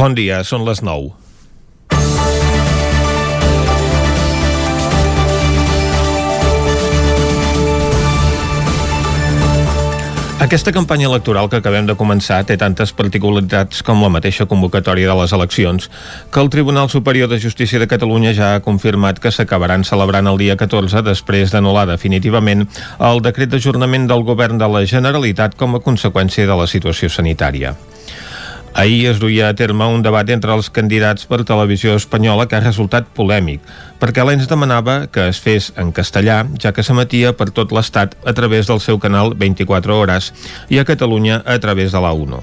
Bon dia, són les 9. Aquesta campanya electoral que acabem de començar té tantes particularitats com la mateixa convocatòria de les eleccions que el Tribunal Superior de Justícia de Catalunya ja ha confirmat que s'acabaran celebrant el dia 14 després d'anul·lar definitivament el decret d'ajornament del govern de la Generalitat com a conseqüència de la situació sanitària. Ahir es duia a terme un debat entre els candidats per televisió espanyola que ha resultat polèmic, perquè l'ENS demanava que es fes en castellà, ja que s'emetia per tot l'Estat a través del seu canal 24 hores i a Catalunya a través de la 1.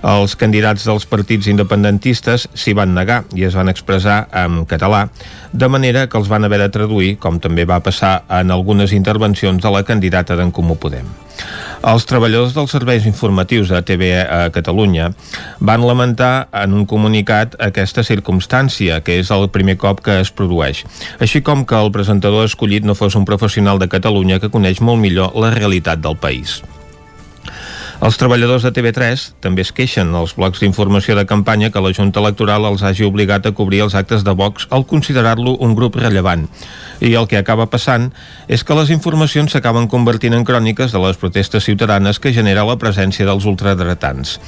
Els candidats dels partits independentistes s'hi van negar i es van expressar en català, de manera que els van haver de traduir, com també va passar en algunes intervencions de la candidata d'en Comú Podem. Els treballadors dels serveis informatius de TV a Catalunya van lamentar en un comunicat aquesta circumstància, que és el primer cop que es produeix, així com que el presentador escollit no fos un professional de Catalunya que coneix molt millor la realitat del país. Els treballadors de TV3 també es queixen als blocs d'informació de campanya que la Junta Electoral els hagi obligat a cobrir els actes de Vox al considerar-lo un grup rellevant. I el que acaba passant és que les informacions s'acaben convertint en cròniques de les protestes ciutadanes que genera la presència dels ultradretans.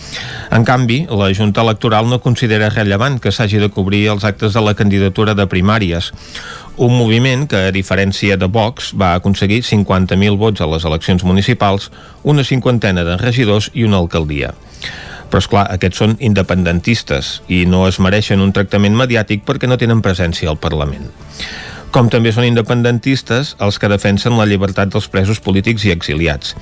En canvi, la Junta Electoral no considera rellevant que s'hagi de cobrir els actes de la candidatura de primàries un moviment que, a diferència de Vox, va aconseguir 50.000 vots a les eleccions municipals, una cinquantena de regidors i una alcaldia. Però, és clar, aquests són independentistes i no es mereixen un tractament mediàtic perquè no tenen presència al Parlament com també són independentistes els que defensen la llibertat dels presos polítics i exiliats.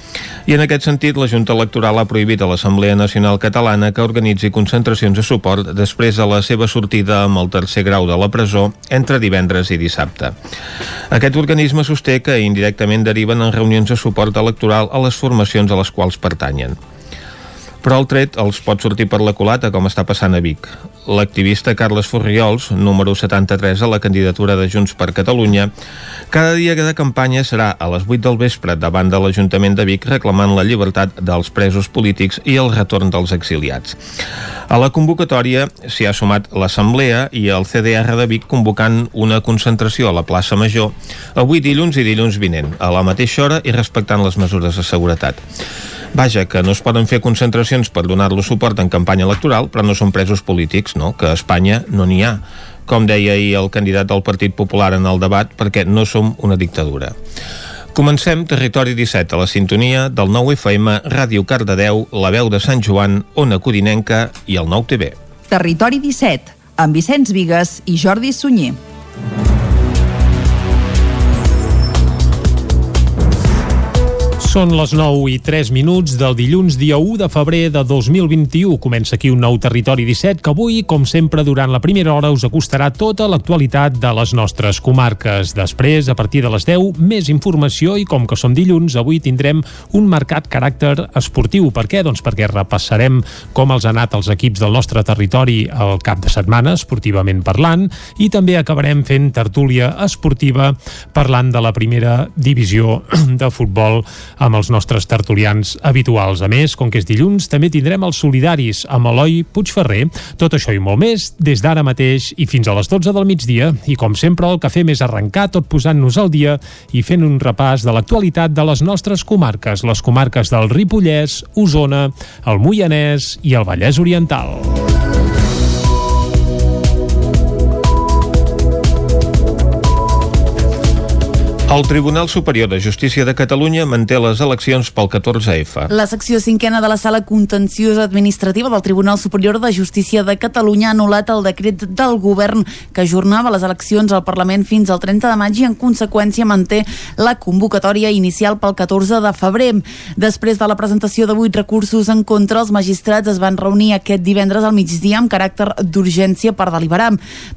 I en aquest sentit, la Junta Electoral ha prohibit a l'Assemblea Nacional Catalana que organitzi concentracions de suport després de la seva sortida amb el tercer grau de la presó entre divendres i dissabte. Aquest organisme sosté que indirectament deriven en reunions de suport electoral a les formacions a les quals pertanyen però el tret els pot sortir per la culata, com està passant a Vic. L'activista Carles Forriols, número 73 a la candidatura de Junts per Catalunya, cada dia de campanya serà a les 8 del vespre davant de l'Ajuntament de Vic reclamant la llibertat dels presos polítics i el retorn dels exiliats. A la convocatòria s'hi ha sumat l'Assemblea i el CDR de Vic convocant una concentració a la plaça Major avui dilluns i dilluns vinent, a la mateixa hora i respectant les mesures de seguretat. Vaja, que no es poden fer concentracions per donar-lo suport en campanya electoral, però no són presos polítics, no? Que a Espanya no n'hi ha, com deia ahir el candidat del Partit Popular en el debat, perquè no som una dictadura. Comencem Territori 17 a la sintonia del 9 FM, Ràdio Cardedeu, La Veu de Sant Joan, Ona Codinenca i el 9 TV. Territori 17, amb Vicenç Vigues i Jordi Sunyer. Són les 9 i 3 minuts del dilluns dia 1 de febrer de 2021. Comença aquí un nou Territori 17 que avui, com sempre, durant la primera hora us acostarà tota l'actualitat de les nostres comarques. Després, a partir de les 10, més informació i com que som dilluns, avui tindrem un marcat caràcter esportiu. Per què? Doncs perquè repassarem com els han anat els equips del nostre territori al cap de setmana, esportivament parlant, i també acabarem fent tertúlia esportiva parlant de la primera divisió de futbol amb els nostres tertulians habituals. A més, com que és dilluns, també tindrem els solidaris amb Eloi Puigferrer. Tot això i molt més des d'ara mateix i fins a les 12 del migdia. I com sempre, el que fem és arrencar tot posant-nos al dia i fent un repàs de l'actualitat de les nostres comarques, les comarques del Ripollès, Osona, el Moianès i el Vallès Oriental. El Tribunal Superior de Justícia de Catalunya manté les eleccions pel 14F. La secció cinquena de la Sala Contenciosa Administrativa del Tribunal Superior de Justícia de Catalunya ha anul·lat el decret del govern que ajornava les eleccions al Parlament fins al 30 de maig i en conseqüència manté la convocatòria inicial pel 14 de febrer. Després de la presentació de vuit recursos en contra, els magistrats es van reunir aquest divendres al migdia amb caràcter d'urgència per deliberar.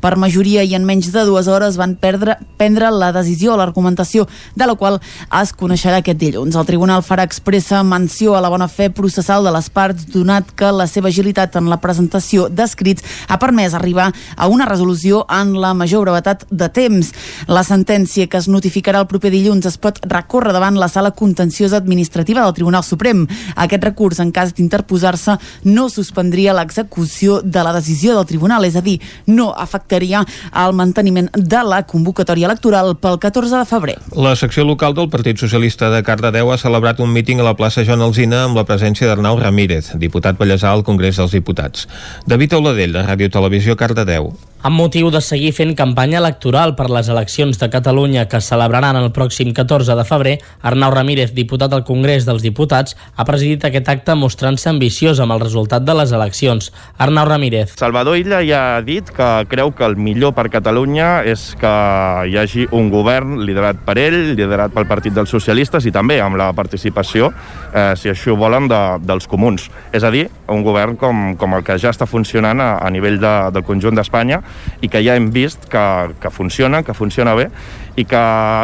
Per majoria i en menys de dues hores van perdre, prendre la decisió. L'argumentació votació de la qual es coneixerà aquest dilluns. El Tribunal farà expressa menció a la bona fe processal de les parts donat que la seva agilitat en la presentació d'escrits ha permès arribar a una resolució en la major brevetat de temps. La sentència que es notificarà el proper dilluns es pot recórrer davant la sala contenciosa administrativa del Tribunal Suprem. Aquest recurs, en cas d'interposar-se, no suspendria l'execució de la decisió del Tribunal, és a dir, no afectaria el manteniment de la convocatòria electoral pel 14 de febrer. La secció local del Partit Socialista de Cardedeu ha celebrat un míting a la plaça Joan Alzina amb la presència d'Arnau Ramírez, diputat ballesà al Congrés dels Diputats. David Auladell, de Ràdio Televisió Cardedeu. Amb motiu de seguir fent campanya electoral per les eleccions de Catalunya que celebraran el pròxim 14 de febrer, Arnau Ramírez, diputat al Congrés dels Diputats, ha presidit aquest acte mostrant-se ambiciós amb el resultat de les eleccions. Arnau Ramírez. Salvador Illa ja ha dit que creu que el millor per Catalunya és que hi hagi un govern liderat per ell, liderat pel Partit dels Socialistes i també amb la participació, eh, si així ho volen, de, dels comuns. És a dir, un govern com, com el que ja està funcionant a, a nivell de, del conjunt d'Espanya i que ja hem vist que, que funciona, que funciona bé i que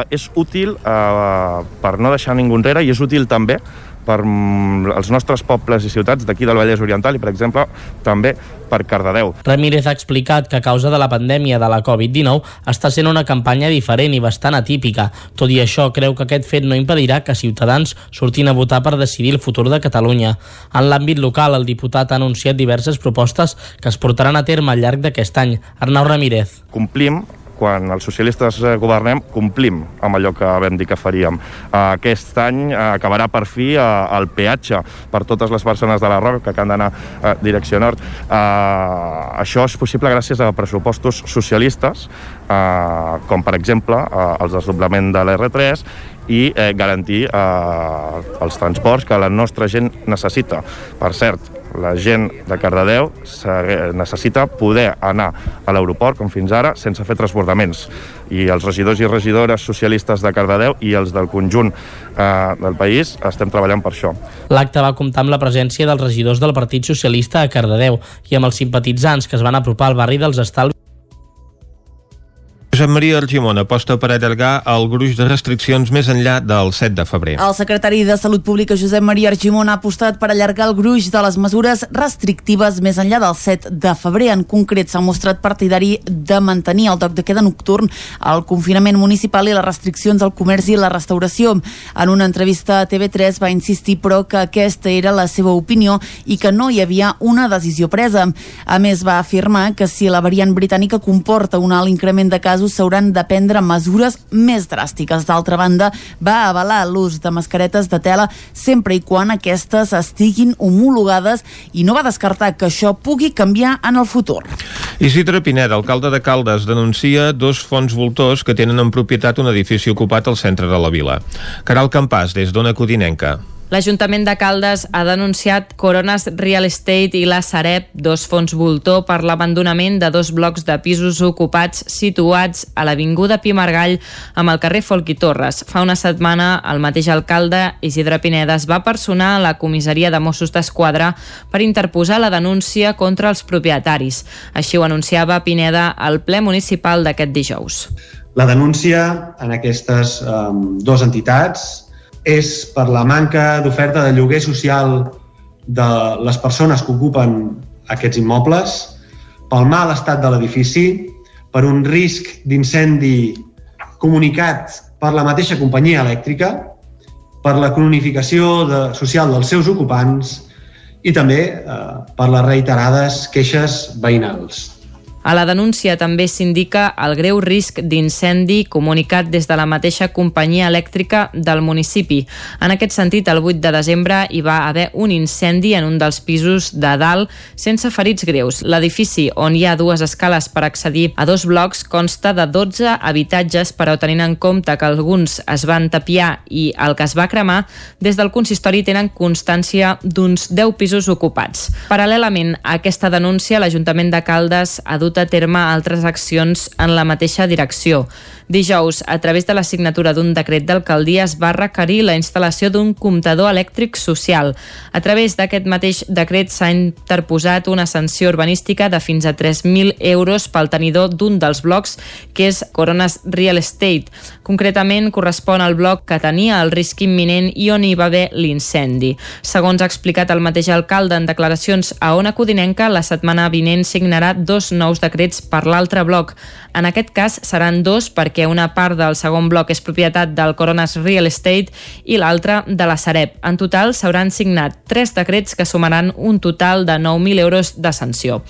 és útil eh, per no deixar ningú enrere i és útil també per mm, els nostres pobles i ciutats d'aquí del Vallès Oriental i, per exemple, també per Cardedeu. Ramírez ha explicat que a causa de la pandèmia de la Covid-19 està sent una campanya diferent i bastant atípica. Tot i això, creu que aquest fet no impedirà que ciutadans surtin a votar per decidir el futur de Catalunya. En l'àmbit local, el diputat ha anunciat diverses propostes que es portaran a terme al llarg d'aquest any. Arnau Ramírez. Complim quan els socialistes eh, governem, complim amb allò que vam dir que faríem. Aquest any eh, acabarà per fi eh, el peatge per totes les persones de la Roca que han d'anar a direcció nord. Això és possible gràcies a pressupostos socialistes, com per exemple el desdoblament de l'R3 i eh, garantir eh, els transports que la nostra gent necessita. Per cert, la gent de Cardedeu necessita poder anar a l'aeroport, com fins ara, sense fer transbordaments. I els regidors i regidores socialistes de Cardedeu i els del conjunt eh, del país estem treballant per això. L'acte va comptar amb la presència dels regidors del Partit Socialista a Cardedeu i amb els simpatitzants que es van apropar al barri dels Estalvis Josep Maria Argimon aposta per allargar el gruix de restriccions més enllà del 7 de febrer. El secretari de Salut Pública, Josep Maria Argimon, ha apostat per allargar el gruix de les mesures restrictives més enllà del 7 de febrer. En concret, s'ha mostrat partidari de mantenir el toc de queda nocturn, el confinament municipal i les restriccions al comerç i la restauració. En una entrevista a TV3 va insistir, però, que aquesta era la seva opinió i que no hi havia una decisió presa. A més, va afirmar que si la variant britànica comporta un alt increment de casos s'hauran de prendre mesures més dràstiques. D'altra banda, va avalar l'ús de mascaretes de tela sempre i quan aquestes estiguin homologades i no va descartar que això pugui canviar en el futur. Isidre Pineda, alcalde de Caldes, denuncia dos fons voltors que tenen en propietat un edifici ocupat al centre de la vila. Caral Campàs, des d'Ona Codinenca. L'Ajuntament de Caldes ha denunciat Coronas Real Estate i la Sareb, dos fons voltor, per l'abandonament de dos blocs de pisos ocupats situats a l'Avinguda Pimargall amb el carrer Folk i Torres. Fa una setmana, el mateix alcalde, Isidre Pineda, es va personar a la comissaria de Mossos d'Esquadra per interposar la denúncia contra els propietaris. Així ho anunciava Pineda al ple municipal d'aquest dijous. La denúncia en aquestes um, dues entitats és per la manca d'oferta de lloguer social de les persones que ocupen aquests immobles, pel mal estat de l'edifici, per un risc d'incendi comunicat per la mateixa companyia elèctrica, per la cronificació de, social dels seus ocupants i també eh, per les reiterades queixes veïnals. A la denúncia també s'indica el greu risc d'incendi comunicat des de la mateixa companyia elèctrica del municipi. En aquest sentit, el 8 de desembre hi va haver un incendi en un dels pisos de dalt sense ferits greus. L'edifici, on hi ha dues escales per accedir a dos blocs, consta de 12 habitatges, però tenint en compte que alguns es van tapiar i el que es va cremar, des del consistori tenen constància d'uns 10 pisos ocupats. Paral·lelament a aquesta denúncia, l'Ajuntament de Caldes ha dut a terme altres accions en la mateixa direcció. Dijous, a través de la signatura d'un decret d'alcaldia, es va requerir la instal·lació d'un comptador elèctric social. A través d'aquest mateix decret s'ha interposat una sanció urbanística de fins a 3.000 euros pel tenidor d'un dels blocs, que és Coronas Real Estate. Concretament, correspon al bloc que tenia el risc imminent i on hi va haver l'incendi. Segons ha explicat el mateix alcalde en declaracions a Ona Codinenca, la setmana vinent signarà dos nous decrets per l'altre bloc. En aquest cas seran dos perquè una part del segon bloc és propietat del Coronas Real Estate i l'altra de la Sareb. En total s'hauran signat tres decrets que sumaran un total de 9.000 euros de sanció.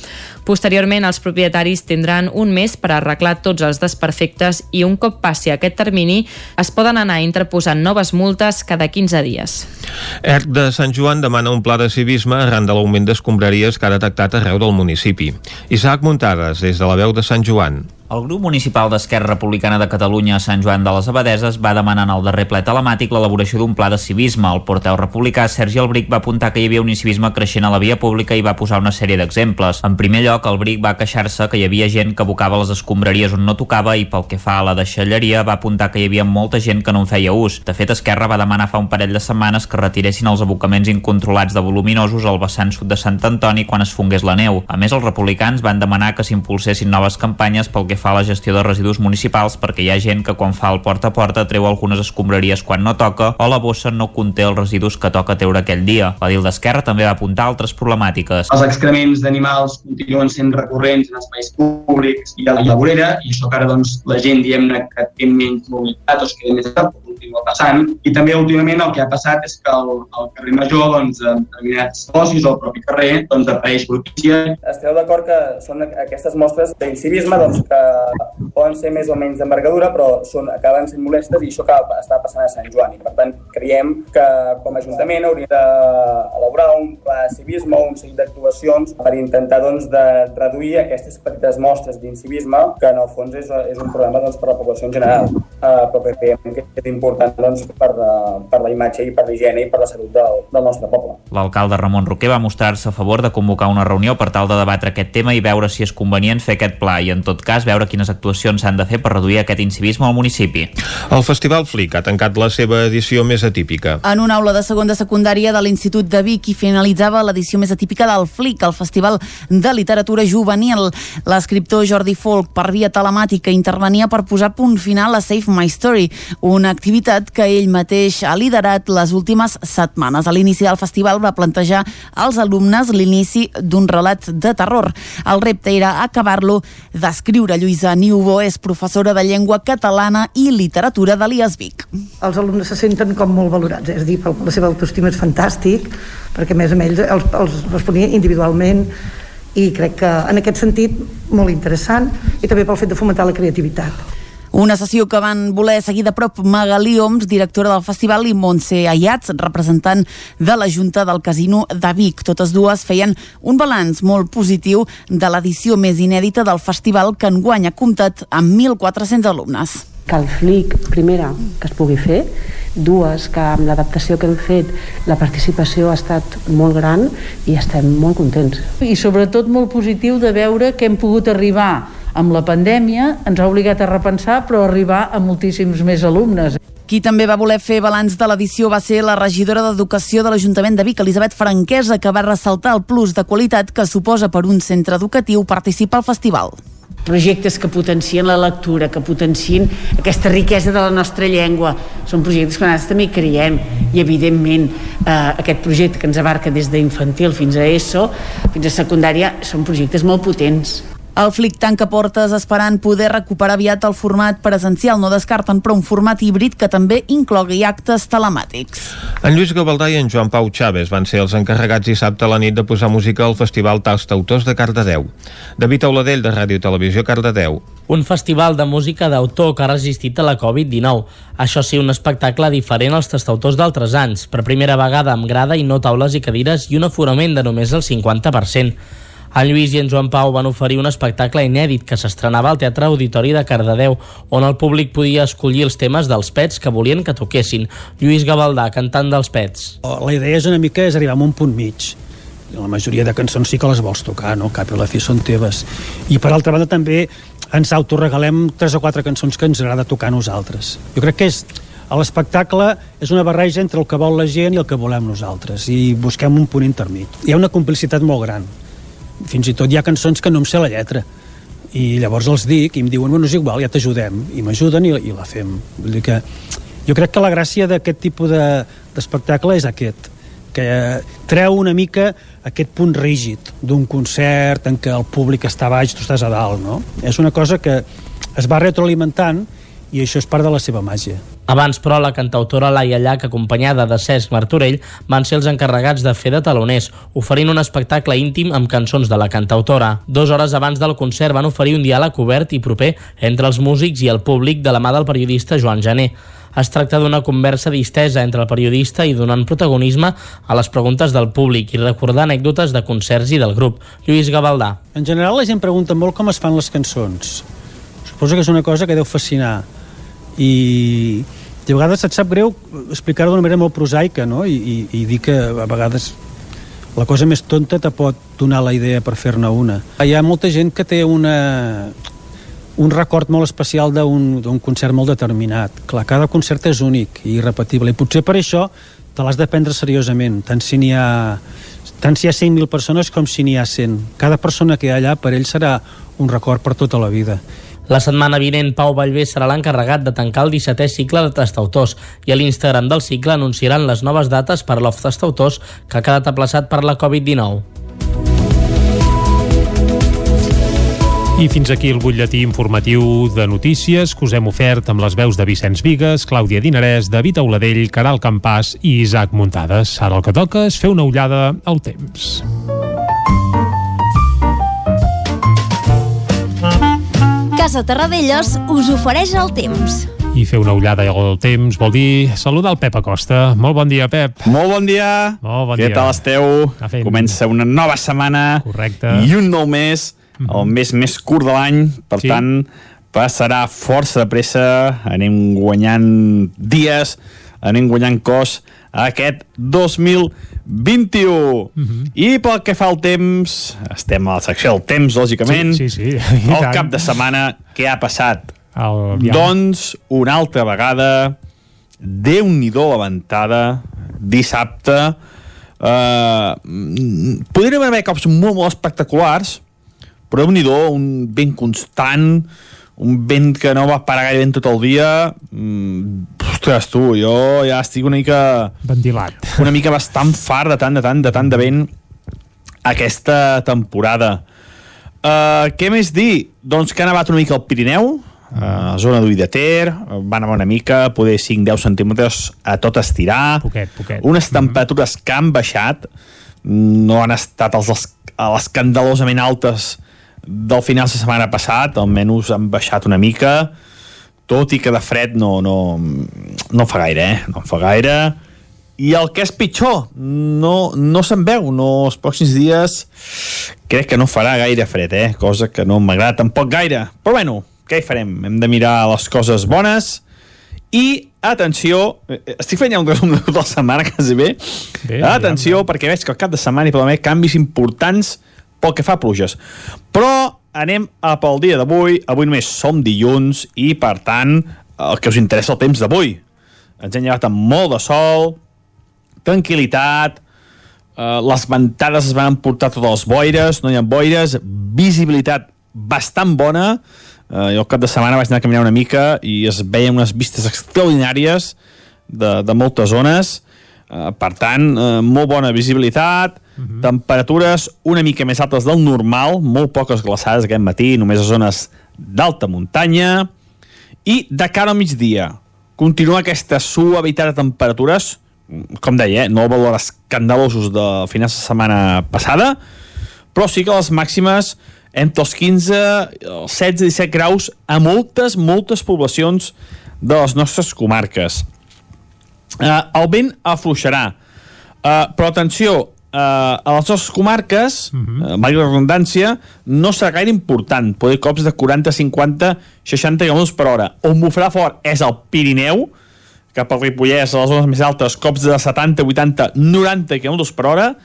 Posteriorment, els propietaris tindran un mes per arreglar tots els desperfectes i un cop passi aquest termini es poden anar interposant noves multes cada 15 dies. ERC de Sant Joan demana un pla de civisme arran de l'augment d'escombraries que ha detectat arreu del municipi. Isaac Muntades, des de la veu de Sant Joan. El grup municipal d'Esquerra Republicana de Catalunya a Sant Joan de les Abadeses va demanar en el darrer ple telemàtic l'elaboració d'un pla de civisme. El porteu republicà Sergi Albric va apuntar que hi havia un incivisme creixent a la via pública i va posar una sèrie d'exemples. En primer lloc, Albric va queixar-se que hi havia gent que abocava les escombraries on no tocava i pel que fa a la deixalleria va apuntar que hi havia molta gent que no en feia ús. De fet, Esquerra va demanar fa un parell de setmanes que retiressin els abocaments incontrolats de voluminosos al vessant sud de Sant Antoni quan es fongués la neu. A més, els republicans van demanar que s'impulsessin noves campanyes pel que fa a la gestió de residus municipals perquè hi ha gent que quan fa el porta a porta treu algunes escombraries quan no toca o la bossa no conté els residus que toca treure aquell dia. La DIL d'Esquerra també va apuntar altres problemàtiques. Els excrements d'animals continuen sent recurrents en espais públics i a la vorera i això que ara doncs, la gent diem-ne que té menys mobilitat o es queda més a continua passant. I també últimament el que ha passat és que al, al carrer Major doncs, en determinats socis o al propi carrer doncs, apareix brutícia. Esteu d'acord que són aquestes mostres d'incivisme doncs, que poden ser més o menys d'envergadura però són, acaben sent molestes i això que està passant a Sant Joan. I per tant creiem que com a Ajuntament hauria d'elaborar un pla de civisme o un seguit d'actuacions per intentar doncs, de reduir aquestes petites mostres d'incivisme que en el fons és, és un problema doncs, per la població en general. Uh, però que creiem que és important important doncs, per, la, per la imatge i per l'higiene i per la salut del, del nostre poble. L'alcalde Ramon Roquer va mostrar-se a favor de convocar una reunió per tal de debatre aquest tema i veure si és convenient fer aquest pla i, en tot cas, veure quines actuacions s'han de fer per reduir aquest incivisme al municipi. El Festival Flic ha tancat la seva edició més atípica. En una aula de segon de secundària de l'Institut de Vic i finalitzava l'edició més atípica del Flic, el Festival de Literatura Juvenil. L'escriptor Jordi Folk, per via telemàtica, intervenia per posar punt final a Save My Story, una activitat que ell mateix ha liderat les últimes setmanes. A l'inici del festival va plantejar als alumnes l'inici d'un relat de terror. El repte era acabar-lo d'escriure. Lluïsa Niubo és professora de llengua catalana i literatura de l'IASBIC. Els alumnes se senten com molt valorats, és a dir, la seva autoestima és fantàstic, perquè a més a ells els, els responia individualment i crec que en aquest sentit molt interessant i també pel fet de fomentar la creativitat. Una sessió que van voler seguir de prop Magali Oms, directora del festival, i Montse Ayats, representant de la Junta del Casino de Vic. Totes dues feien un balanç molt positiu de l'edició més inèdita del festival que enguany ha comptat amb 1.400 alumnes. Que el FLIC, primera, que es pugui fer, dues, que amb l'adaptació que hem fet la participació ha estat molt gran i estem molt contents. I sobretot molt positiu de veure que hem pogut arribar amb la pandèmia ens ha obligat a repensar però a arribar a moltíssims més alumnes. Qui també va voler fer balanç de l'edició va ser la regidora d'Educació de l'Ajuntament de Vic, Elisabet Franquesa, que va ressaltar el plus de qualitat que suposa per un centre educatiu participar al festival projectes que potencien la lectura, que potencien aquesta riquesa de la nostra llengua. Són projectes que nosaltres també creiem i, evidentment, eh, aquest projecte que ens abarca des d'infantil fins a ESO, fins a secundària, són projectes molt potents. El Flic tanca portes esperant poder recuperar aviat el format presencial. No descarten, però un format híbrid que també inclogui actes telemàtics. En Lluís Gavaldà i en Joan Pau Chaves van ser els encarregats dissabte a la nit de posar música al Festival Autors de Cardedeu. David Auladell, de Ràdio Televisió Cardedeu. Un festival de música d'autor que ha resistit a la Covid-19. Això sí, un espectacle diferent als tastautors d'altres anys. Per primera vegada amb grada i no taules i cadires i un aforament de només el 50%. En Lluís i en Joan Pau van oferir un espectacle inèdit que s'estrenava al Teatre Auditori de Cardedeu, on el públic podia escollir els temes dels pets que volien que toquessin. Lluís Gavaldà, cantant dels pets. La idea és una mica és arribar a un punt mig la majoria de cançons sí que les vols tocar, no? Cap i la fi són teves. I per altra banda també ens autoregalem tres o quatre cançons que ens agrada tocar a nosaltres. Jo crec que és l'espectacle és una barreja entre el que vol la gent i el que volem nosaltres i busquem un punt intermig. Hi ha una complicitat molt gran. Fins i tot hi ha cançons que no em sé la lletra. I llavors els dic i em diuen, bueno, és igual, ja t'ajudem. I m'ajuden i, i la fem. Vull dir que jo crec que la gràcia d'aquest tipus d'espectacle de, és aquest que treu una mica aquest punt rígid d'un concert en què el públic està baix, tu estàs a dalt, no? És una cosa que es va retroalimentant i això és part de la seva màgia. Abans, però, la cantautora Laia Llach, acompanyada de Cesc Martorell, van ser els encarregats de fer de taloners, oferint un espectacle íntim amb cançons de la cantautora. Dos hores abans del concert van oferir un diàleg obert i proper entre els músics i el públic de la mà del periodista Joan Jané. Es tracta d'una conversa distesa entre el periodista i donant protagonisme a les preguntes del públic i recordar anècdotes de concerts i del grup. Lluís Gavaldà. En general la gent pregunta molt com es fan les cançons. Suposo que és una cosa que deu fascinar i, a vegades et sap greu explicar-ho d'una manera molt prosaica no? I, i, i dir que a vegades la cosa més tonta te pot donar la idea per fer-ne una. Hi ha molta gent que té una, un record molt especial d'un concert molt determinat. Clar, cada concert és únic i irrepetible, i potser per això te l'has de prendre seriosament, tant si n'hi ha tant si hi ha 100.000 persones com si n'hi ha 100. Cada persona que hi ha allà per ell serà un record per tota la vida. La setmana vinent, Pau Vallvé serà l'encarregat de tancar el 17è cicle de tastautors i a l'Instagram del cicle anunciaran les noves dates per l'Off Tastautors que ha quedat aplaçat per la Covid-19. I fins aquí el butlletí informatiu de notícies que us hem ofert amb les veus de Vicenç Vigues, Clàudia Dinarès, David Auladell, Caral Campàs i Isaac Muntades. Ara el que toca és fer una ullada al temps. Casa Terradellos us ofereix el temps. I fer una ullada al temps vol dir saludar el Pep Acosta. Molt bon dia, Pep. Molt bon dia. Molt bon Què dia. tal esteu? fent- Comença una nova setmana Correcte. i un nou mes, el mes més curt de l'any, per Sí. tant, passarà força de pressa, anem guanyant dies, anem guanyant cos aquest 2021. I pel que fa al temps, estem a la secció del temps, lògicament. Sí, sí, sí. I El tant. cap de setmana, què ha passat? El, ja. Doncs, una altra vegada, Déu-n'hi-do la ventada, dissabte, eh, mm, podríem haver cops molt, molt espectaculars, però déu nhi un vent constant, un vent que no va parar gaire ben tot el dia, mm, ostres, tu, jo ja estic una mica... Ventilat. Una mica bastant fart de tant, de tant, de tant de vent aquesta temporada. Uh, què més dir? Doncs que ha nevat una mica al Pirineu, a la zona d'Ull de Ter, va anar una mica, poder 5-10 centímetres a tot estirar. Poquet, poquet. Unes temperatures que han baixat, no han estat els es- l'escandalosament altes del final de setmana passat, almenys han baixat una mica, tot i que de fred no, no, no fa gaire, eh? No fa gaire. I el que és pitjor, no, no se'n veu, no, els pròxims dies crec que no farà gaire fred, eh? cosa que no m'agrada tampoc gaire. Però bueno, què hi farem? Hem de mirar les coses bones i, atenció, eh, estic fent ja un resum de tota la setmana, quasi bé. Bé, atenció, perquè veig que al cap de setmana hi pot haver canvis importants pel que fa a pluges. Però anem a pel dia d'avui. Avui només som dilluns i, per tant, el que us interessa el temps d'avui. Ens hem llevat amb molt de sol, tranquil·litat, eh, les ventades es van emportar totes les boires, no hi ha boires, visibilitat bastant bona, eh, jo el cap de setmana vaig anar a caminar una mica i es veien unes vistes extraordinàries de, de moltes zones, eh, per tant, eh, molt bona visibilitat, temperatures una mica més altes del normal, molt poques glaçades aquest matí, només a zones d'alta muntanya, i de cara al migdia, continua aquesta suavitat de temperatures, com deia, eh, no valors escandalosos de finals de setmana passada, però sí que les màximes entre els 15, els 16 i 17 graus a moltes, moltes poblacions de les nostres comarques. Uh, el vent afluixarà, uh, però atenció, uh, a les nostres comarques, uh -huh. uh, la redundància, no serà gaire important, poder cops de 40, 50, 60 km per hora. On bufarà fort és el Pirineu, cap al Ripollès, a les zones més altes, cops de 70, 80, 90 km per hora,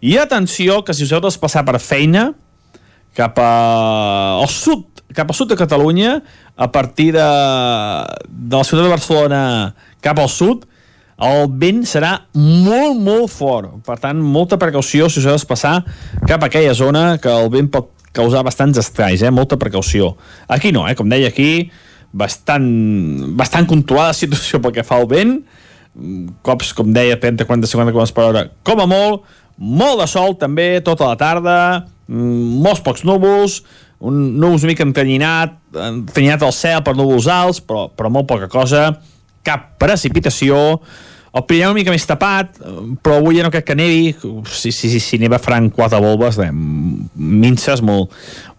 I atenció que si us heu de passar per feina cap a, al sud, cap al sud de Catalunya, a partir de, de la ciutat de Barcelona cap al sud, el vent serà molt, molt fort. Per tant, molta precaució si us heu de passar cap a aquella zona que el vent pot causar bastants estralls, eh? molta precaució. Aquí no, eh? com deia aquí, bastant, bastant controlada la situació pel que fa al vent, cops, com deia, 30-40 km per hora, com a molt, molt de sol també, tota la tarda, mm, molts pocs núvols, un núvols una mica entanyinat, entanyinat al cel per núvols alts, però, però molt poca cosa, cap precipitació, el Pirineu una mica més tapat, però avui ja no crec que nevi, si, si, si, si neva faran quatre volves, eh, minces, molt,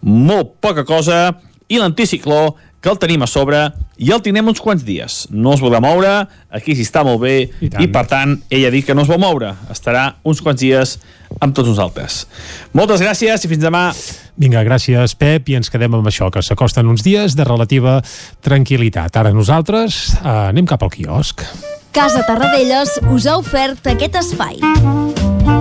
molt poca cosa, i l'anticicló que el tenim a sobre i el tindrem uns quants dies. No es vol moure, aquí s'hi està molt bé I, i per tant ell ha dit que no es vol moure. Estarà uns quants dies amb tots nosaltres. Moltes gràcies i fins demà. Vinga, gràcies, Pep, i ens quedem amb això, que s'acosten uns dies de relativa tranquil·litat. Ara nosaltres eh, anem cap al quiosc. Casa Tarradellas us ha ofert aquest espai.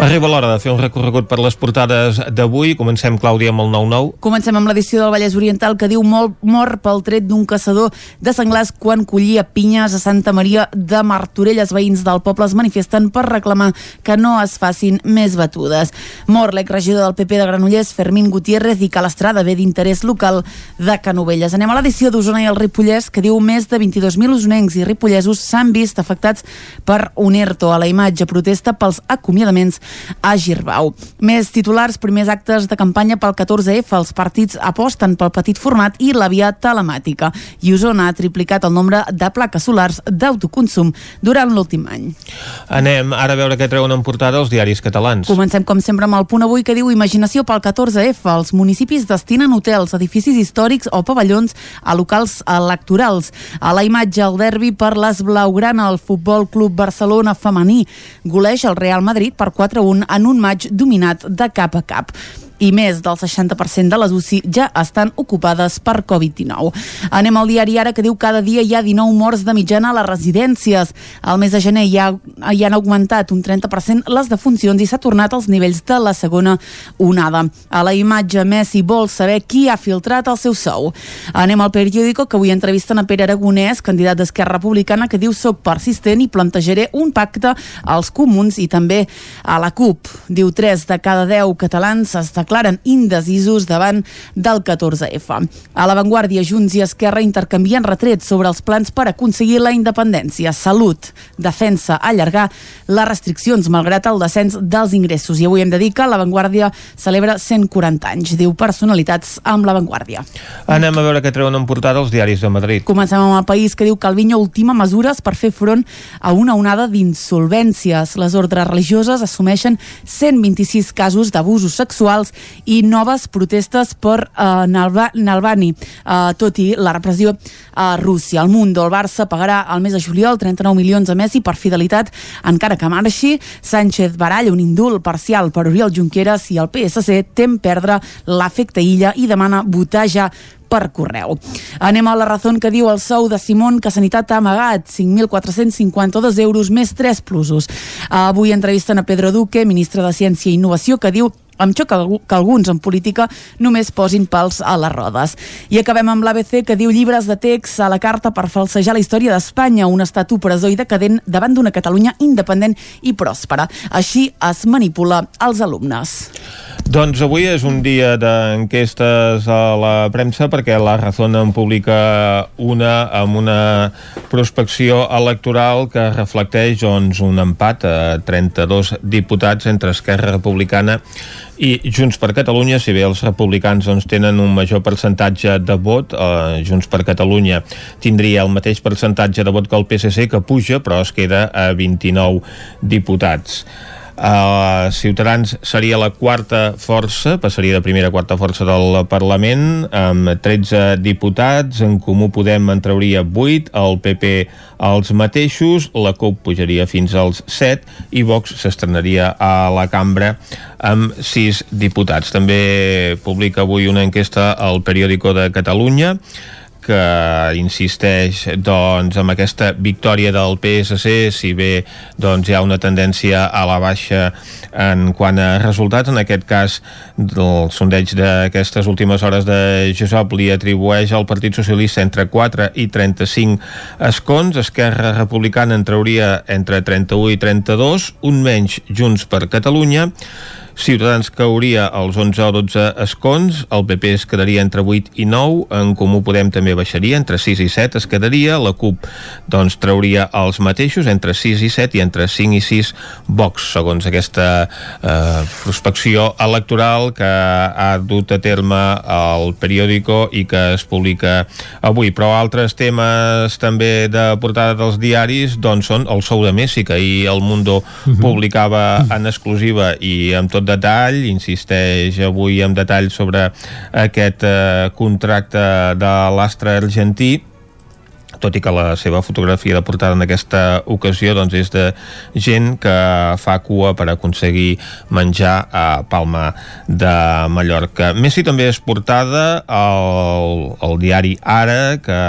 Arriba l'hora de fer un recorregut per les portades d'avui. Comencem, Clàudia, amb el 9-9. Comencem amb l'edició del Vallès Oriental que diu molt mort pel tret d'un caçador de senglars quan collia pinyes a Santa Maria de Martorell. Els veïns del poble es manifesten per reclamar que no es facin més batudes. Mor l'exregidor del PP de Granollers, Fermín Gutiérrez, i que l'estrada ve d'interès local de Canovelles. Anem a l'edició d'Osona i el Ripollès que diu més de 22.000 usonencs i ripollesos s'han vist afectats per un ERTO a la imatge protesta pels acomiadaments a Girbau. Més titulars, primers actes de campanya pel 14F. Els partits aposten pel petit format i la via telemàtica. I Osona ha triplicat el nombre de plaques solars d'autoconsum durant l'últim any. Anem ara a veure què treuen en portada els diaris catalans. Comencem, com sempre, amb el punt avui que diu Imaginació pel 14F. Els municipis destinen hotels, edificis històrics o pavellons a locals electorals. A la imatge, el derbi per les Blaugrana, el Futbol Club Barcelona femení. Goleix el Real Madrid per 4 1 en un maig dominat de cap a cap i més del 60% de les UCI ja estan ocupades per Covid-19. Anem al diari ara que diu cada dia hi ha 19 morts de mitjana a les residències. Al mes de gener ha, hi han augmentat un 30% les defuncions i s'ha tornat als nivells de la segona onada. A la imatge, Messi vol saber qui ha filtrat el seu sou. Anem al periòdico que avui entrevisten a Pere Aragonès, candidat d'Esquerra Republicana, que diu soc persistent i plantejaré un pacte als comuns i també a la CUP. Diu 3 de cada 10 catalans es declaren indecisos davant del 14F. A l'avantguàrdia, Junts i Esquerra intercanvien retrets sobre els plans per aconseguir la independència. Salut, defensa, allargar les restriccions malgrat el descens dels ingressos. I avui hem de dir que l'avantguàrdia celebra 140 anys. Diu personalitats amb l'avantguàrdia. Anem a veure què treuen en portada els diaris de Madrid. Comencem amb el país que diu que Calviño ultima mesures per fer front a una onada d'insolvències. Les ordres religioses assumeixen 126 casos d'abusos sexuals i noves protestes per Nalba, Nalbani, uh, tot i la repressió a Rússia. El Mundo, el Barça pagarà al mes de juliol 39 milions a Messi per fidelitat, encara que marxi. Sánchez baralla un indult parcial per Oriol Junqueras i el PSC tem perdre l'efecte illa i demana votar ja per correu. Anem a la raó que diu el sou de Simón que Sanitat ha amagat 5.452 euros més 3 plusos. Avui entrevisten a Pedro Duque, ministre de Ciència i Innovació, que diu em xoca que alguns en política només posin pals a les rodes. I acabem amb l'ABC que diu llibres de text a la carta per falsejar la història d'Espanya, un estat opressor i decadent davant d'una Catalunya independent i pròspera. Així es manipula els alumnes. Doncs avui és un dia d'enquestes a la premsa perquè la Razón en publica una amb una prospecció electoral que reflecteix doncs, un empat a 32 diputats entre Esquerra Republicana i Junts per Catalunya, si bé els republicans doncs, tenen un major percentatge de vot, eh, Junts per Catalunya tindria el mateix percentatge de vot que el PSC, que puja, però es queda a 29 diputats. Uh, Ciutadans seria la quarta força, passaria de primera a quarta força del Parlament, amb 13 diputats, en Comú Podem en trauria 8, el PP els mateixos, la CUP pujaria fins als 7 i Vox s'estrenaria a la cambra amb 6 diputats. També publica avui una enquesta al periòdico de Catalunya que insisteix doncs, amb aquesta victòria del PSC, si bé doncs, hi ha una tendència a la baixa en quant a resultats. En aquest cas, el sondeig d'aquestes últimes hores de Josep li atribueix al Partit Socialista entre 4 i 35 escons. Esquerra Republicana en trauria entre 31 i 32, un menys Junts per Catalunya. Ciutadans cauria als 11 o 12 escons, el PP es quedaria entre 8 i 9, en Comú Podem també baixaria, entre 6 i 7 es quedaria, la CUP doncs trauria els mateixos, entre 6 i 7 i entre 5 i 6 Vox, segons aquesta eh, prospecció electoral que ha dut a terme el periòdico i que es publica avui. Però altres temes també de portada dels diaris doncs són el sou de Messi, que ahir el Mundo mhm. publicava en exclusiva i amb tot detall, insisteix avui en detall sobre aquest eh, contracte de l'astre argentí tot i que la seva fotografia de portada en aquesta ocasió doncs, és de gent que fa cua per aconseguir menjar a Palma de Mallorca. Messi també és portada al, al diari Ara, que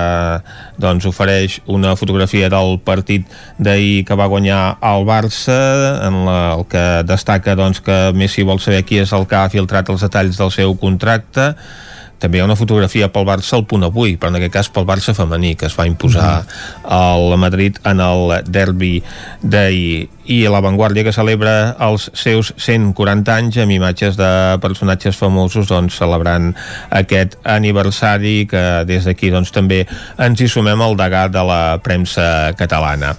doncs, ofereix una fotografia del partit d'ahir que va guanyar el Barça, en la, el que destaca doncs, que Messi vol saber qui és el que ha filtrat els detalls del seu contracte, també hi ha una fotografia pel Barça al punt avui, però en aquest cas pel Barça femení, que es va imposar mm. al Madrid en el derbi d'ahir i La Vanguardia que celebra els seus 140 anys amb imatges de personatges famosos doncs, celebrant aquest aniversari que des d'aquí doncs, també ens hi sumem al degà de la premsa catalana.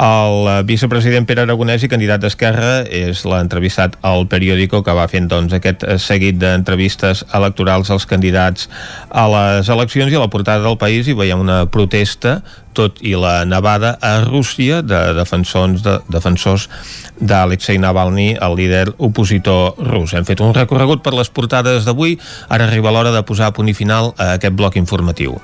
El vicepresident Pere Aragonès i candidat d'Esquerra és l'entrevistat al periòdico que va fent doncs, aquest seguit d'entrevistes electorals als candidats a les eleccions i a la portada del país i veiem una protesta tot i la nevada a Rússia de defensors de, defensors d'Alexei Navalny, el líder opositor rus. Hem fet un recorregut per les portades d'avui, ara arriba l'hora de posar a punt i final a aquest bloc informatiu.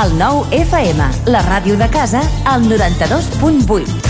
El nou FM, la ràdio de casa, al 92.8.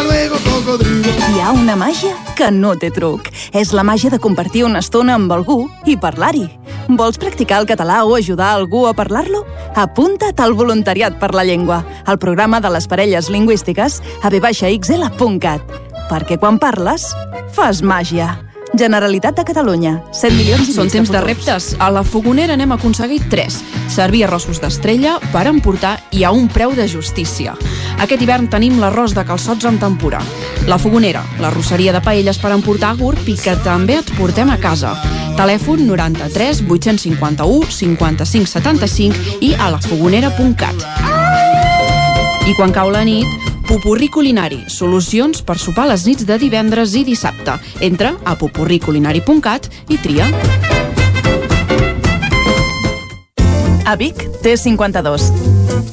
luego, cocodrilo. Ha una màgia que no té truc. És la màgia de compartir una estona amb algú i parlar-hi. Vols practicar el català o ajudar algú a parlar-lo? Apunta't al Voluntariat per la Llengua, al programa de les parelles lingüístiques a vxl.cat. Perquè quan parles, fas màgia. Generalitat de Catalunya, 7 milions i Són temps de, de reptes. A la Fogonera n'hem aconseguit 3. Servir arrossos d'estrella per emportar i a un preu de justícia. Aquest hivern tenim l'arròs de calçots amb tempura. La Fogonera, la rosseria de paelles per emportar gurb i que també et portem a casa. Telèfon 93 851 55 75 i a lafogonera.cat. I quan cau la nit, Pupurri Culinari, solucions per sopar les nits de divendres i dissabte. Entra a pupurriculinari.cat i tria. A Vic, T52.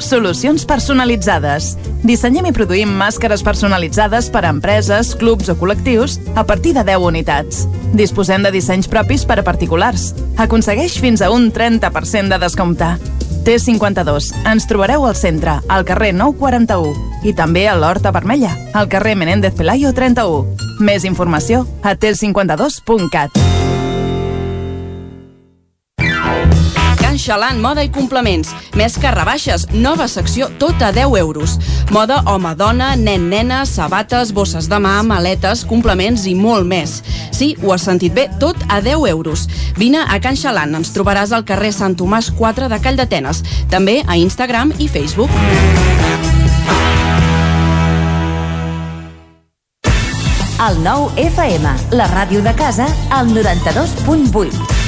Solucions personalitzades. Dissenyem i produïm màscares personalitzades per a empreses, clubs o col·lectius a partir de 10 unitats. Disposem de dissenys propis per a particulars. Aconsegueix fins a un 30% de descompte. T52. Ens trobareu al centre, al carrer 941 i també a l'Horta Vermella, al carrer Menéndez Pelayo 31. Més informació a t52.cat. Xalant, moda i complements. Més que rebaixes, nova secció tot a 10 euros. Moda home-dona, nen-nena, sabates, bosses de mà, maletes, complements i molt més. Sí, ho has sentit bé, tot a 10 euros. Vine a Can Xalant, ens trobaràs al carrer Sant Tomàs 4 de Call d'Atenes. També a Instagram i Facebook. El nou FM, la ràdio de casa, al 92.8.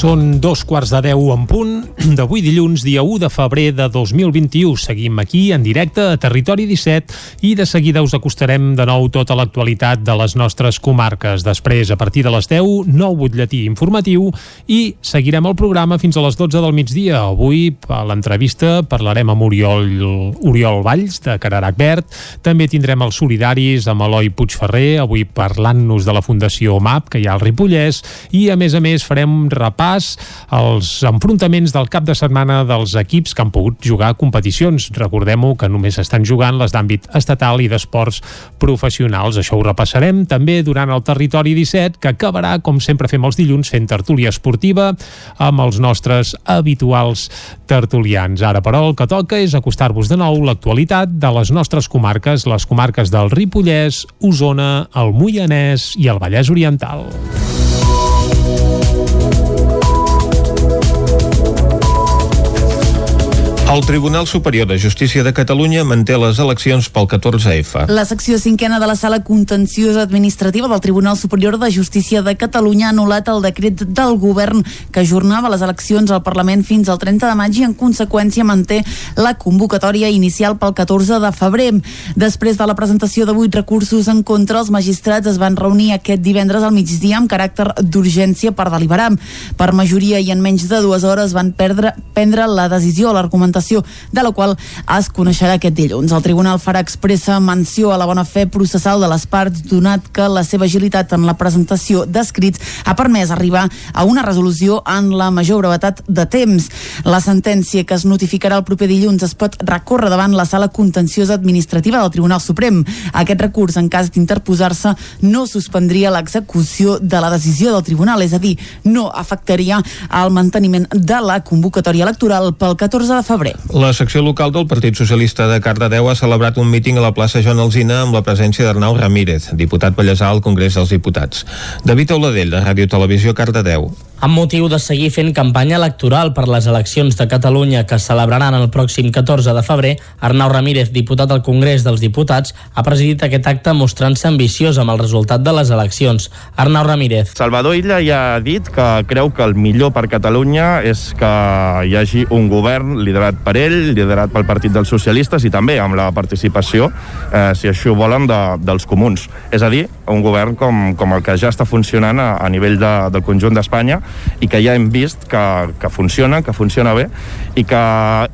Són dos quarts de deu en punt d'avui dilluns, dia 1 de febrer de 2021. Seguim aquí en directe a Territori 17 i de seguida us acostarem de nou tota l'actualitat de les nostres comarques. Després, a partir de les 10, nou butlletí informatiu i seguirem el programa fins a les 12 del migdia. Avui, a l'entrevista, parlarem amb Oriol, Oriol Valls, de Cararac Verd. També tindrem els solidaris amb Eloi Puigferrer, avui parlant-nos de la Fundació MAP, que hi ha al Ripollès, i a més a més farem repàs als enfrontaments del cap de setmana dels equips que han pogut jugar competicions. Recordem-ho que només estan jugant les d'àmbit estatal i d'esports professionals. Això ho repassarem també durant el Territori 17, que acabarà, com sempre fem els dilluns, fent tertúlia esportiva amb els nostres habituals tertulians. Ara, però, el que toca és acostar-vos de nou l'actualitat de les nostres comarques, les comarques del Ripollès, Osona, el Moianès i el Vallès Oriental. El Tribunal Superior de Justícia de Catalunya manté les eleccions pel 14F. La secció cinquena de la sala contenciosa administrativa del Tribunal Superior de Justícia de Catalunya ha anul·lat el decret del govern que ajornava les eleccions al Parlament fins al 30 de maig i en conseqüència manté la convocatòria inicial pel 14 de febrer. Després de la presentació de vuit recursos en contra, els magistrats es van reunir aquest divendres al migdia amb caràcter d'urgència per deliberar. Per majoria i en menys de dues hores van perdre, prendre la decisió, l'argumentació de la qual es coneixerà aquest dilluns. El tribunal farà expressa menció a la bona fe processal de les parts, donat que la seva agilitat en la presentació d'escrits ha permès arribar a una resolució en la major brevetat de temps. La sentència que es notificarà el proper dilluns es pot recórrer davant la sala contenciosa administrativa del Tribunal Suprem. Aquest recurs, en cas d'interposar-se, no suspendria l'execució de la decisió del tribunal, és a dir, no afectaria el manteniment de la convocatòria electoral pel 14 de febrer. La secció local del Partit Socialista de Cardedeu ha celebrat un míting a la plaça Joan Alzina amb la presència d'Arnau Ramírez, diputat ballesà al Congrés dels Diputats. David Auladell, de Ràdio Televisió Cardedeu. Amb motiu de seguir fent campanya electoral per les eleccions de Catalunya que celebraran el pròxim 14 de febrer, Arnau Ramírez, diputat al Congrés dels Diputats, ha presidit aquest acte mostrant-se ambiciós amb el resultat de les eleccions. Arnau Ramírez. Salvador Illa ja ha dit que creu que el millor per Catalunya és que hi hagi un govern liderat per ell, liderat pel Partit dels Socialistes i també amb la participació, eh, si això volen, de, dels comuns. És a dir, un govern com, com el que ja està funcionant a, a nivell de, del conjunt d'Espanya i que ja hem vist que, que funciona, que funciona bé i que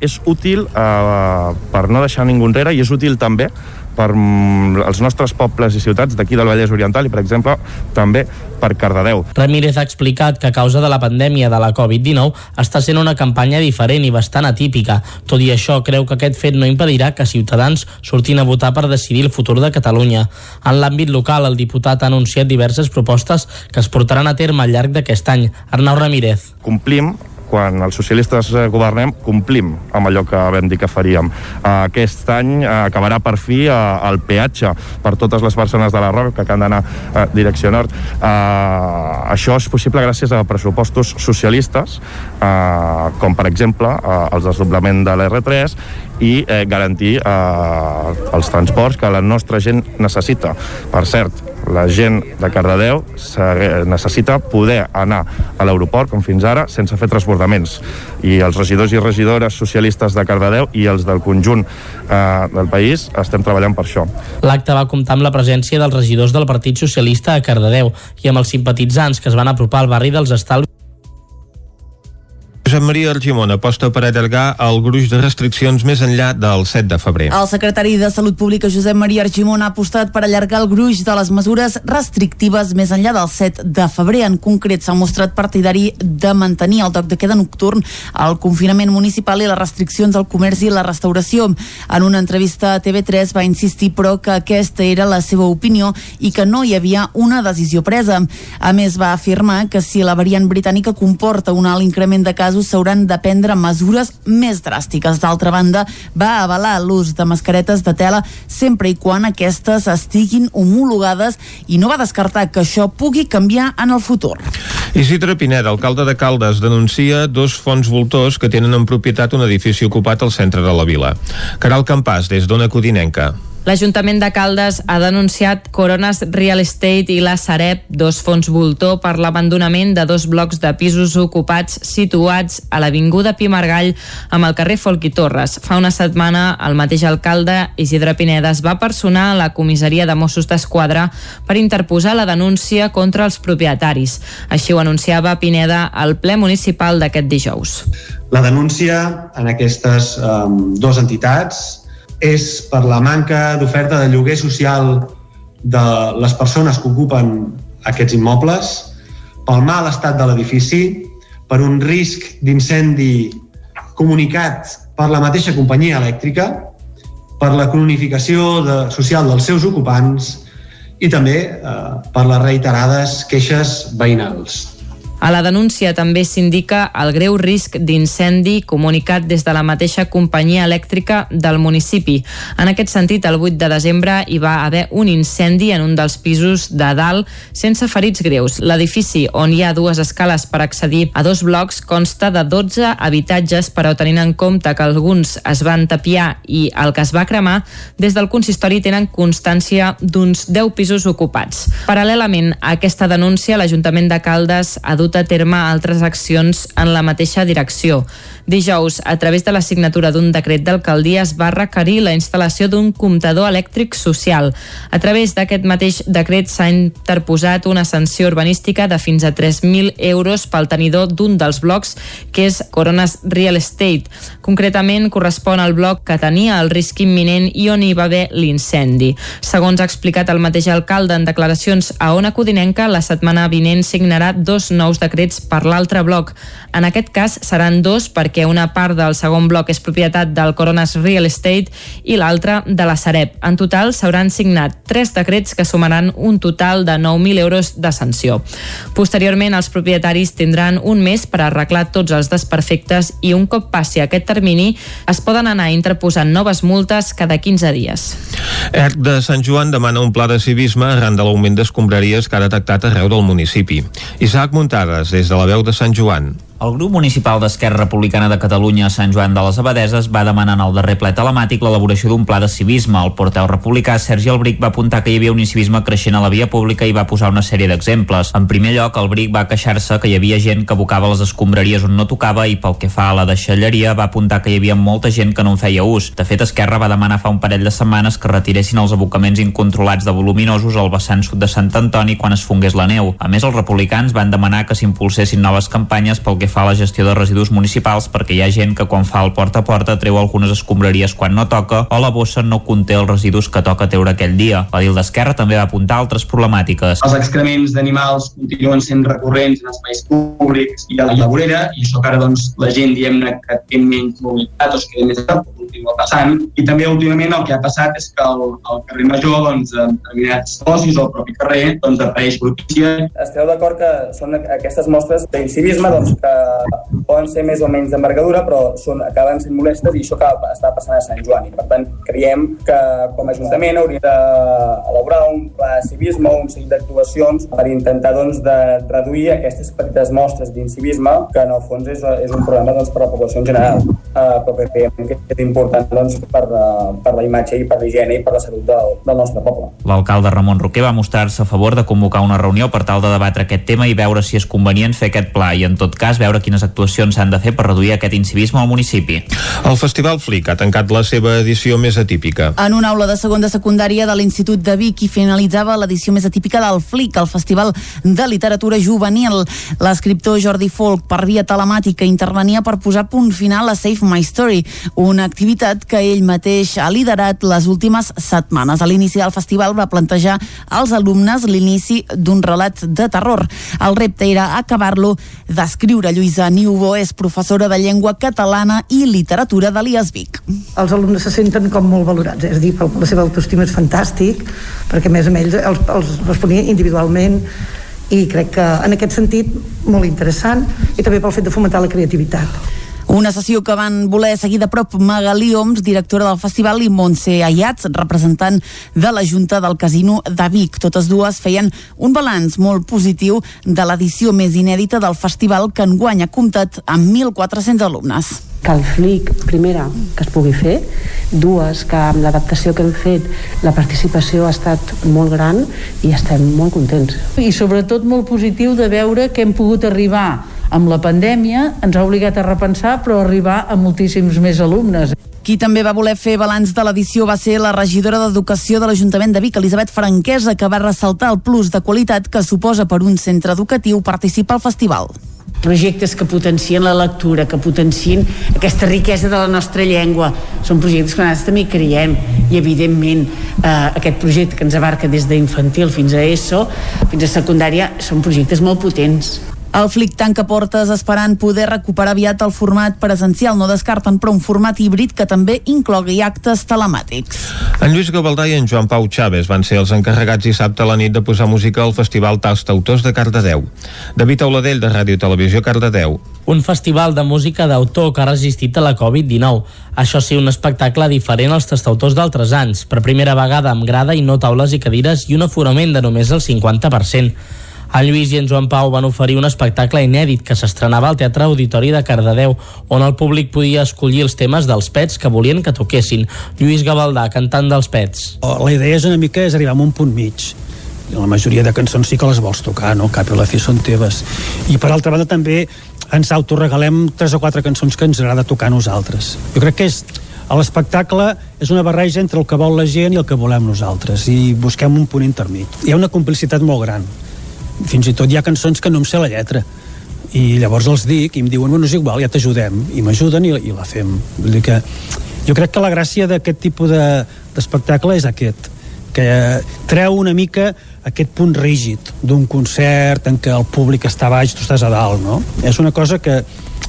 és útil eh, per no deixar ningú enrere i és útil també per mm, els nostres pobles i ciutats d'aquí del Vallès Oriental i, per exemple, també per Cardedeu. Ramírez ha explicat que a causa de la pandèmia de la Covid-19 està sent una campanya diferent i bastant atípica. Tot i això, creu que aquest fet no impedirà que ciutadans surtin a votar per decidir el futur de Catalunya. En l'àmbit local, el diputat ha anunciat diverses propostes que es portaran a terme al llarg d'aquest any. Arnau Ramírez. Complim quan els socialistes eh, governem, complim amb allò que vam dir que faríem. Eh, Aquest any eh, acabarà per fi el peatge per totes les persones de la Roca que han d'anar eh, direcció nord. Això és possible gràcies a pressupostos socialistes, com per exemple els desdoblament de l'R3 i garantir els transports que la nostra gent necessita. Per cert, La gent de Cardedeu necessita poder anar a l'aeroport, com fins ara, sense fer transbordaments. I els regidors i regidores socialistes de Cardedeu i els del conjunt eh, del país estem treballant per això. L'acte va comptar amb la presència dels regidors del Partit Socialista a Cardedeu i amb els simpatitzants que es van apropar al barri dels Estalvis Josep Maria Argimon aposta per allargar el gruix de restriccions més enllà del 7 de febrer. El secretari de Salut Pública, Josep Maria Argimon, ha apostat per allargar el gruix de les mesures restrictives més enllà del 7 de febrer. En concret, s'ha mostrat partidari de mantenir el toc de queda nocturn, el confinament municipal i les restriccions al comerç i la restauració. En una entrevista a TV3 va insistir, però, que aquesta era la seva opinió i que no hi havia una decisió presa. A més, va afirmar que si la variant britànica comporta un alt increment de casos casos s'hauran de prendre mesures més dràstiques. D'altra banda, va avalar l'ús de mascaretes de tela sempre i quan aquestes estiguin homologades i no va descartar que això pugui canviar en el futur. Isidre Pineda, alcalde de Caldes, denuncia dos fons voltors que tenen en propietat un edifici ocupat al centre de la vila. Caral Campàs, des d'Ona Codinenca. L'Ajuntament de Caldes ha denunciat Coronas Real Estate i la Sareb, dos fons voltor, per l'abandonament de dos blocs de pisos ocupats situats a l'Avinguda Pimargall amb el carrer Folk i Torres. Fa una setmana, el mateix alcalde, Isidre Pineda, es va personar a la comissaria de Mossos d'Esquadra per interposar la denúncia contra els propietaris. Així ho anunciava Pineda al ple municipal d'aquest dijous. La denúncia en aquestes um, dues entitats és per la manca d'oferta de lloguer social de les persones que ocupen aquests immobles, pel mal estat de l'edifici, per un risc d'incendi comunicat per la mateixa companyia elèctrica, per la cronificació de, social dels seus ocupants i també eh, per les reiterades queixes veïnals. A la denúncia també s'indica el greu risc d'incendi comunicat des de la mateixa companyia elèctrica del municipi. En aquest sentit, el 8 de desembre hi va haver un incendi en un dels pisos de dalt sense ferits greus. L'edifici, on hi ha dues escales per accedir a dos blocs, consta de 12 habitatges, però tenint en compte que alguns es van tapiar i el que es va cremar, des del consistori tenen constància d'uns 10 pisos ocupats. Paral·lelament a aquesta denúncia, l'Ajuntament de Caldes ha dut dut a terme altres accions en la mateixa direcció. Dijous, a través de la signatura d'un decret d'alcaldia, es va requerir la instal·lació d'un comptador elèctric social. A través d'aquest mateix decret s'ha interposat una sanció urbanística de fins a 3.000 euros pel tenidor d'un dels blocs, que és Coronas Real Estate. Concretament, correspon al bloc que tenia el risc imminent i on hi va haver l'incendi. Segons ha explicat el mateix alcalde en declaracions a Ona Codinenca, la setmana vinent signarà dos nous decrets per l'altre bloc. En aquest cas seran dos perquè una part del segon bloc és propietat del Coronas Real Estate i l'altra de la Sareb. En total s'hauran signat tres decrets que sumaran un total de 9.000 euros de sanció. Posteriorment, els propietaris tindran un mes per arreglar tots els desperfectes i un cop passi aquest termini es poden anar interposant noves multes cada 15 dies. ERC de Sant Joan demana un pla de civisme arran de l'augment d'escombraries que ha detectat arreu del municipi. Isaac Muntades, des de la veu de Sant Joan. El grup municipal d'Esquerra Republicana de Catalunya a Sant Joan de les Abadeses va demanar en el darrer ple telemàtic l'elaboració d'un pla de civisme. El porteu republicà Sergi Albric va apuntar que hi havia un incivisme creixent a la via pública i va posar una sèrie d'exemples. En primer lloc, Albric va queixar-se que hi havia gent que abocava les escombraries on no tocava i pel que fa a la deixalleria va apuntar que hi havia molta gent que no en feia ús. De fet, Esquerra va demanar fa un parell de setmanes que retiressin els abocaments incontrolats de voluminosos al vessant sud de Sant Antoni quan es fongués la neu. A més, els republicans van demanar que s'impulsessin noves campanyes pel que fa a la gestió de residus municipals perquè hi ha gent que quan fa el porta a porta treu algunes escombraries quan no toca o la bossa no conté els residus que toca treure aquell dia. La DIL d'Esquerra també va apuntar altres problemàtiques. Els excrements d'animals continuen sent recurrents en espais públics i a la vorera i això que ara doncs, la gent diem-ne que té menys mobilitat o es queda més a continua passant. I també últimament el que ha passat és que al, al carrer Major, doncs, en determinats socis o el propi carrer, doncs apareix brutícia. Esteu d'acord que són aquestes mostres d'incivisme doncs, que poden ser més o menys d'envergadura, però són, acaben sent molestes i això acaba, està passant a Sant Joan. I per tant, creiem que com a Ajuntament hauria d'elaborar un pla de civisme un seguit d'actuacions per intentar doncs, de reduir aquestes petites mostres d'incivisme, que en el fons és, és un problema doncs, per la població en general. Uh, però creiem que és important important doncs, per, uh, per la imatge i per l'higiene i per la salut del, del nostre poble. L'alcalde Ramon Roquer va mostrar-se a favor de convocar una reunió per tal de debatre aquest tema i veure si és convenient fer aquest pla i, en tot cas, veure quines actuacions s'han de fer per reduir aquest incivisme al municipi. El Festival Flic ha tancat la seva edició més atípica. En una aula de segon de secundària de l'Institut de Vic i finalitzava l'edició més atípica del FLIC, el Festival de Literatura Juvenil. L'escriptor Jordi Folk, per via telemàtica, intervenia per posar punt final a Save My Story, una activitat que ell mateix ha liderat les últimes setmanes. A l'inici del festival va plantejar als alumnes l'inici d'un relat de terror. El repte era acabar-lo d'escriure. Lluïsa Niubo és professora de llengua catalana i literatura de l'IAS Vic. Els alumnes se senten com molt valorats, és a dir, la seva autoestima és fantàstic, perquè a més a més els, els responia individualment i crec que en aquest sentit molt interessant i també pel fet de fomentar la creativitat. Una sessió que van voler seguir de prop Magalí Oms, directora del festival, i Montse Ayats, representant de la Junta del Casino de Vic. Totes dues feien un balanç molt positiu de l'edició més inèdita del festival que enguany ha comptat amb 1.400 alumnes que el FLIC, primera, que es pugui fer, dues, que amb l'adaptació que hem fet la participació ha estat molt gran i estem molt contents. I sobretot molt positiu de veure que hem pogut arribar amb la pandèmia, ens ha obligat a repensar, però arribar a moltíssims més alumnes. Qui també va voler fer balanç de l'edició va ser la regidora d'Educació de l'Ajuntament de Vic, Elisabet Franquesa, que va ressaltar el plus de qualitat que suposa per un centre educatiu participar al festival projectes que potencien la lectura, que potencien aquesta riquesa de la nostra llengua. Són projectes que nosaltres també creiem i, evidentment, eh, aquest projecte que ens abarca des d'infantil fins a ESO, fins a secundària, són projectes molt potents. El Flic tanca portes esperant poder recuperar aviat el format presencial. No descarten, però un format híbrid que també inclogui actes telemàtics. En Lluís Gavaldà i en Joan Pau Chaves van ser els encarregats dissabte a la nit de posar música al Festival Tast Autors de Cardedeu. David Auladell, de Ràdio Televisió Cardedeu. Un festival de música d'autor que ha resistit a la Covid-19. Això sí, un espectacle diferent als tastautors d'altres anys. Per primera vegada amb grada i no taules i cadires i un aforament de només el 50%. En Lluís i en Joan Pau van oferir un espectacle inèdit que s'estrenava al Teatre Auditori de Cardedeu, on el públic podia escollir els temes dels pets que volien que toquessin. Lluís Gavaldà, cantant dels pets. Oh, la idea és una mica és arribar a un punt mig. La majoria de cançons sí que les vols tocar, no? Cap i la fi són teves. I per altra banda també ens autoregalem tres o quatre cançons que ens agrada tocar a nosaltres. Jo crec que és l'espectacle és una barreja entre el que vol la gent i el que volem nosaltres i busquem un punt intermig. Hi ha una complicitat molt gran fins i tot hi ha cançons que no em sé la lletra. I llavors els dic i em diuen, bueno, és igual, ja t'ajudem. I m'ajuden i, i la fem. Vull dir que jo crec que la gràcia d'aquest tipus d'espectacle de, és aquest que treu una mica aquest punt rígid d'un concert en què el públic està baix, tu estàs a dalt, no? És una cosa que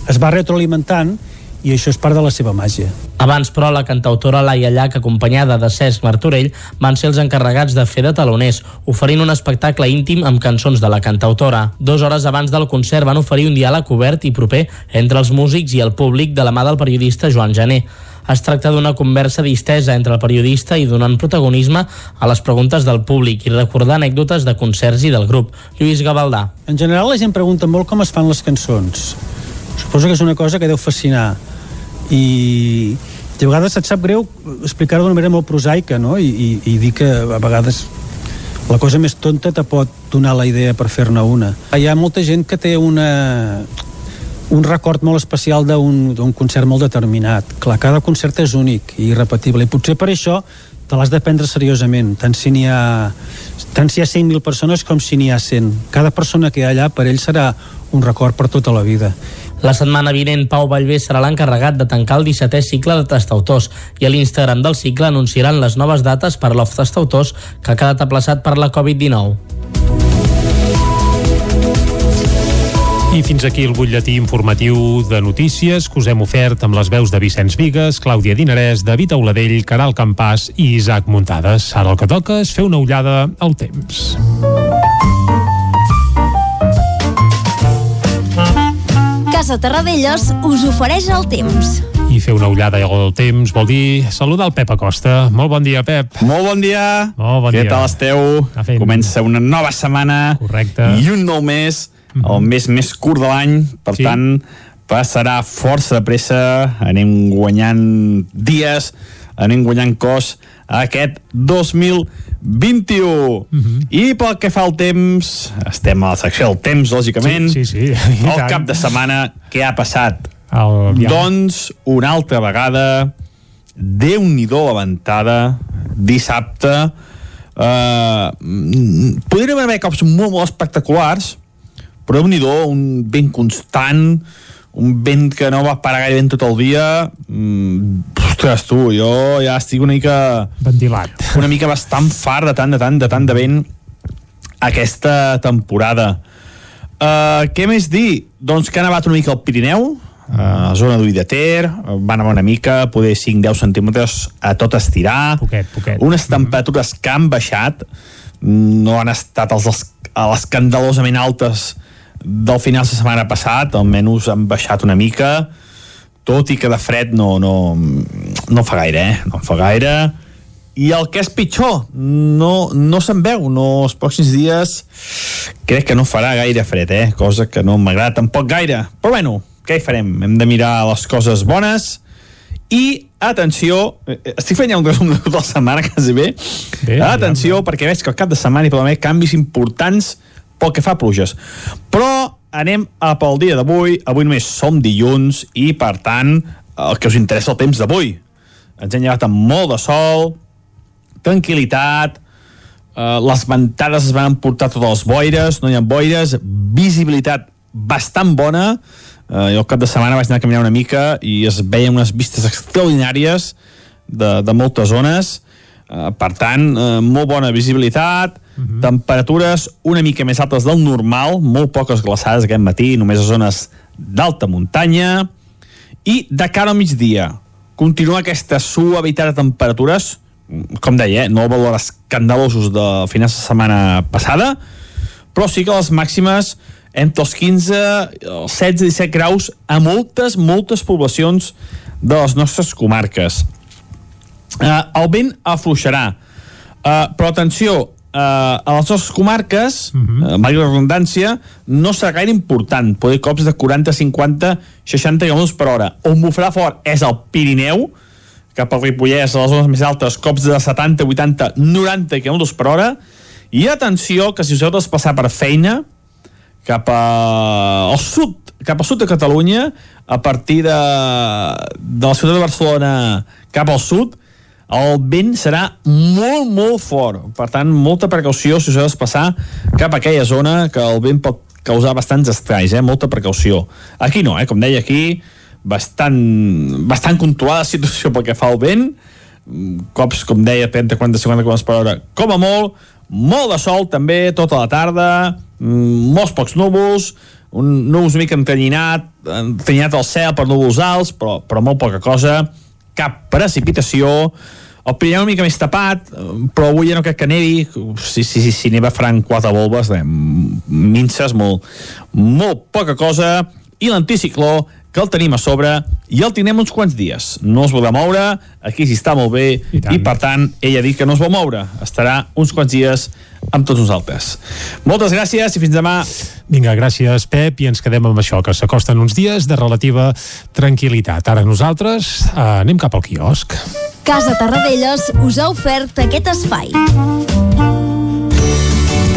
es va retroalimentant i això és part de la seva màgia. Abans, però, la cantautora Laia Llach, acompanyada de Cesc Martorell, van ser els encarregats de fer de taloners, oferint un espectacle íntim amb cançons de la cantautora. Dos hores abans del concert van oferir un diàleg obert i proper entre els músics i el públic de la mà del periodista Joan Jané. Es tracta d'una conversa distesa entre el periodista i donant protagonisme a les preguntes del públic i recordar anècdotes de concerts i del grup. Lluís Gavaldà. En general la gent pregunta molt com es fan les cançons. Suposo que és una cosa que deu fascinar i de vegades et sap greu explicar-ho d'una manera molt prosaica no? I, i, i dir que a vegades la cosa més tonta te pot donar la idea per fer-ne una. Hi ha molta gent que té una, un record molt especial d'un concert molt determinat. Clar, cada concert és únic i irrepetible i potser per això te l'has de prendre seriosament, tant si n'hi ha tant si hi ha 100.000 persones com si n'hi ha 100. Cada persona que hi ha allà per ell serà un record per tota la vida. La setmana vinent, Pau Vallvé serà l'encarregat de tancar el 17è cicle de tastautors i a l'Instagram del cicle anunciaran les noves dates per l'Off Tastautors que ha quedat aplaçat per la Covid-19. I fins aquí el butlletí informatiu de notícies que us hem ofert amb les veus de Vicenç Vigues, Clàudia Dinarès, David Auladell, Caral Campàs i Isaac Muntades. Ara el que toca és fer una ullada al temps. Casa Terradellos us ofereix el temps. I fer una ullada al temps vol dir saludar el Pep Acosta. Molt bon dia, Pep. Molt bon dia. Molt bon Què dia. tal esteu? Comença una nova setmana Correcte. i un nou mes, el mes més curt de l'any, per Sí. tant, passarà força de pressa, anem guanyant dies, anem guanyant cos aquest 2021. Mm -hmm. I pel que fa al temps, estem a la secció del temps, lògicament. Sí, sí, sí. El cap de setmana, què ha passat? El... Doncs, una altra vegada, Déu-n'hi-do la ventada, dissabte, Uh, podríem haver cops molt, molt espectaculars però déu nhi un vent constant un vent que no va parar gaire tot el dia mm, ostres tu, jo ja estic una mica ventilat una mica bastant fart de tant de tant de tant de vent aquesta temporada uh, què més dir? doncs que ha nevat una mica al Pirineu a uh, zona d'Ull de Ter, van anar una mica, poder 5-10 centímetres a tot estirar. Poquet, poquet. Unes temperatures que han baixat, no han estat els, l'escandalosament altes del final de setmana passat, almenys han baixat una mica, tot i que de fred no, no, no fa gaire, eh? No fa gaire. I el que és pitjor, no, no se'n veu, no els pròxims dies crec que no farà gaire fred, eh? Cosa que no m'agrada tampoc gaire. Però bueno, què hi farem? Hem de mirar les coses bones i atenció, eh, estic fent ja un resum de tota la setmana quasi bé, bé atenció ja, perquè veig que al cap de setmana hi pot haver canvis importants pel que fa a pluges. Però anem a pel dia d'avui. Avui només som dilluns i per tant el que us interessa el temps d'avui. Ens hem llevat amb molt de sol tranquil·litat eh, les ventades es van emportar totes les boires no hi ha boires, visibilitat bastant bona. Eh, jo el cap de setmana vaig anar a caminar una mica i es veien unes vistes extraordinàries de, de moltes zones. Eh, per tant, eh, molt bona visibilitat -huh. temperatures una mica més altes del normal molt poques glaçades aquest matí, només a zones d'alta muntanya i de cara al migdia continua aquesta suavitat de temperatures com deia, eh, no valor escandalosos de finals de setmana passada però sí que les màximes entre els 15, els 16 i 17 graus a moltes, moltes poblacions de les nostres comarques. Uh, el vent afluixarà. Uh, però atenció, uh, a les nostres comarques, uh -huh. uh, la redundància, no serà gaire important. Poder cops de 40, 50, 60 km per hora. On bufarà fort és el Pirineu, cap al Ripollès, a les zones més altes, cops de 70, 80, 90 km per hora. I atenció, que si us heu de passar per feina, cap a, al sud, cap al sud de Catalunya, a partir de, de la ciutat de Barcelona cap al sud, el vent serà molt, molt fort. Per tant, molta precaució si us heu de passar cap a aquella zona que el vent pot causar bastants estralls, eh? molta precaució. Aquí no, eh? com deia aquí, bastant, bastant controlada la situació pel que fa al vent, cops, com deia, 30, 40, 50 km per hora, com a molt, molt de sol també tota la tarda, mm, molts pocs núvols, un núvols una mica entanyinat, entanyinat al cel per núvols alts, però, però molt poca cosa, cap precipitació, el Pirineu una mica més tapat, però avui ja no crec que nevi, si, si, si, si neva faran quatre volves, eh, minces, molt, molt poca cosa, i l'anticicló que el tenim a sobre i el tindrem uns quants dies. No es voldrà moure, aquí s'hi està molt bé i, i per tant ella ha dit que no es vol moure. Estarà uns quants dies amb tots nosaltres. Moltes gràcies i fins demà. Vinga, gràcies Pep i ens quedem amb això, que s'acosten uns dies de relativa tranquil·litat. Ara nosaltres eh, anem cap al quiosc. Casa Tarradellas us ha ofert aquest espai.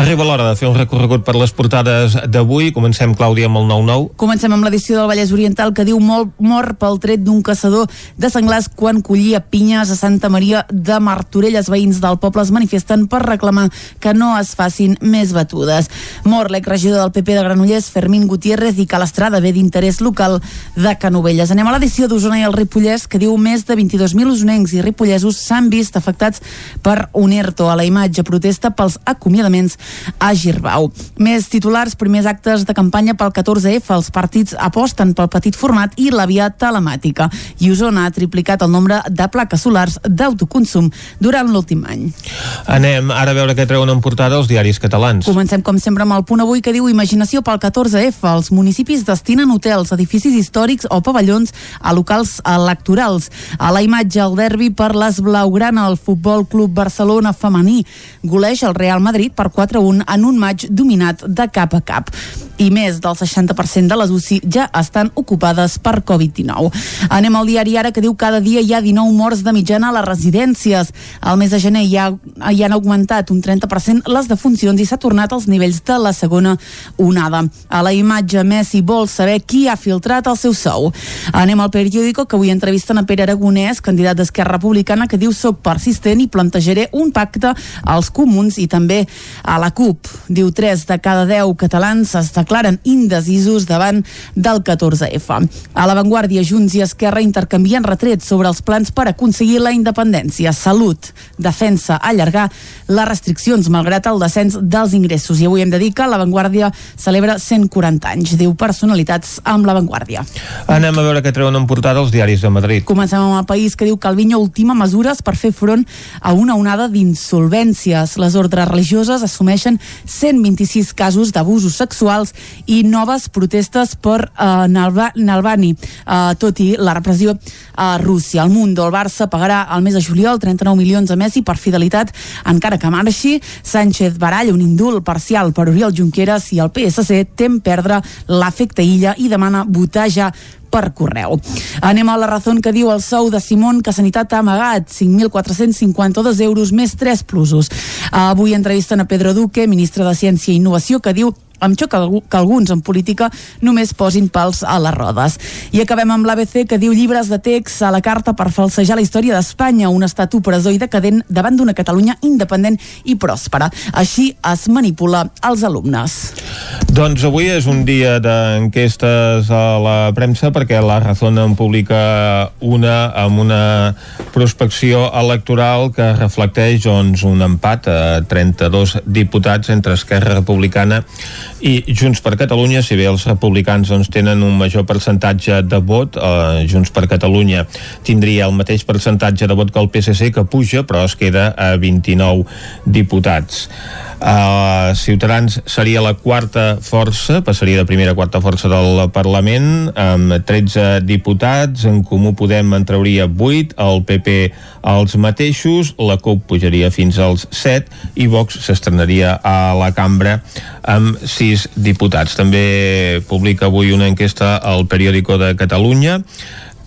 Arriba l'hora de fer un recorregut per les portades d'avui. Comencem, Clàudia, amb el 9-9. Comencem amb l'edició del Vallès Oriental que diu molt mort pel tret d'un caçador de senglars quan collia pinyes a Santa Maria de Martorell. Els veïns del poble es manifesten per reclamar que no es facin més batudes. Mor l'exregidor del PP de Granollers, Fermín Gutiérrez, i Calastrada ve d'interès local de Canovelles. Anem a l'edició d'Osona i el Ripollès que diu més de 22.000 usonencs i ripollesos s'han vist afectats per un ERTO a la imatge protesta pels acomiadaments a Girbau. Més titulars, primers actes de campanya pel 14F. Els partits aposten pel petit format i la via telemàtica. I Osona ha triplicat el nombre de plaques solars d'autoconsum durant l'últim any. Anem ara a veure què treuen en portada els diaris catalans. Comencem, com sempre, amb el punt avui que diu Imaginació pel 14F. Els municipis destinen hotels, edificis històrics o pavellons a locals electorals. A la imatge, el derbi per les Blaugrana, el Futbol Club Barcelona femení goleix el Real Madrid per 4-1 en un maig dominat de cap a cap i més del 60% de les UCI ja estan ocupades per Covid-19. Anem al diari ara que diu cada dia hi ha 19 morts de mitjana a les residències. Al mes de gener hi, ha, hi han augmentat un 30% les defuncions i s'ha tornat als nivells de la segona onada. A la imatge, Messi vol saber qui ha filtrat el seu sou. Anem al periòdico que avui entrevisten a Pere Aragonès, candidat d'Esquerra Republicana, que diu soc persistent i plantejaré un pacte als comuns i també a la CUP. Diu 3 de cada 10 catalans es declaren indecisos davant del 14F. A l'avantguàrdia, Junts i Esquerra intercanvien retrets sobre els plans per aconseguir la independència. Salut, defensa, allargar les restriccions malgrat el descens dels ingressos. I avui hem de dir que l'avantguàrdia celebra 140 anys. Diu personalitats amb l'avantguàrdia. Anem a veure què treuen en portada els diaris de Madrid. Comencem amb el país que diu que Calviño ultima mesures per fer front a una onada d'insolvències. Les ordres religioses assumeixen 126 casos d'abusos sexuals i noves protestes per uh, Nalba, Nalbani, uh, tot i la repressió a Rússia. El Mundo, el Barça pagarà al mes de juliol 39 milions a Messi per fidelitat encara que marxi. Sánchez baralla un indult parcial per Oriol Junqueras i el PSC tem perdre l'efecte illa i demana votar ja per correu. Anem a la raó que diu el sou de Simón que Sanitat ha amagat 5.452 euros més 3 plusos. Avui entrevisten a Pedro Duque, ministre de Ciència i Innovació, que diu em xoca que alguns en política només posin pals a les rodes. I acabem amb l'ABC que diu llibres de text a la carta per falsejar la història d'Espanya, un estat opressor i decadent davant d'una Catalunya independent i pròspera. Així es manipula els alumnes. Doncs avui és un dia d'enquestes a la premsa perquè la Razón en publica una amb una prospecció electoral que reflecteix doncs, un empat a 32 diputats entre Esquerra Republicana i Junts per Catalunya, si bé els republicans doncs, tenen un major percentatge de vot, eh, Junts per Catalunya tindria el mateix percentatge de vot que el PSC, que puja, però es queda a 29 diputats. Uh, Ciutadans seria la quarta força, passaria de primera a quarta força del Parlament, amb 13 diputats, en Comú Podem en trauria 8, el PP els mateixos, la CUP pujaria fins als 7 i Vox s'estrenaria a la cambra amb 6 diputats. També publica avui una enquesta al periòdico de Catalunya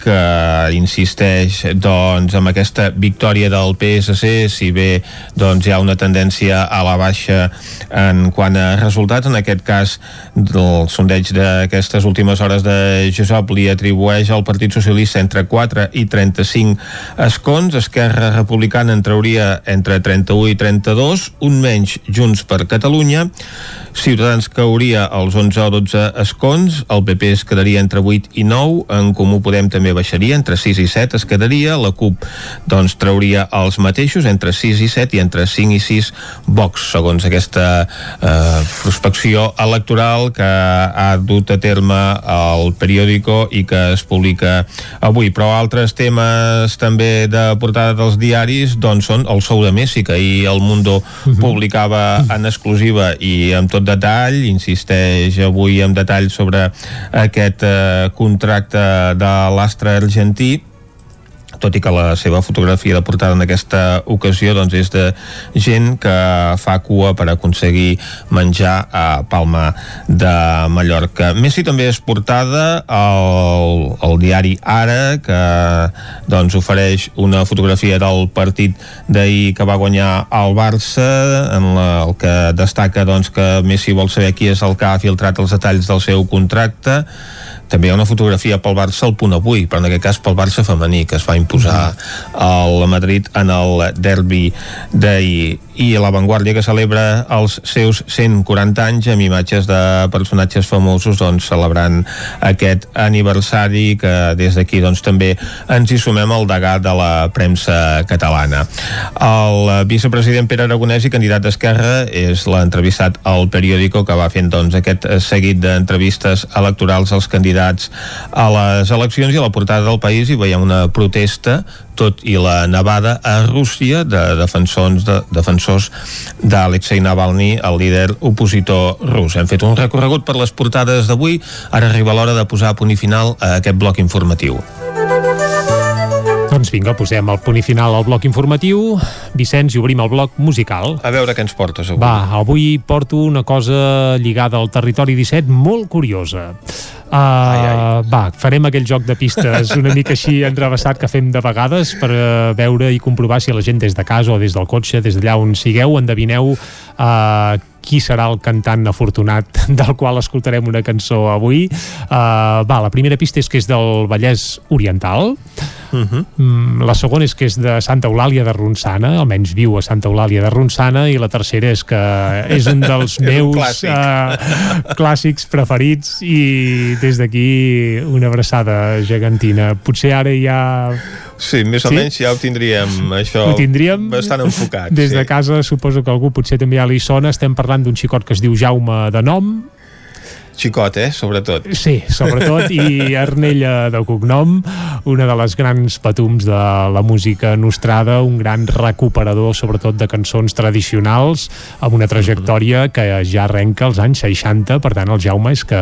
que insisteix doncs, amb aquesta victòria del PSC, si bé doncs, hi ha una tendència a la baixa en quant a resultats, en aquest cas el sondeig d'aquestes últimes hores de Josep li atribueix al Partit Socialista entre 4 i 35 escons, Esquerra Republicana en trauria entre 31 i 32, un menys Junts per Catalunya, Ciutadans cauria als 11 o 12 escons, el PP es quedaria entre 8 i 9, en Comú Podem també baixaria, entre 6 i 7 es quedaria, la CUP doncs trauria els mateixos, entre 6 i 7 i entre 5 i 6 Vox, segons aquesta eh, prospecció electoral que ha dut a terme el periòdico i que es publica avui. Però altres temes també de portada dels diaris doncs són el sou de Messi, que ahir el Mundo uh -huh. publicava en exclusiva i amb tot detall, insisteix avui en detall sobre aquest eh, contracte de l'astre argentí tot i que la seva fotografia de portada en aquesta ocasió doncs, és de gent que fa cua per aconseguir menjar a Palma de Mallorca. Messi també és portada al, al diari Ara, que doncs, ofereix una fotografia del partit d'ahir que va guanyar el Barça, en la, el que destaca doncs, que Messi vol saber qui és el que ha filtrat els detalls del seu contracte, també hi ha una fotografia pel Barça al punt avui, però en aquest cas pel Barça femení, que es va imposar al Madrid en el derbi d'ahir. I La Vanguardia que celebra els seus 140 anys amb imatges de personatges famosos doncs, celebrant aquest aniversari que des d'aquí doncs, també ens hi sumem al degà de la premsa catalana. El vicepresident Pere Aragonès i candidat d'Esquerra és l'entrevistat al periòdico que va fent doncs, aquest seguit d'entrevistes electorals als candidats a les eleccions i a la portada del país i veiem una protesta tot i la nevada a Rússia de defensors de, defensors d'Alexei Navalny, el líder opositor rus. Hem fet un recorregut per les portades d'avui, ara arriba l'hora de posar a punt i final a aquest bloc informatiu. Doncs vinga, posem el punt i final al bloc informatiu. Vicenç, i obrim el bloc musical. A veure què ens portes avui. Va, avui porto una cosa lligada al territori 17 molt curiosa. Uh, ai, ai. Va, farem aquell joc de pistes una mica així enrevessat que fem de vegades per uh, veure i comprovar si la gent des de casa o des del cotxe, des d'allà on sigueu, endevineu uh, qui serà el cantant afortunat del qual escoltarem una cançó avui. Uh, va, la primera pista és que és del Vallès Oriental. Uh -huh. mm, la segona és que és de Santa Eulàlia de Ronçana, almenys viu a Santa Eulàlia de Ronçana, i la tercera és que és un dels meus clàssic. uh, clàssics preferits i des d'aquí una abraçada gegantina. Potser ara ja Sí, més o sí? menys ja ho tindríem, això ho tindríem bastant enfocat. Des sí. de casa suposo que algú potser també ja li sona. Estem parlant d'un xicot que es diu Jaume de nom, Xicot, eh? Sobretot. Sí, sobretot, i Arnella de cognom, una de les grans patums de la música nostrada, un gran recuperador, sobretot, de cançons tradicionals, amb una trajectòria que ja arrenca als anys 60, per tant, el Jaume és que,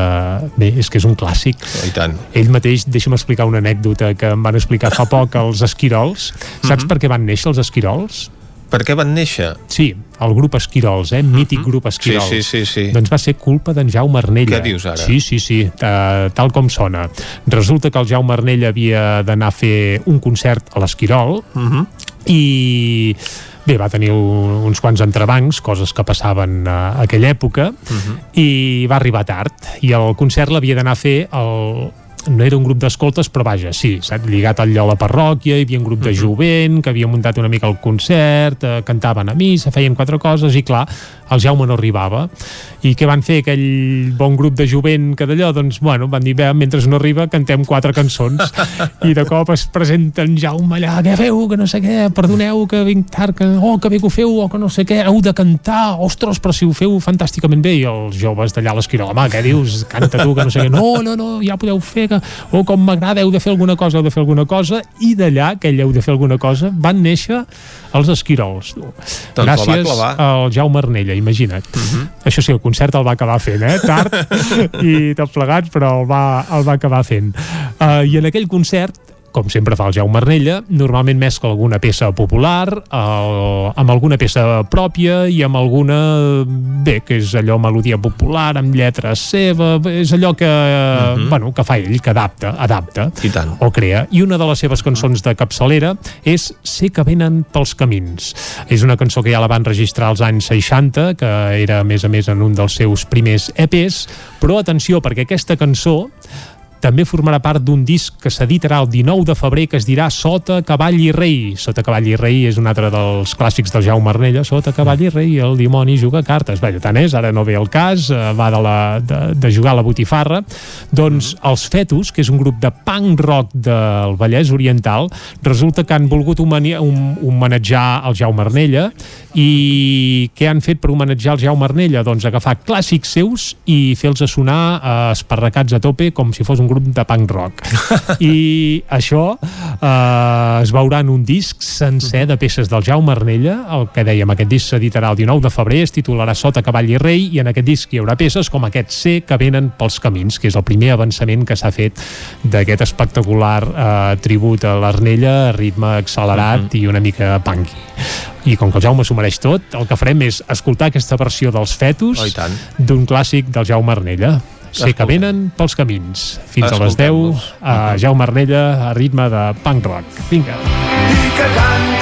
bé, és que és un clàssic. Oh, I tant. Ell mateix, deixa'm explicar una anècdota que em van explicar fa poc els esquirols. Saps mm -hmm. per què van néixer els esquirols? Per què van néixer? Sí, el grup Esquirols, eh? mític uh -huh. grup Esquirols. Sí, sí, sí, sí. Doncs va ser culpa d'en Jaume Arnella. Què dius ara? Sí, sí, sí, uh, tal com sona. Resulta que el Jaume Arnella havia d'anar a fer un concert a l'Esquirol uh -huh. i bé, va tenir uns quants entrebancs, coses que passaven a aquella època, uh -huh. i va arribar tard. I el concert l'havia d'anar a fer el, no era un grup d'escoltes, però vaja, sí, saps? lligat al lloc a la parròquia, hi havia un grup de jovent que havia muntat una mica el concert, eh, cantaven a missa, feien quatre coses, i clar, el Jaume no arribava. I què van fer aquell bon grup de jovent que d'allò? Doncs, bueno, van dir, bé, mentre no arriba, cantem quatre cançons. I de cop es presenta en Jaume allà, què feu, que no sé què, perdoneu que vinc tard, que, oh, que bé que ho feu, o que no sé què, heu de cantar, ostres, però si ho feu fantàsticament bé. I els joves d'allà a l'esquiró, home, què dius? Canta tu, que no sé què. No, no, no, ja podeu fer, que, oh, com m'agrada, heu de fer alguna cosa, heu de fer alguna cosa. I d'allà, que ell heu de fer alguna cosa, van néixer els esquirols. Doncs Gràcies al Jaume Arnella, imagina't. Uh -huh. Això sí, el concert el va acabar fent, eh? Tard i tot plegat, però el va, el va acabar fent. Uh, I en aquell concert com sempre fa el Jaume Arnella, normalment mescla alguna peça popular el, amb alguna peça pròpia i amb alguna, bé, que és allò melodia popular, amb lletra seva, és allò que, uh -huh. bueno, que fa ell, que adapta, adapta I tant. o crea. I una de les seves cançons de capçalera és Sé que venen pels camins. És una cançó que ja la van registrar als anys 60, que era, a més a més, en un dels seus primers EPs, però atenció, perquè aquesta cançó també formarà part d'un disc que s'editarà el 19 de febrer que es dirà Sota Cavall i Rei. Sota Cavall i Rei és un altre dels clàssics del Jaume Arnella. Sota Cavall i Rei, el dimoni juga cartes. Bé, tant és, ara no ve el cas, eh, va de, la, de, de jugar a la botifarra. Doncs els Fetus, que és un grup de punk rock del Vallès Oriental, resulta que han volgut homenatjar el Jaume Arnella i què han fet per homenatjar el Jaume Arnella? Doncs agafar clàssics seus i fer-los sonar eh, esparracats a tope com si fos un grup de punk rock. I això eh, es veurà en un disc sencer de peces del Jaume Arnella, el que dèiem, aquest disc s'editarà el 19 de febrer, es titularà Sota Cavall i Rei, i en aquest disc hi haurà peces com aquest C que venen pels camins, que és el primer avançament que s'ha fet d'aquest espectacular eh, tribut a l'Arnella, a ritme accelerat uh -huh. i una mica punky i com que el Jaume s'ho mereix tot, el que farem és escoltar aquesta versió dels fetus oh, d'un clàssic del Jaume Arnella que venen pels camins. Fins a les 10 a Jaume Arnella a ritme de punk rock. Vinga. I que canten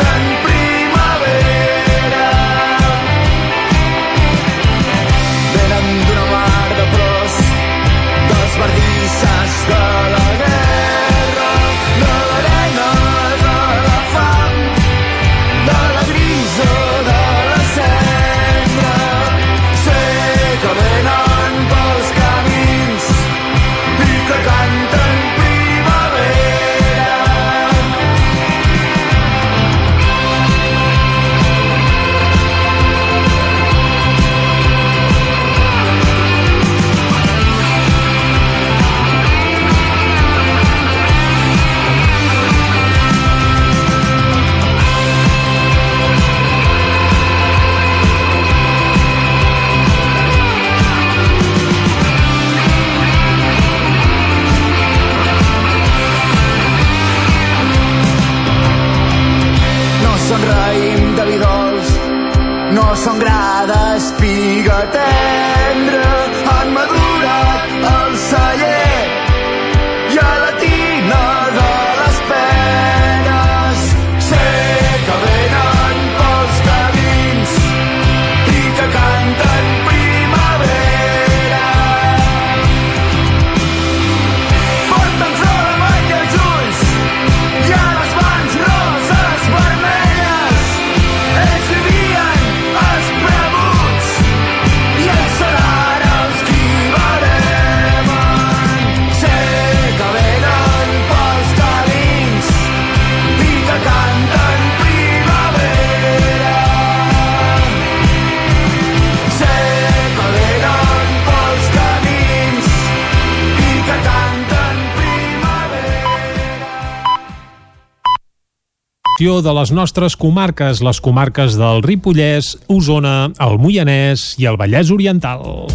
de les nostres comarques, les comarques del Ripollès, Osona, el Moianès i el Vallès Oriental.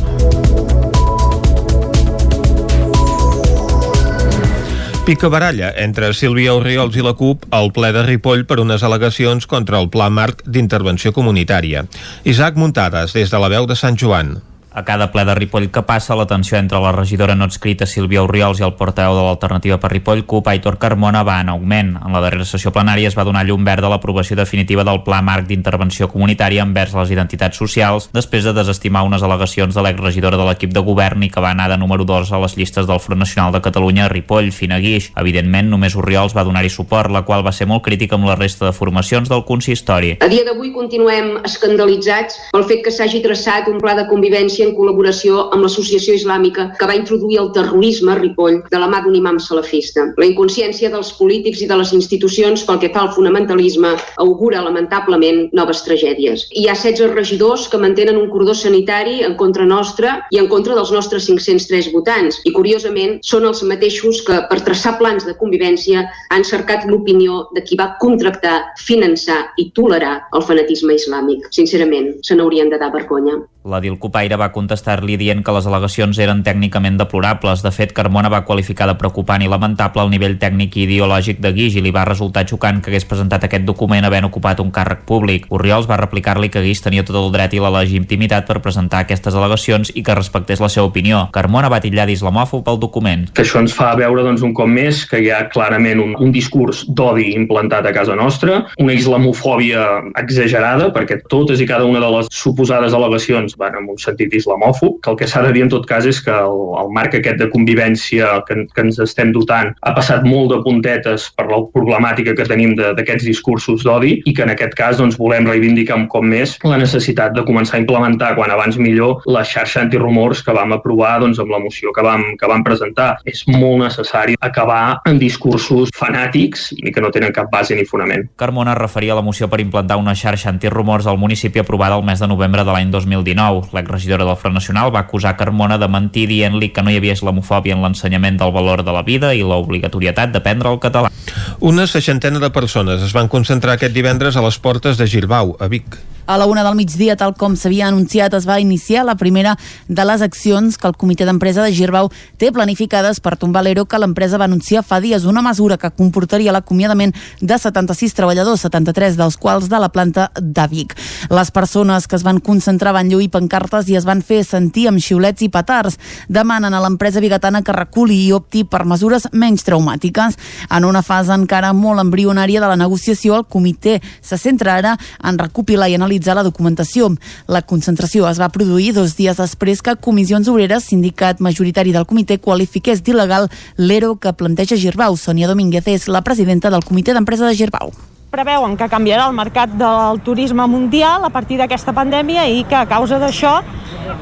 Pica baralla entre Sílvia Oriols i la CUP al ple de Ripoll per unes al·legacions contra el Pla Marc d'Intervenció Comunitària. Isaac Muntades, des de la veu de Sant Joan. A cada ple de Ripoll que passa, la tensió entre la regidora no adscrita Sílvia Oriols i el portaveu de l'alternativa per Ripoll, CUP, Aitor Carmona, va en augment. En la darrera sessió plenària es va donar llum verd a l'aprovació definitiva del Pla Marc d'Intervenció Comunitària envers les identitats socials, després de desestimar unes al·legacions de l'exregidora de l'equip de govern i que va anar de número 2 a les llistes del Front Nacional de Catalunya, Ripoll, Fina Guix. Evidentment, només Oriols va donar-hi suport, la qual va ser molt crítica amb la resta de formacions del consistori. A dia d'avui continuem escandalitzats pel fet que s'hagi traçat un pla de convivència en col·laboració amb l'associació islàmica que va introduir el terrorisme a Ripoll de la mà d'un imam salafista. La inconsciència dels polítics i de les institucions pel que fa al fonamentalisme augura lamentablement noves tragèdies. Hi ha 16 regidors que mantenen un cordó sanitari en contra nostra i en contra dels nostres 503 votants i curiosament són els mateixos que per traçar plans de convivència han cercat l'opinió de qui va contractar, finançar i tolerar el fanatisme islàmic. Sincerament, se n'haurien de dar vergonya. La Dilcopaire va contestar-li dient que les al·legacions eren tècnicament deplorables. De fet, Carmona va qualificar de preocupant i lamentable el nivell tècnic i ideològic de Guix i li va resultar xocant que hagués presentat aquest document havent ocupat un càrrec públic. Oriols va replicar-li que Guix tenia tot el dret i la legitimitat per presentar aquestes al·legacions i que respectés la seva opinió. Carmona va titllar d'islamòfob pel document. que això ens fa veure doncs, un cop més que hi ha clarament un, un discurs d'odi implantat a casa nostra, una islamofòbia exagerada, perquè totes i cada una de les suposades al·legacions van en un sentit islamòfob, que el que s'ha de dir en tot cas és que el, el marc aquest de convivència que, que ens estem dotant ha passat molt de puntetes per la problemàtica que tenim d'aquests discursos d'odi i que en aquest cas doncs, volem reivindicar un cop més la necessitat de començar a implementar quan abans millor la xarxa antirumors que vam aprovar doncs, amb la moció que vam, que vam presentar. És molt necessari acabar en discursos fanàtics i que no tenen cap base ni fonament. Carmona referia a la moció per implantar una xarxa antirumors al municipi aprovada el mes de novembre de l'any 2019. L'exregidora del Front Nacional va acusar Carmona de mentir dient-li que no hi havia islamofòbia en l'ensenyament del valor de la vida i l'obligatorietat d'aprendre el català. Una seixantena de persones es van concentrar aquest divendres a les portes de Girbau, a Vic. A la una del migdia, tal com s'havia anunciat, es va iniciar la primera de les accions que el comitè d'empresa de Girbau té planificades per tombar l'ERO que l'empresa va anunciar fa dies, una mesura que comportaria l'acomiadament de 76 treballadors, 73 dels quals de la planta de Vic. Les persones que es van concentrar van lluir pancartes i es van fer sentir amb xiulets i petards. Demanen a l'empresa bigatana que reculi i opti per mesures menys traumàtiques. En una fase encara molt embrionària de la negociació, el comitè se centra ara en recopilar i analitzar la documentació. La concentració es va produir dos dies després que Comissions Obreres, sindicat majoritari del comitè, qualifiqués d'il·legal l'ERO que planteja Girbau. Sònia Domínguez és la presidenta del comitè d'empresa de Girbau. Preveuen que canviarà el mercat del turisme mundial a partir d'aquesta pandèmia i que a causa d'això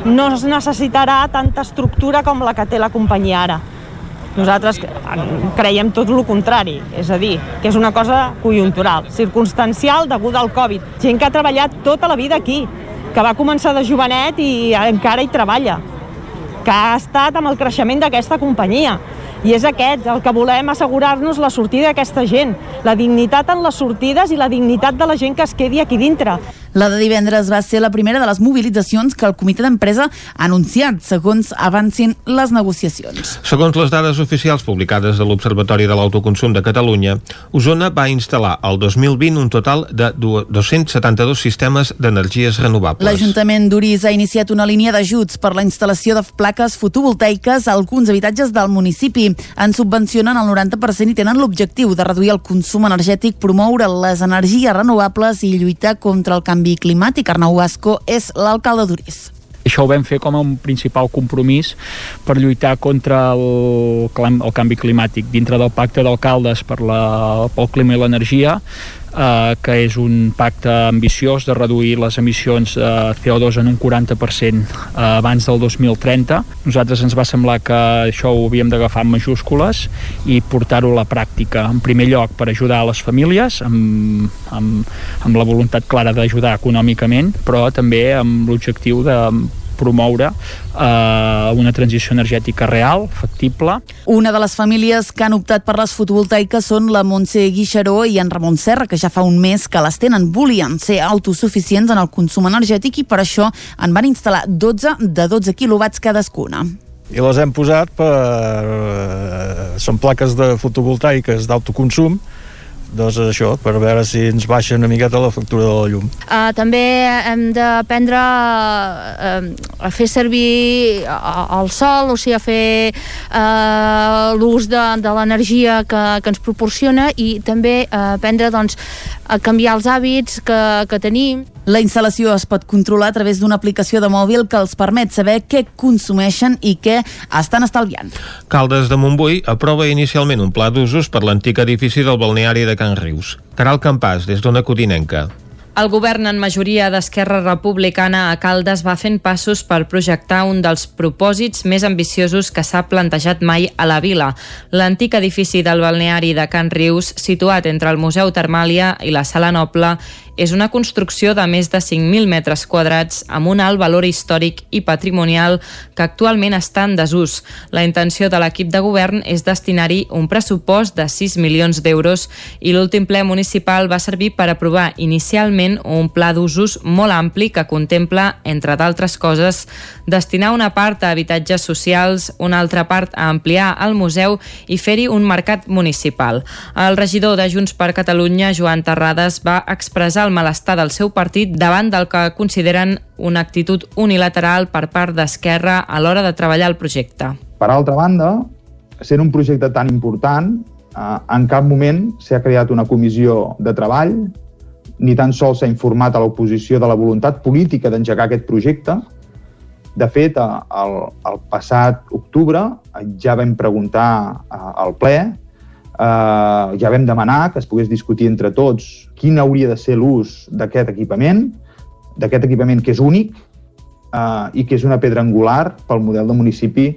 no es necessitarà tanta estructura com la que té la companyia ara. Nosaltres creiem tot el contrari, és a dir, que és una cosa conjuntural, circumstancial deguda al Covid. Gent que ha treballat tota la vida aquí, que va començar de jovenet i encara hi treballa, que ha estat amb el creixement d'aquesta companyia I és aquest, el que volem assegurar-nos la sortida d'aquesta gent, la dignitat en les sortides i la dignitat de la gent que es quedi aquí dintre. La de divendres va ser la primera de les mobilitzacions que el comitè d'empresa ha anunciat, segons avancin les negociacions. Segons les dades oficials publicades de l'Observatori de l'Autoconsum de Catalunya, Osona va instal·lar el 2020 un total de 272 sistemes d'energies renovables. L'Ajuntament d'Uris ha iniciat una línia d'ajuts per la instal·lació de plaques fotovoltaiques a alguns habitatges del municipi. En subvencionen el 90% i tenen l'objectiu de reduir el consum energètic, promoure les energies renovables i lluitar contra el canvi climàtic. Arnau Vasco és l'alcalde d'Uris. Això ho vam fer com a un principal compromís per lluitar contra el, el canvi climàtic dintre del pacte d'alcaldes per la, pel clima i l'energia eh, que és un pacte ambiciós de reduir les emissions de CO2 en un 40% eh, abans del 2030. Nosaltres ens va semblar que això ho havíem d'agafar en majúscules i portar-ho a la pràctica. En primer lloc, per ajudar a les famílies, amb, amb, amb la voluntat clara d'ajudar econòmicament, però també amb l'objectiu de promoure eh, una transició energètica real, factible. Una de les famílies que han optat per les fotovoltaiques són la Montse Guixaró i en Ramon Serra, que ja fa un mes que les tenen. Volien ser autosuficients en el consum energètic i per això en van instal·lar 12 de 12 quilowatts cadascuna. i les hem posat per... eh, són plaques de fotovoltaiques d'autoconsum doncs això, per veure si ens baixa una miqueta la factura de la llum. Uh, també hem d'aprendre uh, a fer servir el sol, o sigui, a fer uh, l'ús de, de l'energia que, que ens proporciona i també uh, aprendre doncs, a canviar els hàbits que, que tenim. La instal·lació es pot controlar a través d'una aplicació de mòbil que els permet saber què consumeixen i què estan estalviant. Caldes de Montbui aprova inicialment un pla d'usos per l'antic edifici del balneari de Can Rius. Caral Campàs, des d'Ona Codinenca. El govern en majoria d'Esquerra Republicana a Caldes va fent passos per projectar un dels propòsits més ambiciosos que s'ha plantejat mai a la vila. L'antic edifici del balneari de Can Rius, situat entre el Museu Termàlia i la Sala Noble, és una construcció de més de 5.000 metres quadrats amb un alt valor històric i patrimonial que actualment està en desús. La intenció de l'equip de govern és destinar-hi un pressupost de 6 milions d'euros i l'últim ple municipal va servir per aprovar inicialment un pla d'usos molt ampli que contempla, entre d'altres coses, destinar una part a habitatges socials, una altra part a ampliar el museu i fer-hi un mercat municipal. El regidor de Junts per Catalunya, Joan Terrades, va expressar el malestar del seu partit davant del que consideren una actitud unilateral per part d'Esquerra a l'hora de treballar el projecte. Per altra banda, sent un projecte tan important, eh, en cap moment s'ha creat una comissió de treball, ni tan sols s'ha informat a l'oposició de la voluntat política d'engegar aquest projecte. De fet, eh, el, el passat octubre ja vam preguntar eh, al ple, eh, ja vam demanar que es pogués discutir entre tots quin hauria de ser l'ús d'aquest equipament, d'aquest equipament que és únic eh, i que és una pedra angular pel model de municipi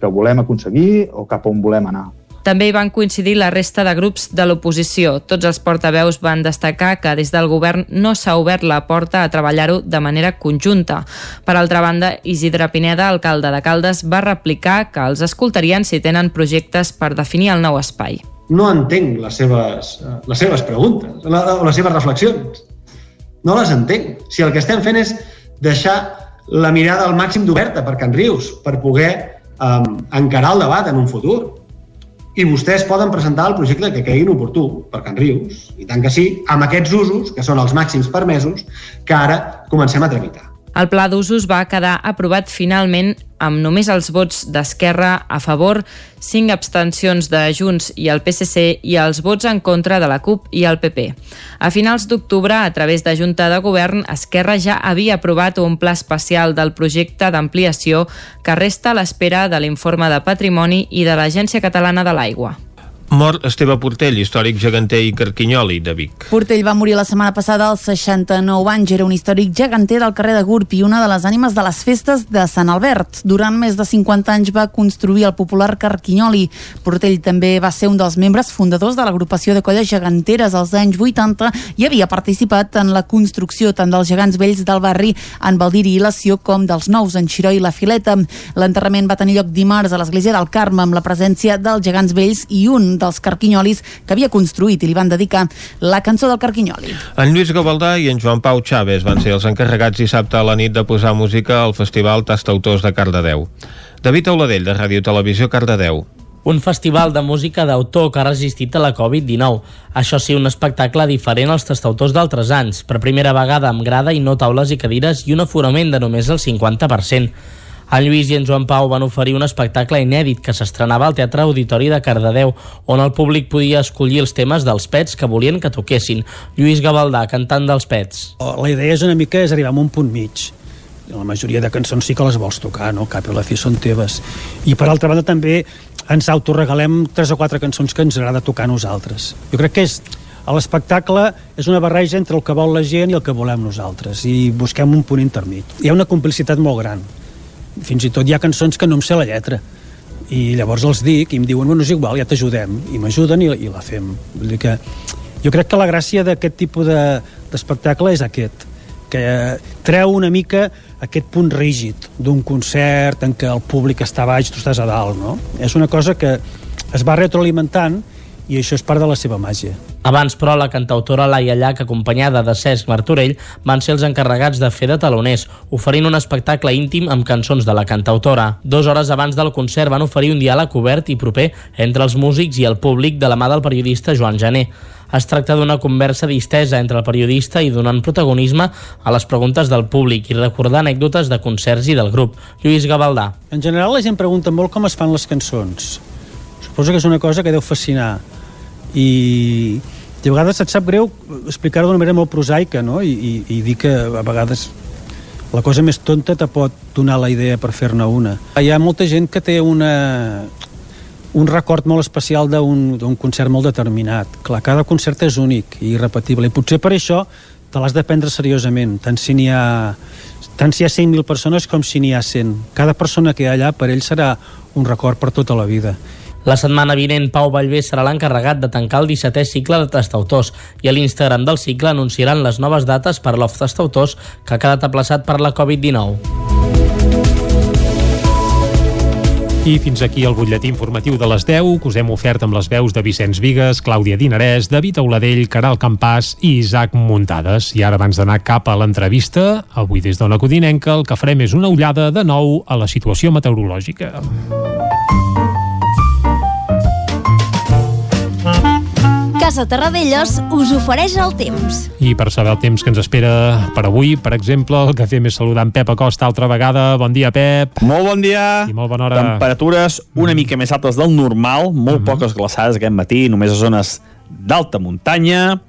que volem aconseguir o cap on volem anar. També hi van coincidir la resta de grups de l'oposició. Tots els portaveus van destacar que des del govern no s'ha obert la porta a treballar-ho de manera conjunta. Per altra banda, Isidre Pineda, alcalde de Caldes, va replicar que els escoltarien si tenen projectes per definir el nou espai. No entenc les seves, eh, les seves preguntes o les seves reflexions. No les entenc. Si el que estem fent és deixar la mirada al màxim d'oberta per Can Rius, per poder um, encarar el debat en un futur. I vostès poden presentar el projecte que creguin oportú per Can Rius, i tant que sí, amb aquests usos, que són els màxims permesos, que ara comencem a tramitar. El pla d'usos va quedar aprovat finalment amb només els vots d'Esquerra a favor, 5 abstencions de Junts i el PSC i els vots en contra de la CUP i el PP. A finals d'octubre, a través de Junta de Govern, Esquerra ja havia aprovat un pla especial del projecte d'ampliació que resta a l'espera de l'informe de Patrimoni i de l'Agència Catalana de l'Aigua. Mor Esteve Portell, històric geganter i carquinyoli de Vic. Portell va morir la setmana passada als 69 anys. Era un històric geganter del carrer de Gurb i una de les ànimes de les festes de Sant Albert. Durant més de 50 anys va construir el popular Carquinyoli. Portell també va ser un dels membres fundadors de l'agrupació de colles geganteres als anys 80 i havia participat en la construcció tant dels gegants vells del barri en Valdiri i Lació com dels nous en Xiró i la Fileta. L'enterrament va tenir lloc dimarts a l'església del Carme amb la presència dels gegants vells i un dels carquinyolis que havia construït i li van dedicar la cançó del carquinyoli. En Lluís Gavaldà i en Joan Pau Chaves van ser els encarregats dissabte a la nit de posar música al Festival Tastautors de Cardedeu. David Auladell, de Ràdio Televisió Cardedeu. Un festival de música d'autor que ha resistit a la Covid-19. Això sí, un espectacle diferent als tastautors d'altres anys. Per primera vegada amb grada i no taules i cadires i un aforament de només el 50%. En Lluís i en Joan Pau van oferir un espectacle inèdit que s'estrenava al Teatre Auditori de Cardedeu, on el públic podia escollir els temes dels pets que volien que toquessin. Lluís Gavaldà, cantant dels pets. La idea és una mica és arribar a un punt mig. La majoria de cançons sí que les vols tocar, no? Cap i la fi són teves. I per altra banda també ens autoregalem tres o quatre cançons que ens agrada tocar a nosaltres. Jo crec que és l'espectacle és una barreja entre el que vol la gent i el que volem nosaltres i busquem un punt intermig. Hi ha una complicitat molt gran fins i tot hi ha cançons que no em sé la lletra. I llavors els dic i em diuen, bueno, és igual, ja t'ajudem. I m'ajuden i, i la fem. Vull dir que jo crec que la gràcia d'aquest tipus de- d'espectacle de, és aquest que treu una mica aquest punt rígid d'un concert en què el públic està baix, tu estàs a dalt, no? És una cosa que es va retroalimentant i això és part de la seva màgia. Abans, però, la cantautora Laia Llach, acompanyada de Cesc Martorell, van ser els encarregats de fer de taloners, oferint un espectacle íntim amb cançons de la cantautora. Dos hores abans del concert van oferir un diàleg obert i proper entre els músics i el públic de la mà del periodista Joan Jané. Es tracta d'una conversa distesa entre el periodista i donant protagonisme a les preguntes del públic i recordar anècdotes de concerts i del grup. Lluís Gavaldà. En general la gent pregunta molt com es fan les cançons. Suposo que és una cosa que deu fascinar. I, a vegades et sap greu explicar-ho d'una manera molt prosaica, no? I, i, I dir que a vegades la cosa més tonta te pot donar la idea per fer-ne una. Hi ha molta gent que té una, un record molt especial d'un concert molt determinat. Clar, cada concert és únic i irrepetible, i potser per això te l'has de prendre seriosament, tant si n'hi ha tant si hi ha 100.000 persones com si n'hi ha 100. Cada persona que hi ha allà per ell serà un record per tota la vida. La setmana vinent, Pau Vallvé serà l'encarregat de tancar el 17è cicle de tastautors i a l'Instagram del cicle anunciaran les noves dates per l'Off Tastautors que ha quedat aplaçat per la Covid-19. I fins aquí el butlletí informatiu de les 10 que us hem ofert amb les veus de Vicenç Vigues, Clàudia Dinarès, David Auladell, Caral Campàs i Isaac Muntades. I ara, abans d'anar cap a l'entrevista, avui des d'Ona Codinenca, el que farem és una ullada de nou a la situació meteorològica. Casa Terradellos us ofereix el temps. I per saber el temps que ens espera per avui, per exemple, el que fem és saludar en Pep Acosta altra vegada. Bon dia, Pep. Molt bon dia. I molt bona hora. Temperatures una mica més altes del normal, molt poques glaçades aquest matí, només a zones d'alta muntanya.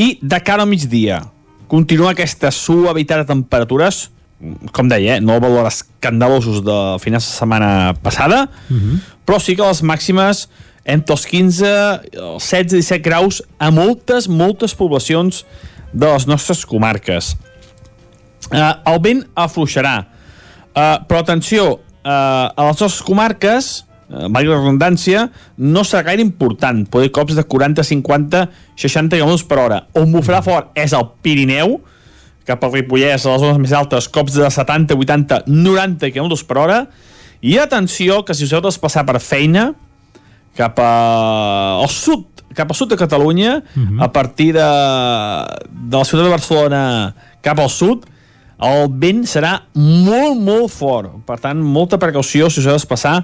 I de cara al migdia, continua aquesta suavitat de temperatures, com deia, eh, no valors escandalosos de finals de setmana passada, però sí que les màximes entre els 15, els 16 i 17 graus a moltes, moltes poblacions de les nostres comarques. Uh, el vent afluixarà, uh, però atenció, uh, a les nostres comarques, uh, valgui la redundància, no serà gaire important, poder cops de 40, 50, 60 km per hora. On bufarà fort és el Pirineu, cap al Ripollès, a les zones més altes, cops de 70, 80, 90 km per hora, i atenció que si us heu de passar per feina, cap a, al sud, cap al sud de Catalunya, a partir de, de la ciutat de Barcelona cap al sud, el vent serà molt, molt fort. Per tant, molta precaució si us heu de passar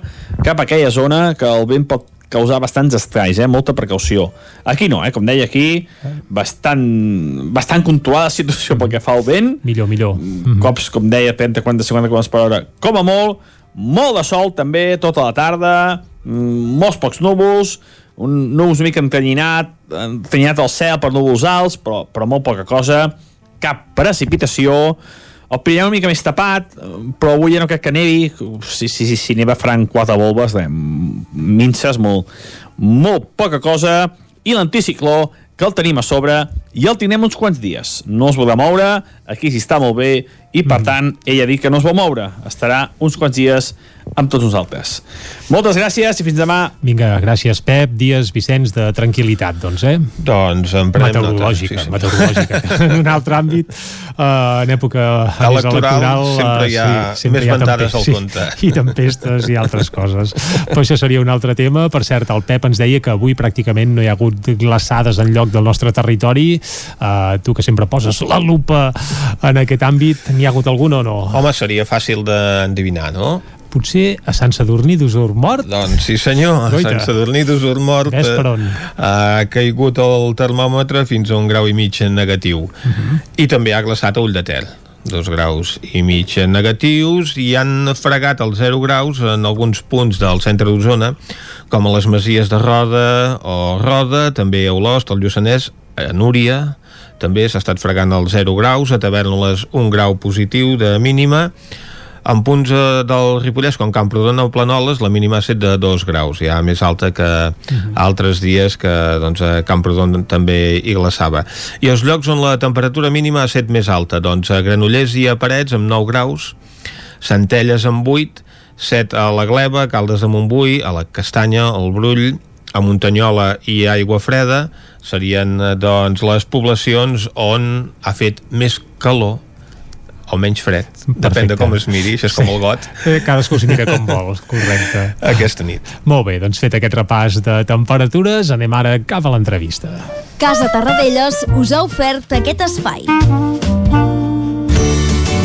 cap a aquella zona que el vent pot causar bastants estralls, eh? molta precaució. Aquí no, eh? com deia aquí, bastant, bastant controlada la situació pel que fa al vent. Millor, millor. Cops, com deia, 30, 40, 50 km per hora, com a molt, molt de sol també, tota la tarda, mm, molts pocs núvols, un núvols una mica entanyinat, entanyinat al cel per núvols alts, però, però molt poca cosa, cap precipitació, el Pirineu una mica més tapat, però avui ja no crec que nevi. Si, si, si, si neva faran quatre volves, de minces, molt, molt poca cosa. I l'anticicló, que el tenim a sobre i el tindrem uns quants dies. No es vol moure, aquí s'hi està molt bé i, per tant, ell ha dit que no es vol moure. Estarà uns quants dies amb tots nosaltres. Moltes gràcies i fins demà. Vinga, gràcies, Pep. Dies, Vicenç, de tranquil·litat, doncs, eh? Doncs en prenem meteorològica, nota, sí, sí. meteorològica. en un altre àmbit, uh, en època més Electoral, sempre hi ha sí, més hi ha ventades al compte. Sí, I tempestes i altres coses. Però això seria un altre tema. Per cert, el Pep ens deia que avui pràcticament no hi ha hagut glaçades en lloc del nostre territori. Uh, tu que sempre poses la lupa en aquest àmbit, n'hi ha hagut alguna o no? Home, seria fàcil d'endevinar, no? Potser a Sant Sadurní d'Usor mort? Doncs sí senyor, a Goita. Sant Sadurní d'Usor mort Ves per on? ha caigut el termòmetre fins a un grau i mig en negatiu. Mhm. I també ha glaçat a Ull de Ter dos graus i mig en negatius i han fregat els 0 graus en alguns punts del centre d'Osona com a les Masies de Roda o Roda, també a Olost, al Lluçanès, a Núria també s'ha estat fregant els 0 graus a Tavernoles un grau positiu de mínima. En punts eh, del Ripollès, com Camprodon o Planoles, la mínima ha estat de 2 graus, ja més alta que altres dies que doncs, a Camprodon també hi glaçava. I els llocs on la temperatura mínima ha estat més alta, doncs a Granollers i a Parets amb 9 graus, Centelles amb 8, 7 a la Gleva, Caldes de Montbui, a la Castanya, al Brull, a Muntanyola i Aigua Freda serien eh, doncs les poblacions on ha fet més calor o menys fred, depèn de com es miri, això és com el got Eh, cadascú s'hi mira com vol, correcte. aquesta nit. Molt bé, doncs fet aquest repàs de temperatures, anem ara cap a l'entrevista. Casa Tarradellas us ha ofert aquest espai.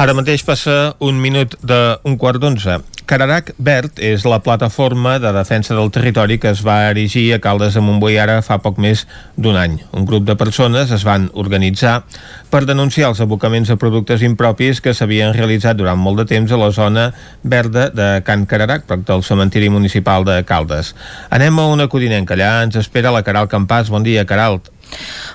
Ara mateix passa un minut d'un quart d'onze. Cararac Verd és la plataforma de defensa del territori que es va erigir a Caldes de Montbui ara fa poc més d'un any. Un grup de persones es van organitzar per denunciar els abocaments de productes impropis que s'havien realitzat durant molt de temps a la zona verda de Can Cararac, prop del cementiri municipal de Caldes. Anem a una codinenca, allà ens espera la Caral Campàs. Bon dia, Caralt.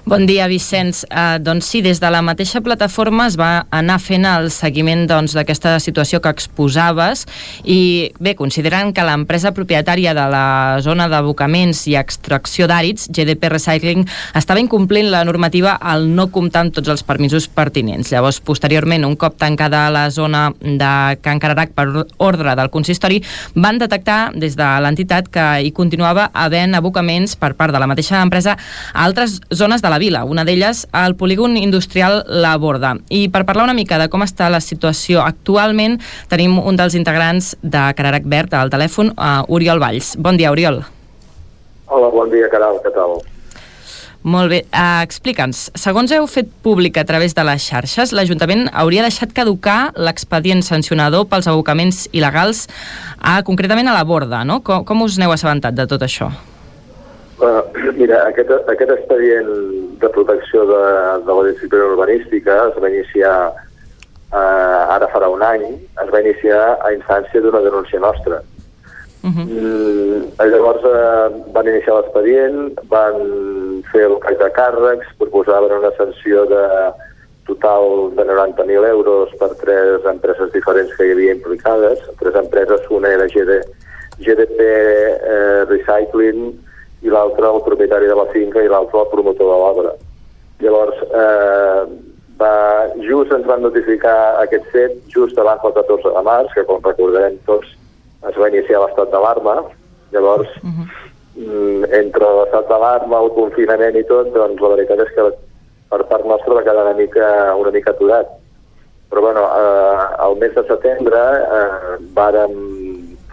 Bon dia, Vicenç. Uh, doncs sí, des de la mateixa plataforma es va anar fent el seguiment doncs, d'aquesta doncs, situació que exposaves i bé, considerant que l'empresa propietària de la zona d'abocaments i extracció d'àrids, GDP Recycling, estava incomplint la normativa al no comptar amb tots els permisos pertinents. Llavors, posteriorment, un cop tancada la zona de Can Cararac per ordre del consistori, van detectar des de l'entitat que hi continuava havent abocaments per part de la mateixa empresa a altres zones de la vila, una d'elles al polígon industrial La Borda. I per parlar una mica de com està la situació actualment, tenim un dels integrants de Cararac Verd al telèfon, uh, Oriol Valls. Bon dia, Oriol. Hola, bon dia, Caral, què tal? Molt bé, uh, explica'ns, segons heu fet públic a través de les xarxes, l'Ajuntament hauria deixat caducar l'expedient sancionador pels abocaments il·legals, a, concretament a la borda, no? Com, com us n'heu assabentat de tot això? Uh, mira, aquest, aquest expedient de protecció de, de la disciplina urbanística es va iniciar uh, ara farà un any, es va iniciar a instància d'una denúncia nostra. Uh -huh. mm, llavors eh, van iniciar l'expedient, van fer el call de càrrecs, proposaven una sanció de total de 90.000 euros per tres empreses diferents que hi havia implicades. Tres empreses, una era GD, GDP eh, Recycling i l'altra el propietari de la finca i l'altre el promotor de l'obra. Llavors, eh, va, just ens van notificar aquest fet just abans del 14 de març, que com recordarem tots es va iniciar l'estat d'alarma. Llavors, uh -huh. entre l'estat d'alarma, el confinament i tot, doncs la veritat és que per part nostra va quedar una mica, una mica aturat. Però bueno, eh, al mes de setembre eh, vàrem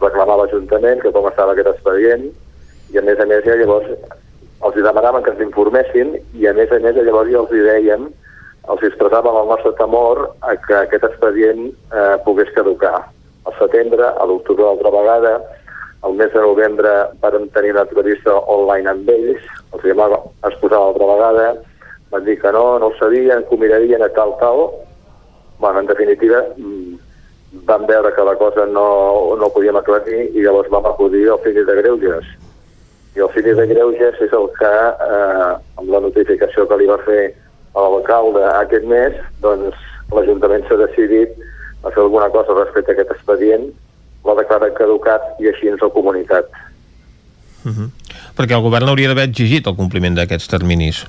reclamar a l'Ajuntament que com estava aquest expedient i a més a més ja llavors els hi demanàvem que ens informessin i a més a més llavors ja els hi dèiem, els expressàvem el nostre temor a que aquest expedient eh, pogués caducar. Al setembre, a l'octubre altra vegada, el mes de novembre vam tenir una entrevista online amb ells, els hi es posava altra vegada, van dir que no, no ho sabien, que ho mirarien a tal, tal. Bueno, en definitiva, mm, vam veure que la cosa no, no podíem aclarir i llavors vam acudir al Fini de Greuges. I el Fini de Greuges és el que, eh, amb la notificació que li va fer a l'alcalde aquest mes, doncs l'Ajuntament s'ha decidit a fer alguna cosa respecte a aquest expedient, l'ha declarat caducat i així ens ha comunicat. Uh -huh. Perquè el govern hauria d'haver exigit el compliment d'aquests terminis.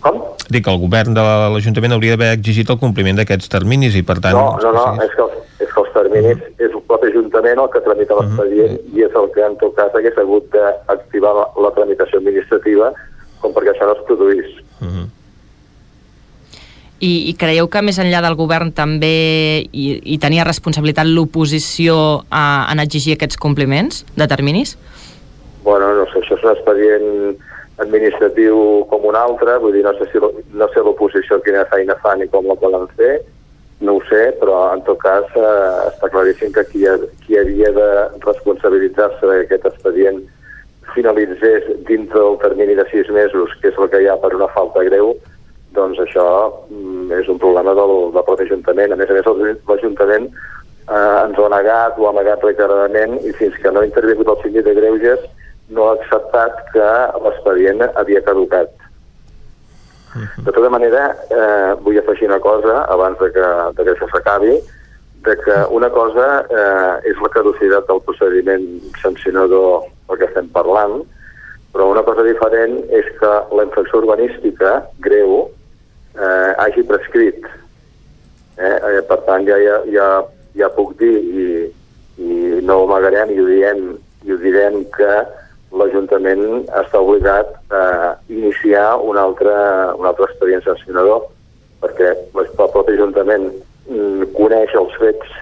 Com? Dic que el govern de l'Ajuntament hauria d'haver exigit el compliment d'aquests terminis i per tant... No, no, no, els, és que els terminis uh -huh. és el propi Ajuntament el que tramita l'expedient uh -huh. i és el que en tot cas hagués hagut d'activar la, la tramitació administrativa com perquè això no es produís. Uh -huh. I, I creieu que més enllà del govern també hi, hi tenia responsabilitat l'oposició en exigir aquests compliments de terminis? Bueno, no sé, això és un expedient administratiu com un altre, vull dir, no sé si no sé l'oposició quina feina fa ni com la poden fer, no ho sé, però en tot cas eh, està claríssim que qui, qui havia de responsabilitzar-se d'aquest expedient finalitzés dintre del termini de sis mesos, que és el que hi ha per una falta greu, doncs això mm, és un problema del, del propi Ajuntament. A més a més, l'Ajuntament eh, ens ho ha negat, ho ha negat reiteradament, i fins que no ha intervingut el síndic de Greuges, no ha acceptat que l'expedient havia caducat. De tota manera, eh, vull afegir una cosa abans de que, de que això s'acabi, de que una cosa eh, és la caducitat del procediment sancionador del que estem parlant, però una cosa diferent és que la infracció urbanística greu eh, hagi prescrit. Eh? Eh, per tant, ja, ja, ja, ja puc dir i, i no ho amagarem i ho diem, i ho direm que l'Ajuntament està obligat a iniciar un altre, un altre expedient sancionador perquè el propi Ajuntament mm, coneix els fets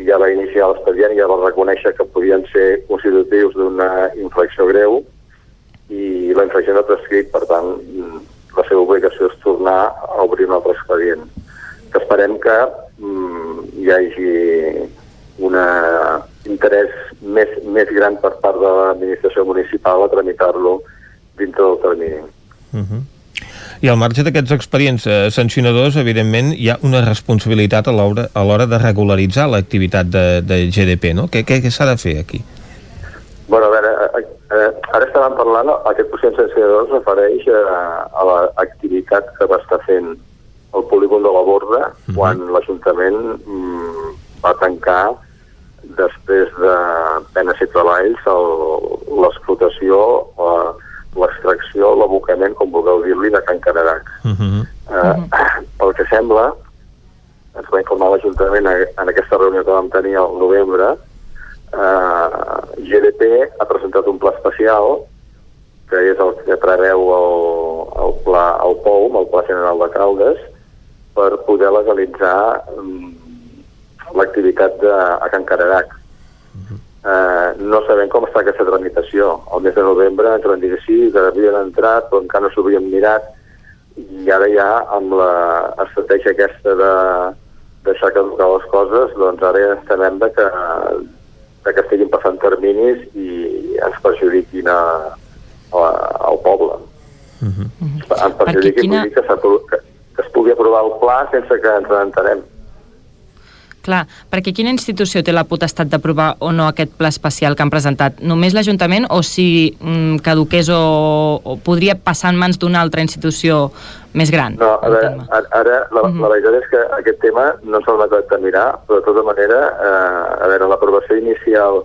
i ja va iniciar l'expedient, ja va reconèixer que podien ser constitutius d'una infracció greu i la infracció no ha prescrit, per tant, mm, la seva obligació és tornar a obrir un altre expedient. Que esperem que mm, hi hagi un interès més, més gran per part de l'administració municipal a tramitar-lo dintre del termini. Uh -huh. I al marge d'aquests expedients eh, sancionadors, evidentment, hi ha una responsabilitat a l'hora de regularitzar l'activitat de, de GDP, no? Què, què, què s'ha de fer aquí? Bueno, a veure, eh, eh, ara estàvem parlant, aquest procés sancionador es refereix a, a l'activitat que va estar fent el polígon de la Borda uh -huh. quan l'Ajuntament mm, va tancar després de penes i treballs l'explotació, l'extracció, l'abocament, com vulgueu dir-li, de Can Cararac. Uh -huh. eh, pel que sembla, ens va informar l'Ajuntament en aquesta reunió que vam tenir al novembre, eh, GDP ha presentat un pla especial que és el que preveu el, el pla, el POUM, el Pla General de Caldes, per poder legalitzar um, l'activitat a Can Cararac. Uh -huh. eh, no sabem com està aquesta tramitació. El mes de novembre ens van dir que sí, que havien entrat, però encara no s'ho havien mirat, i ara ja amb l'estratègia aquesta de deixar caducar les coses, doncs ara ja sabem de que, de que estiguin passant terminis i ens perjudiquin a, a, al poble. Uh -huh. Ens perjudiquin quina... que, que, que es pugui aprovar el pla sense que ens entenem. Clar, perquè quina institució té la potestat d'aprovar o no aquest pla especial que han presentat? Només l'Ajuntament o si mm, caduqués o, o podria passar en mans d'una altra institució més gran? No, a veure, ara, ara la, uh -huh. la veritat és que aquest tema no va de mirar, però de tota manera, eh, a veure, l'aprovació inicial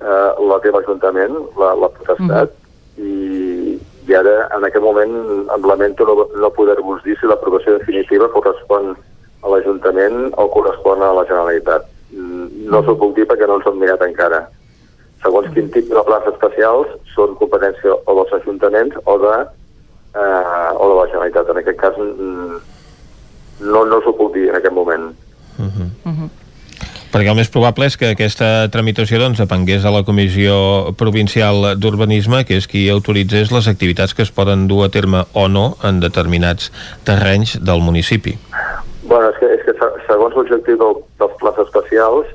eh, la té l'Ajuntament, la, la potestat, uh -huh. i, i ara, en aquest moment, em lamento no, no poder-vos dir si l'aprovació definitiva correspon a l'Ajuntament o correspon a la Generalitat. Mm, no s'ho puc dir perquè no ens hem mirat encara. Segons quin tipus de plans especials són competència o dels ajuntaments o de, eh, o de la Generalitat. En aquest cas mm, no, no s'ho puc dir en aquest moment. Uh -huh. Uh -huh. Perquè el més probable és que aquesta tramitació doncs, depengués de la Comissió Provincial d'Urbanisme, que és qui autoritzés les activitats que es poden dur a terme o no en determinats terrenys del municipi. Bueno, és que, és que segons l'objectiu del, dels plans especials,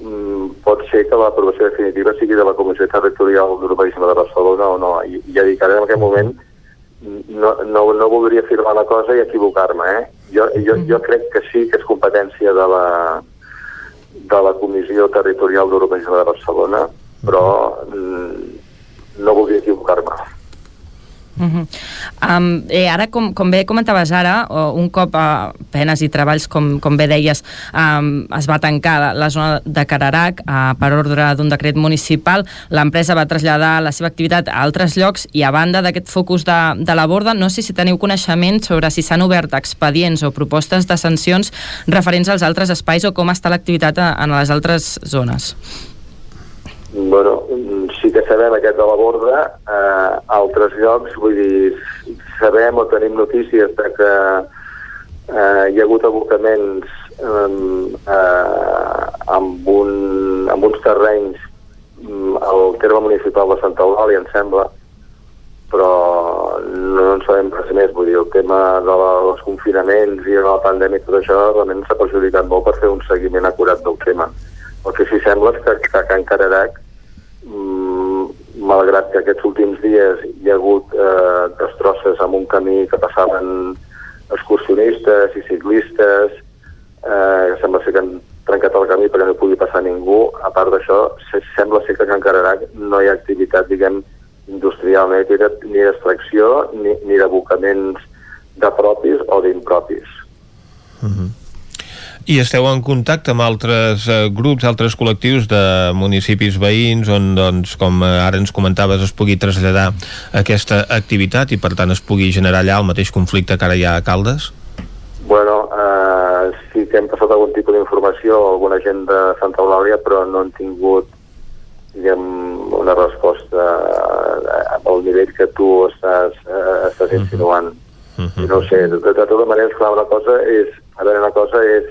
mm, pot ser que l'aprovació definitiva sigui de la Comissió Territorial d'Urbanisme de Barcelona o no. I ja dic, ara en aquest moment no, no, no voldria afirmar una cosa i equivocar-me, eh? Jo, jo, jo crec que sí que és competència de la, de la Comissió Territorial d'Urbanisme de Barcelona, però mm, no voldria equivocar-me. Uh -huh. um, eh, ara, com, com bé comentaves ara, un cop a penes i treballs, com, com bé deies, um, es va tancar la, la zona de Cararac uh, per ordre d'un decret municipal, l'empresa va traslladar la seva activitat a altres llocs i a banda d'aquest focus de, de la borda, no sé si teniu coneixement sobre si s'han obert expedients o propostes de sancions referents als altres espais o com està l'activitat en les altres zones. Bueno, sí que sabem aquest de la borda, eh, altres llocs, vull dir, sabem o tenim notícies de que eh, hi ha hagut abocaments eh, eh, amb, un, amb uns terrenys mm, al terme municipal de Santa Eulàlia, em sembla, però no en sabem res més. Vull dir, el tema dels confinaments i de la pandèmia i tot això realment s'ha perjudicat molt per fer un seguiment acurat del tema. El que sí sembla és que, que a Can Cararac malgrat que aquests últims dies hi ha hagut eh, destrosses amb un camí que passaven excursionistes i ciclistes, eh, sembla ser que han trencat el camí perquè no pugui passar ningú. A part d'això, sembla ser que a Can Cararac no hi ha activitat, diguem, industrial, ni d'extracció ni, ni d'abocaments de propis o d'impropis. Uh -huh. I esteu en contacte amb altres eh, grups, altres col·lectius de municipis veïns on, doncs, com eh, ara ens comentaves, es pugui traslladar aquesta activitat i, per tant, es pugui generar allà el mateix conflicte que ara hi ha a Caldes? Bueno, eh, sí que hem passat algun tipus d'informació a alguna gent de Santa Eulàlia, però no han tingut diguem, una resposta eh, al nivell que tu estàs, eh, estàs insinuant. Uh -huh. I no sé, de, de, de totes maneres, clar, una cosa és, a veure, una cosa és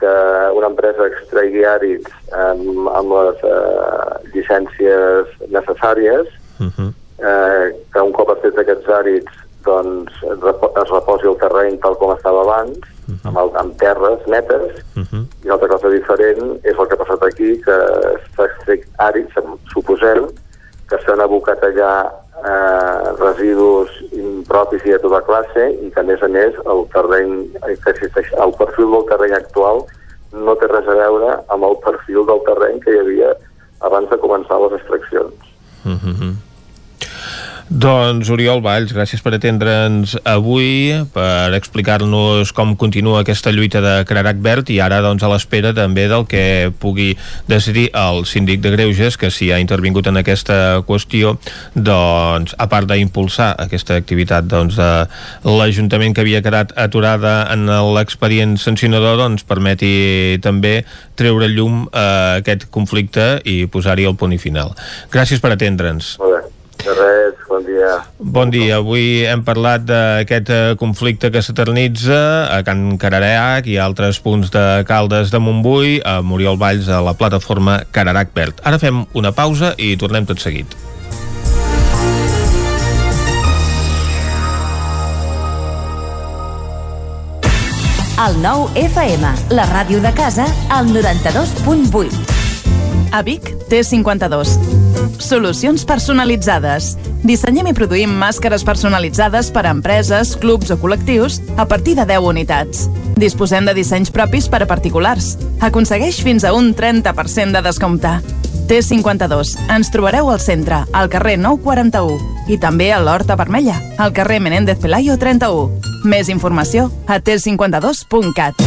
que una empresa extraigui àrids amb, amb les eh, llicències necessàries, uh -huh. eh, que un cop es fet aquests àrids doncs, es reposi el terreny tal com estava abans, uh -huh. amb, el, amb terres netes, uh -huh. i una altra cosa diferent és el que ha passat aquí, que s'ha extret àrids, suposem, que s'han abocat allà eh, residus impropis i de tota classe i que a més a més el terreny el perfil del terreny actual no té res a veure amb el perfil del terreny que hi havia abans de començar les extraccions. Mm -hmm. Doncs Oriol Valls, gràcies per atendre'ns avui, per explicar-nos com continua aquesta lluita de Cararac Verd i ara doncs a l'espera també del que pugui decidir el síndic de Greuges que si ha intervingut en aquesta qüestió doncs a part d'impulsar aquesta activitat doncs de l'Ajuntament que havia quedat aturada en l'expedient sancionador doncs permeti també treure llum a aquest conflicte i posar-hi el punt i final. Gràcies per atendre'ns. Molt bé. De res, bon dia. Bon dia. Avui hem parlat d'aquest eh, conflicte que s'eternitza a Can Cararac i altres punts de Caldes de Montbui, a Moriol Valls, a la plataforma Cararac Verd. Ara fem una pausa i tornem tot seguit. El nou FM, la ràdio de casa, al 92.8. A Vic, T52. Solucions personalitzades. Dissenyem i produïm màscares personalitzades per a empreses, clubs o col·lectius a partir de 10 unitats. Disposem de dissenys propis per a particulars. Aconsegueix fins a un 30% de descompte. T52. Ens trobareu al centre, al carrer 941 i també a l'Horta Vermella, al carrer Menéndez Pelayo 31. Més informació a t52.cat.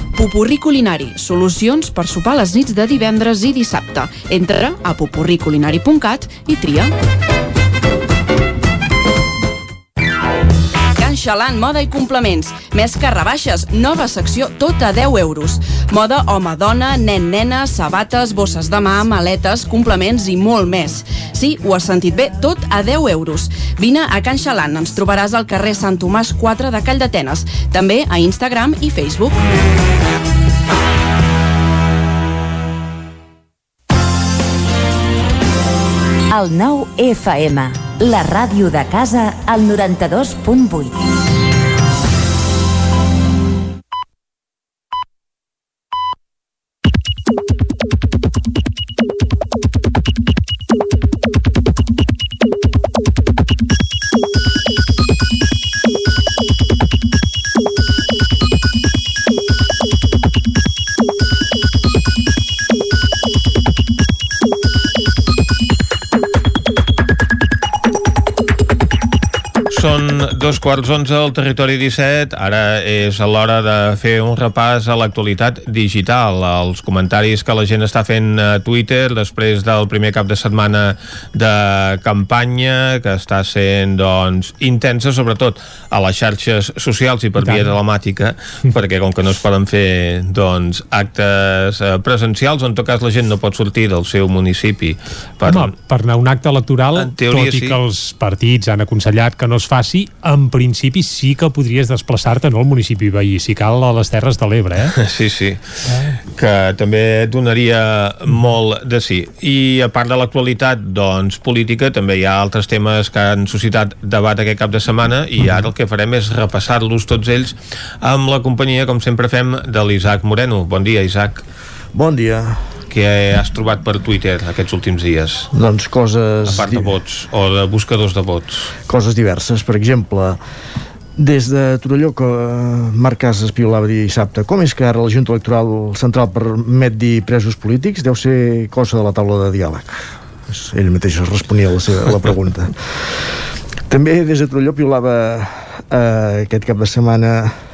Popurrí culinari, solucions per sopar les nits de divendres i dissabte. Entra a popurriculinari.cat i tria. Xalant, moda i complements. Més que rebaixes, nova secció tot a 10 euros. Moda home-dona, nen-nena, sabates, bosses de mà, maletes, complements i molt més. Sí, ho has sentit bé, tot a 10 euros. Vine a Can Xalant, ens trobaràs al carrer Sant Tomàs 4 de Call d'Atenes. També a Instagram i Facebook. El 9 FM, la ràdio de casa, al 92.8. dos quarts onze al territori 17. Ara és l'hora de fer un repàs a l'actualitat digital, els comentaris que la gent està fent a Twitter després del primer cap de setmana de campanya, que està sent doncs, intensa, sobretot a les xarxes socials i per via telemàtica, perquè com que no es poden fer doncs, actes eh, presencials, en tot cas la gent no pot sortir del seu municipi per, Home, per anar a un acte electoral, teoria, tot i sí. que els partits han aconsellat que no es faci, en principi sí que podries desplaçar-te no al municipi veí, si cal a les Terres de l'Ebre, eh? Sí, sí, que també donaria molt de sí. I a part de l'actualitat doncs, política, també hi ha altres temes que han suscitat debat aquest cap de setmana i ara el que farem és repassar-los tots ells amb la companyia, com sempre fem, de l'Isaac Moreno. Bon dia, Isaac. Bon dia. Què has trobat per Twitter aquests últims dies? Doncs coses... A part de vots, o de buscadors de vots. Coses diverses. Per exemple, des de Torelló, que Marc Casas piolava dissabte, com és que ara la Junta Electoral Central permet dir presos polítics? Deu ser cosa de la taula de diàleg. Ell mateix es responia a la, seva, a la pregunta. També des de Torelló piolava eh, aquest cap de setmana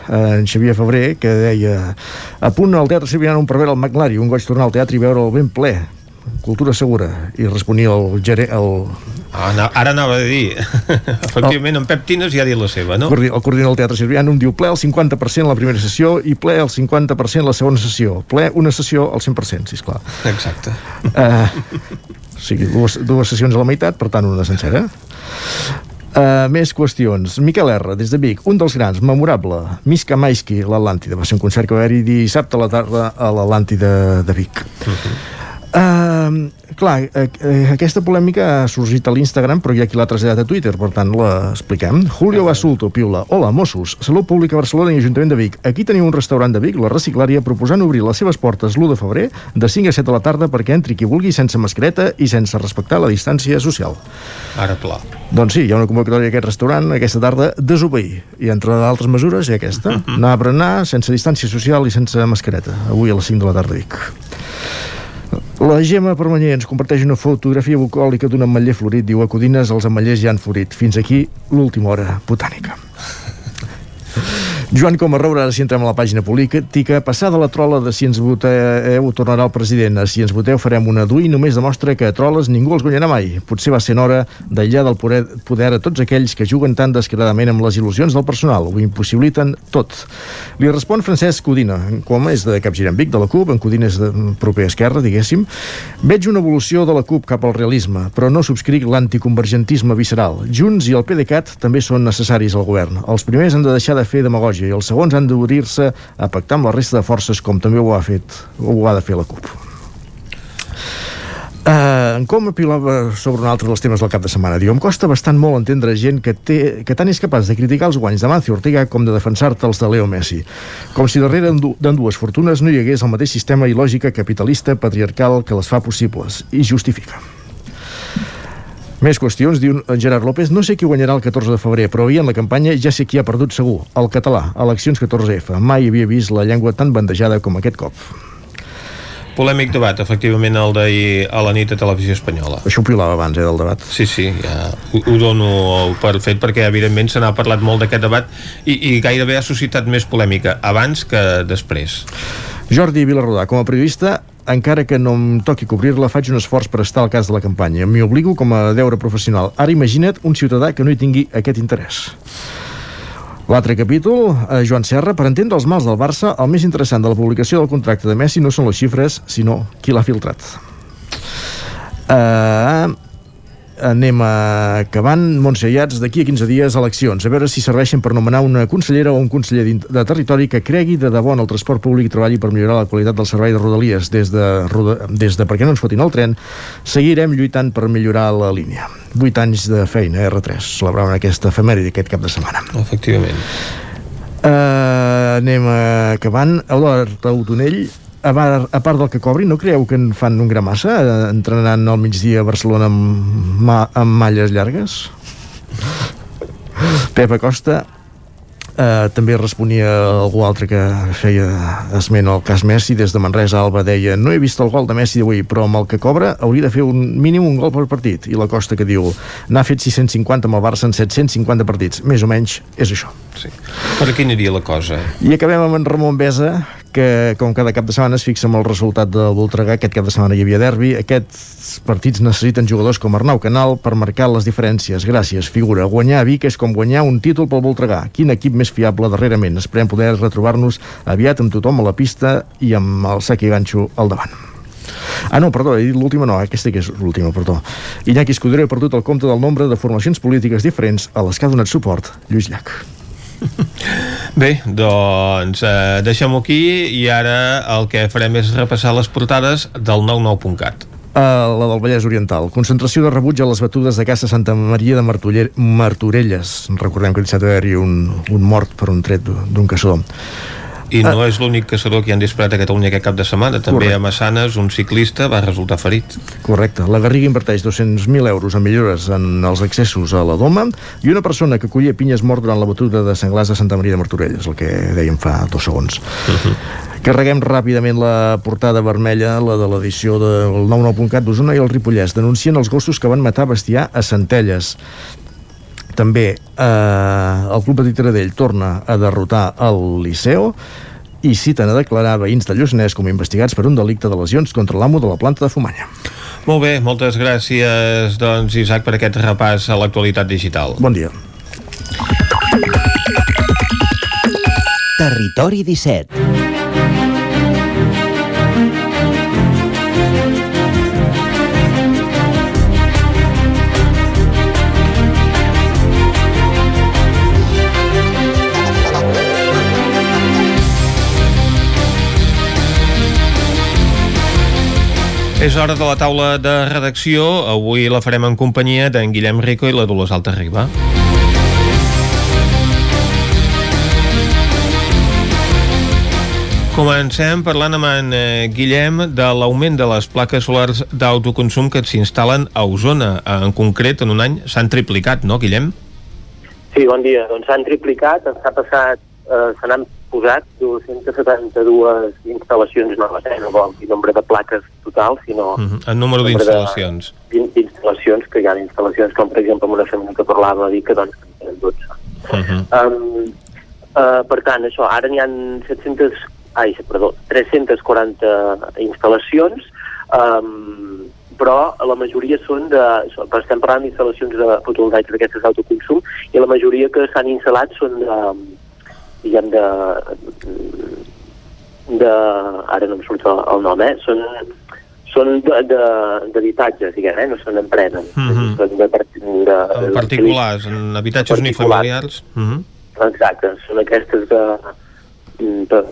eh, en Xavier Febrer, que deia a punt al Teatre Sevillano un per veure el McLari, un goig tornar al teatre i veure'l ben ple. Cultura segura i responia el, gere, el, Ah, ana- ara anava a dir, efectivament, en Pep Tines ja ha dit la seva, no? el coordinador del Teatre Sevillano em diu ple el 50% la primera sessió i ple el 50% la segona sessió. Ple una sessió al 100%, sisplau Exacte. uh, o sigui, dues, dues sessions a la meitat per tant una sencera Uh, més qüestions. Miquel R, des de Vic, un dels grans, memorable, Miska Maisky, l'Atlàntida. Va ser un concert que va haver-hi dissabte a la tarda a l'Atlàntida de Vic. Uh, clar, eh, eh, aquesta polèmica ha sorgit a l'Instagram, però hi ha qui l'ha traslladat a Twitter, per tant l'expliquem. Julio Basulto piula. Hola, Mossos. Salut Pública Barcelona i Ajuntament de Vic. Aquí teniu un restaurant de Vic, la Reciclària, proposant obrir les seves portes l'1 de febrer de 5 a 7 de la tarda perquè entri qui vulgui sense mascareta i sense respectar la distància social. Ara pla. Doncs sí, hi ha una convocatòria a aquest restaurant aquesta tarda, desobeir. I entre d'altres mesures hi ha aquesta. Anar a berenar sense distància social i sense mascareta. Avui a les 5 de la tarda a Vic. La Gemma Permanyer ens comparteix una fotografia bucòlica d'un ametller florit. Diu a Codines els ametllers ja han florit. Fins aquí l'última hora botànica. Joan Comarroura, ara si entrem a la pàgina política, passada la trola de si ens voteu tornarà el president, a si ens voteu farem una dur i només demostra que a troles ningú els guanyarà mai. Potser va ser hora d'aïllar del poder, poder a tots aquells que juguen tan descaradament amb les il·lusions del personal, ho impossibiliten tot. Li respon Francesc Codina, com és de Capgirem Vic, de la CUP, en Codina és de proper esquerra, diguéssim. Veig una evolució de la CUP cap al realisme, però no subscric l'anticonvergentisme visceral. Junts i el PDeCAT també són necessaris al govern. Els primers han de deixar de fer demagògia i els segons han d'obrir-se a pactar amb la resta de forces com també ho ha fet ho ha de fer la CUP. Uh, com apilava sobre un altre dels temes del cap de setmana? Diu, em costa bastant molt entendre gent que, té, que tant és capaç de criticar els guanys de Mancio Ortega com de defensar-te els de Leo Messi. Com si darrere d'en dues fortunes no hi hagués el mateix sistema i lògica capitalista patriarcal que les fa possibles. I justifica més qüestions, diu en Gerard López, no sé qui guanyarà el 14 de febrer, però ahir en la campanya ja sé qui ha perdut segur, el català, eleccions 14F. Mai havia vist la llengua tan bandejada com aquest cop. Polèmic debat, efectivament, el d'ahir a la nit a Televisió Espanyola. Això ho pilava abans, eh, del debat. Sí, sí, ja ho, ho dono per fet perquè, evidentment, se n'ha parlat molt d'aquest debat i, i gairebé ha suscitat més polèmica abans que després. Jordi Vilarrodà, com a periodista, encara que no em toqui cobrir-la, faig un esforç per estar al cas de la campanya. M'hi obligo com a deure professional. Ara imagina't un ciutadà que no hi tingui aquest interès. L'altre capítol, eh, Joan Serra, per entendre els mals del Barça, el més interessant de la publicació del contracte de Messi no són les xifres, sinó qui l'ha filtrat. Uh, anem acabant. Montse Iats, d'aquí a 15 dies eleccions. A veure si serveixen per nomenar una consellera o un conseller de territori que cregui de debò en el transport públic i treballi per millorar la qualitat del servei de rodalies. Des de, des de perquè no ens fotin el tren seguirem lluitant per millorar la línia. 8 anys de feina, R3 celebraven aquesta efemèride aquest cap de setmana. Efectivament. Uh, anem acabant. Eudard Autonell a, bar, a part del que cobri, no creieu que en fan un gra massa eh, entrenant al migdia a Barcelona amb, ma, amb malles llargues? Pep Acosta Uh, també responia algú altre que feia esment al cas Messi. Des de Manresa Alba deia no he vist el gol de Messi d'avui però amb el que cobra hauria de fer un mínim un gol per partit. I la Costa que diu n'ha fet 650 amb el Barça en 750 partits. Més o menys és això. Sí. per aquí aniria la cosa? I acabem amb en Ramon Besa que com cada cap de setmana es fixa amb el resultat de Voltregà, aquest cap de setmana hi havia derbi, aquests partits necessiten jugadors com Arnau Canal per marcar les diferències. Gràcies, figura. Guanyar a Vic és com guanyar un títol pel Voltregà. Quin equip més fiable darrerament. Esperem poder retrobar-nos aviat amb tothom a la pista i amb el sac i ganxo al davant. Ah, no, perdó, he dit l'última, no, aquesta que és l'última, perdó. Iñaki Escudero ha perdut el compte del nombre de formacions polítiques diferents a les que ha donat suport Lluís Llach. Bé, doncs eh, deixem-ho aquí i ara el que farem és repassar les portades del 99.cat. Uh, la del Vallès Oriental. Concentració de rebuig a les batudes de Casa Santa Maria de Martuller Martorelles. Recordem que va haver-hi un, un mort per un tret d'un caçador. I no és l'únic caçador que han disparat a Catalunya aquest cap de setmana. També Correcte. a Massanes un ciclista va resultar ferit. Correcte. La Garriga inverteix 200.000 euros en millores en els accessos a la Doma i una persona que collia pinyes mort durant la batuda de Senglars de Santa Maria de Martorelles, el que dèiem fa dos segons. Uh -huh. Carreguem ràpidament la portada vermella, la de l'edició del 99.cat d'Osona i el Ripollès. Denuncien els gossos que van matar bestiar a Centelles també eh, el Club Petit Taradell torna a derrotar el Liceo i citen a declarar veïns de Lluçanès com investigats per un delicte de lesions contra l'amo de la planta de Fumanya. Molt bé, moltes gràcies, doncs, Isaac, per aquest repàs a l'actualitat digital. Bon dia. Territori 17 És hora de la taula de redacció. Avui la farem en companyia d'en Guillem Rico i la Dolors Alta Riba. Comencem parlant amb en eh, Guillem de l'augment de les plaques solars d'autoconsum que s'instal·len a Osona. En concret, en un any s'han triplicat, no, Guillem? Sí, bon dia. Doncs s'han triplicat, s'ha passat, eh, posat 272 instal·lacions noves, eh? no vol dir nombre de plaques total, sinó... Uh -huh. En número d'instal·lacions. D'instal·lacions, que hi ha instal·lacions com, per exemple, una família que parlava, dir que doncs en tenen 12. Uh -huh. Um, uh, per tant, això, ara n'hi ha 700... Ai, perdó, 340 instal·lacions, um, però la majoria són de... Estem parlant d'instal·lacions de fotovoltaiques d'aquestes d'autoconsum i la majoria que s'han instal·lat són de, diguem, de, de... Ara no em surt el, nom, eh? Són, són d'habitatges, diguem, eh? no són empreses. Uh -huh. Són de, de, de, En particulars, en habitatges unifamiliars. Uh -huh. Exacte, són aquestes de, de,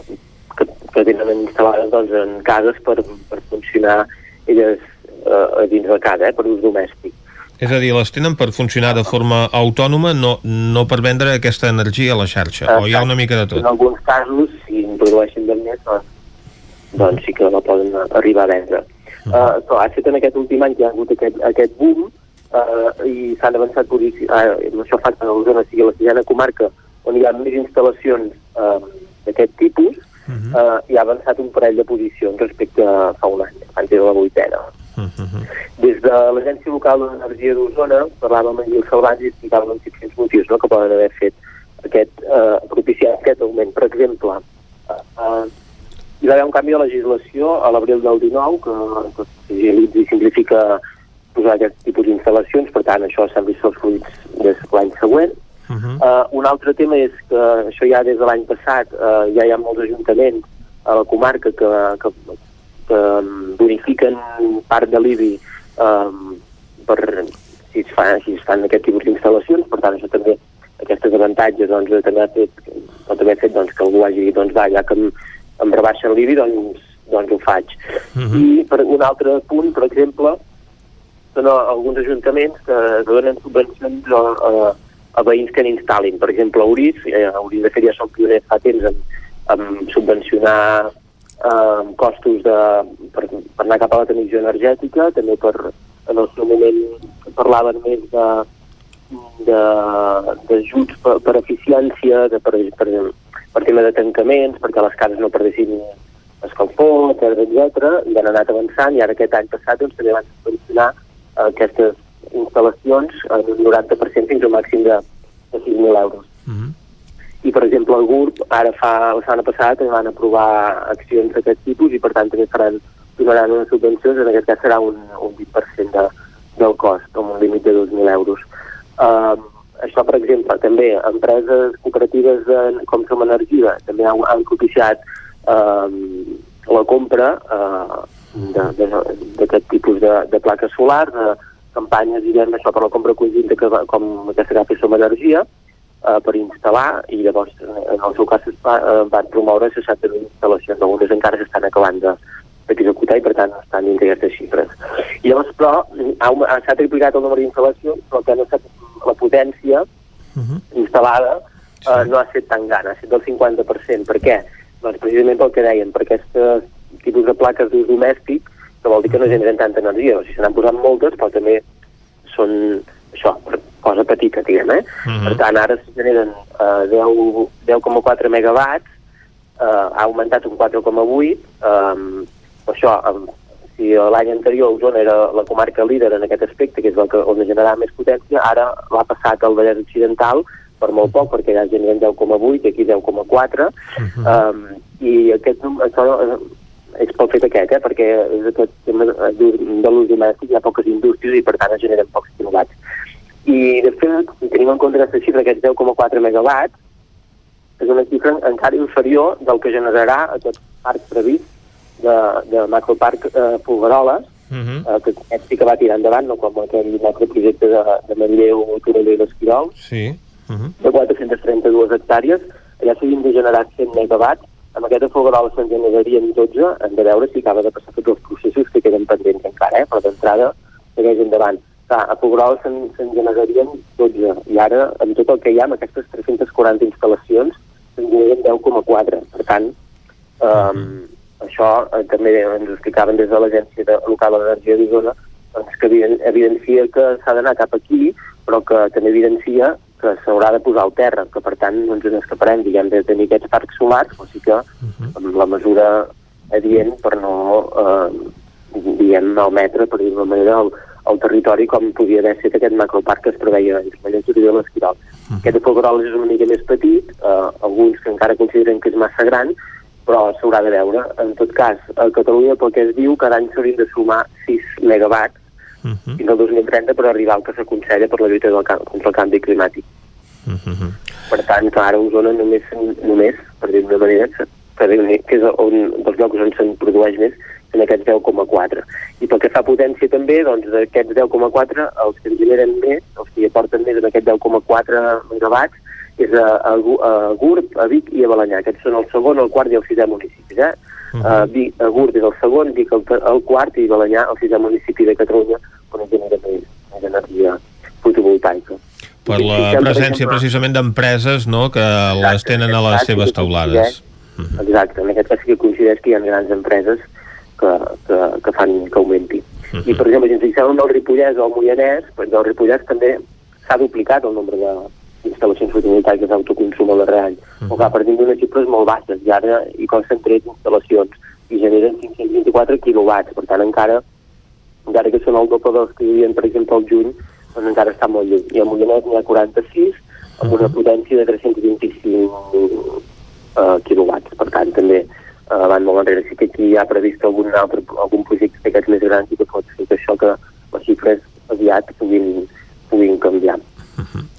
que, que tenen instal·lades doncs, en cases per, per funcionar elles eh, a dins de casa, eh, per ús domèstic. És a dir, les tenen per funcionar de forma autònoma, no, no per vendre aquesta energia a la xarxa, Exacte. o hi ha una mica de tot? En alguns casos, si en produeixen de més, doncs, doncs sí que la poden arribar a vendre. Uh -huh. uh, però ha estat en aquest últim any que hi ha hagut aquest, aquest boom uh, i s'han avançat posicions, uh, això fa que l'Osona sigui la sisena comarca on hi ha més instal·lacions uh, d'aquest tipus, uh -huh. uh, i ha avançat un parell de posicions respecte a fa un any, abans era la vuitena. Uh -huh. Des de l'Agència Local d'Energia d'Osona parlàvem amb Gil Salvans i explicàvem els diferents motius no, que poden haver fet aquest, eh, propiciat aquest augment. Per exemple, eh, hi va haver un canvi de legislació a l'abril del 19 que, que agilitza i simplifica posar aquest tipus d'instal·lacions, per tant això s'han vist els fruits des de l'any següent. Uh -huh. Uh, un altre tema és que això ja des de l'any passat uh, ja hi ha molts ajuntaments a la comarca que, que, que bonifiquen part de l'IBI um, per, si es, fa, si es fan aquest tipus d'instal·lacions, per tant això també aquestes avantatges doncs, també ha fet, pot haver fet doncs, que algú hagi doncs, va, ja que em, em rebaixen l'IBI doncs, doncs ho faig. Uh -huh. I per un altre punt, per exemple, són alguns ajuntaments que donen subvencions a, a, a veïns que n'instal·lin. Per exemple, a Uris, eh, Uris de fet ja són pioners fa temps en, en subvencionar eh, costos de, per, per anar cap a la transició energètica, també per, en el seu moment parlaven més de d'ajuts per, per eficiència, de, per, per, per tema de tancaments, perquè les cases no perdessin escalfor, etc etc i han anat avançant i ara aquest any passat doncs, també van subvencionar eh, aquestes instal·lacions en un 90% fins a un màxim de, de 6.000 euros. Uh -huh. I, per exemple, el GURB, ara fa, la setmana passada, també van aprovar accions d'aquest tipus i, per tant, també faran, donaran unes subvencions, en aquest cas serà un, un 20% de, del cost, amb un límit de 2.000 euros. Uh, això, per exemple, també empreses cooperatives de, com Som Energia també han, han propiciat uh, la compra uh, d'aquest tipus de, de plaques solars, de campanyes, diguem, això per la compra conjunta que, com aquesta que va fer Som Energia, uh, per instal·lar i llavors en el seu cas es va, uh, van promoure 60.000 instal·lacions, algunes encara s'estan acabant de, d'executar i per tant estan dins d'aquestes xifres. I llavors però s'ha triplicat el nombre d'instal·lacions però que no ha estat la potència Uh -huh. instal·lada uh, no ha estat tan gran, ha estat del 50%. Per què? Doncs precisament pel que deien, per aquests tipus de plaques d'ús domèstic que vol dir que no generen tanta energia. O sigui, se n'han posat moltes, però també són això, cosa petita, diguem, eh? Uh -huh. Per tant, ara se generen uh, 10 10,4 megawatts, uh, ha augmentat un 4,8, um, això, um, si l'any anterior Osona era la comarca líder en aquest aspecte, que és el que, on generava més potència, ara l'ha passat al Vallès Occidental per molt poc, perquè ja generen 10,8 i aquí 10,4, Uh -huh. um, i aquest, això eh, és pel fet aquest, eh, perquè és aquest tema de l'ús domèstic, hi ha poques indústries i per tant es generen pocs quilowatts. I de fet, si tenim en compte aquesta xifra, aquests 10,4 megawatts, és una xifra encara inferior del que generarà aquest parc previst de, de macroparc eh, Polveroles, Uh -huh. eh, que aquest sí que va tirar endavant, no com aquell macroprojecte de, de Manlleu, Torelló i l'Esquirol, Sí. Uh -huh. de 432 hectàrees, allà s'havien de generar 100 megawatts, amb aquest a Folgueroles se'n generarien 12, hem de veure si acaba de passar tots els processos que queden pendents encara, eh? però d'entrada segueix endavant. Clar, a Folgueroles se'n se generarien 12, i ara, amb tot el que hi ha, amb aquestes 340 instal·lacions, se'n generen 10,4. Per tant, um, uh -huh. això eh, també ens ho explicaven des de l'Agència de, Local de l'Energia d'Osona, doncs que eviden, evidencia que s'ha d'anar cap aquí, però que també evidencia que s'haurà de posar al terra, que per tant no ens n'escaparem, diguem, de tenir aquests parcs solars, o sigui que amb la mesura adient per no, eh, diguem, malmetre, per dir-ho manera, el, el territori com podia haver estat aquest macroparc que es preveia la llançoria de l'Esquirol. Aquest de Folgueroles és una mica més petit, eh, alguns que encara consideren que és massa gran, però s'haurà de veure. En tot cas, a Catalunya, pel que es diu, cada any s'haurien de sumar 6 megawatts Uh -huh. fins al 2030 per arribar al que s'aconsella per la lluita del, contra el canvi climàtic. Uh -huh. Per tant, que ara Osona només, només per dir d'una manera, que, que és on, dels llocs on se'n produeix més, en aquests 10,4. I pel que fa a potència també, doncs d'aquests 10,4, els que en generen més, els que aporten més en aquest 10,4 megawatts, és a, a, a Gurb, a Vic i a Balanyà. Aquests són el segon, el quart i el sisè municipis. Eh? Uh -huh. uh, Vic, a Gurb és el segon, Vic el, el quart i Balanyà el sisè municipi de Catalunya on es genera més, més energia fotovoltaica. Per la presència precisament d'empreses no, que les tenen a les seves teulades. Exacte, en aquest cas sí que coincideix que hi ha grans empreses que, que, que fan que augmenti. I, per exemple, si ens fixem en el Ripollès o el Moianès, doncs el Ripollès també s'ha duplicat el nombre de instal·lacions fotovoltaiques d'autoconsum a darrer any. Uh -huh. O que partim d'unes xifres molt baixes, i ara hi consten 3 instal·lacions i generen 524 quilowatts, per tant encara, encara que són el doble dels que hi havia, per exemple, al juny, doncs encara està molt lluny. I a Moianès n'hi ha 46, amb una potència de 325 uh, quilowatts. Per tant, també uh, van molt enrere. Sí que aquí hi ha previst algun altre algun projecte d'aquests més grans i que pot fer que això que les xifres aviat puguin, puguin canviar.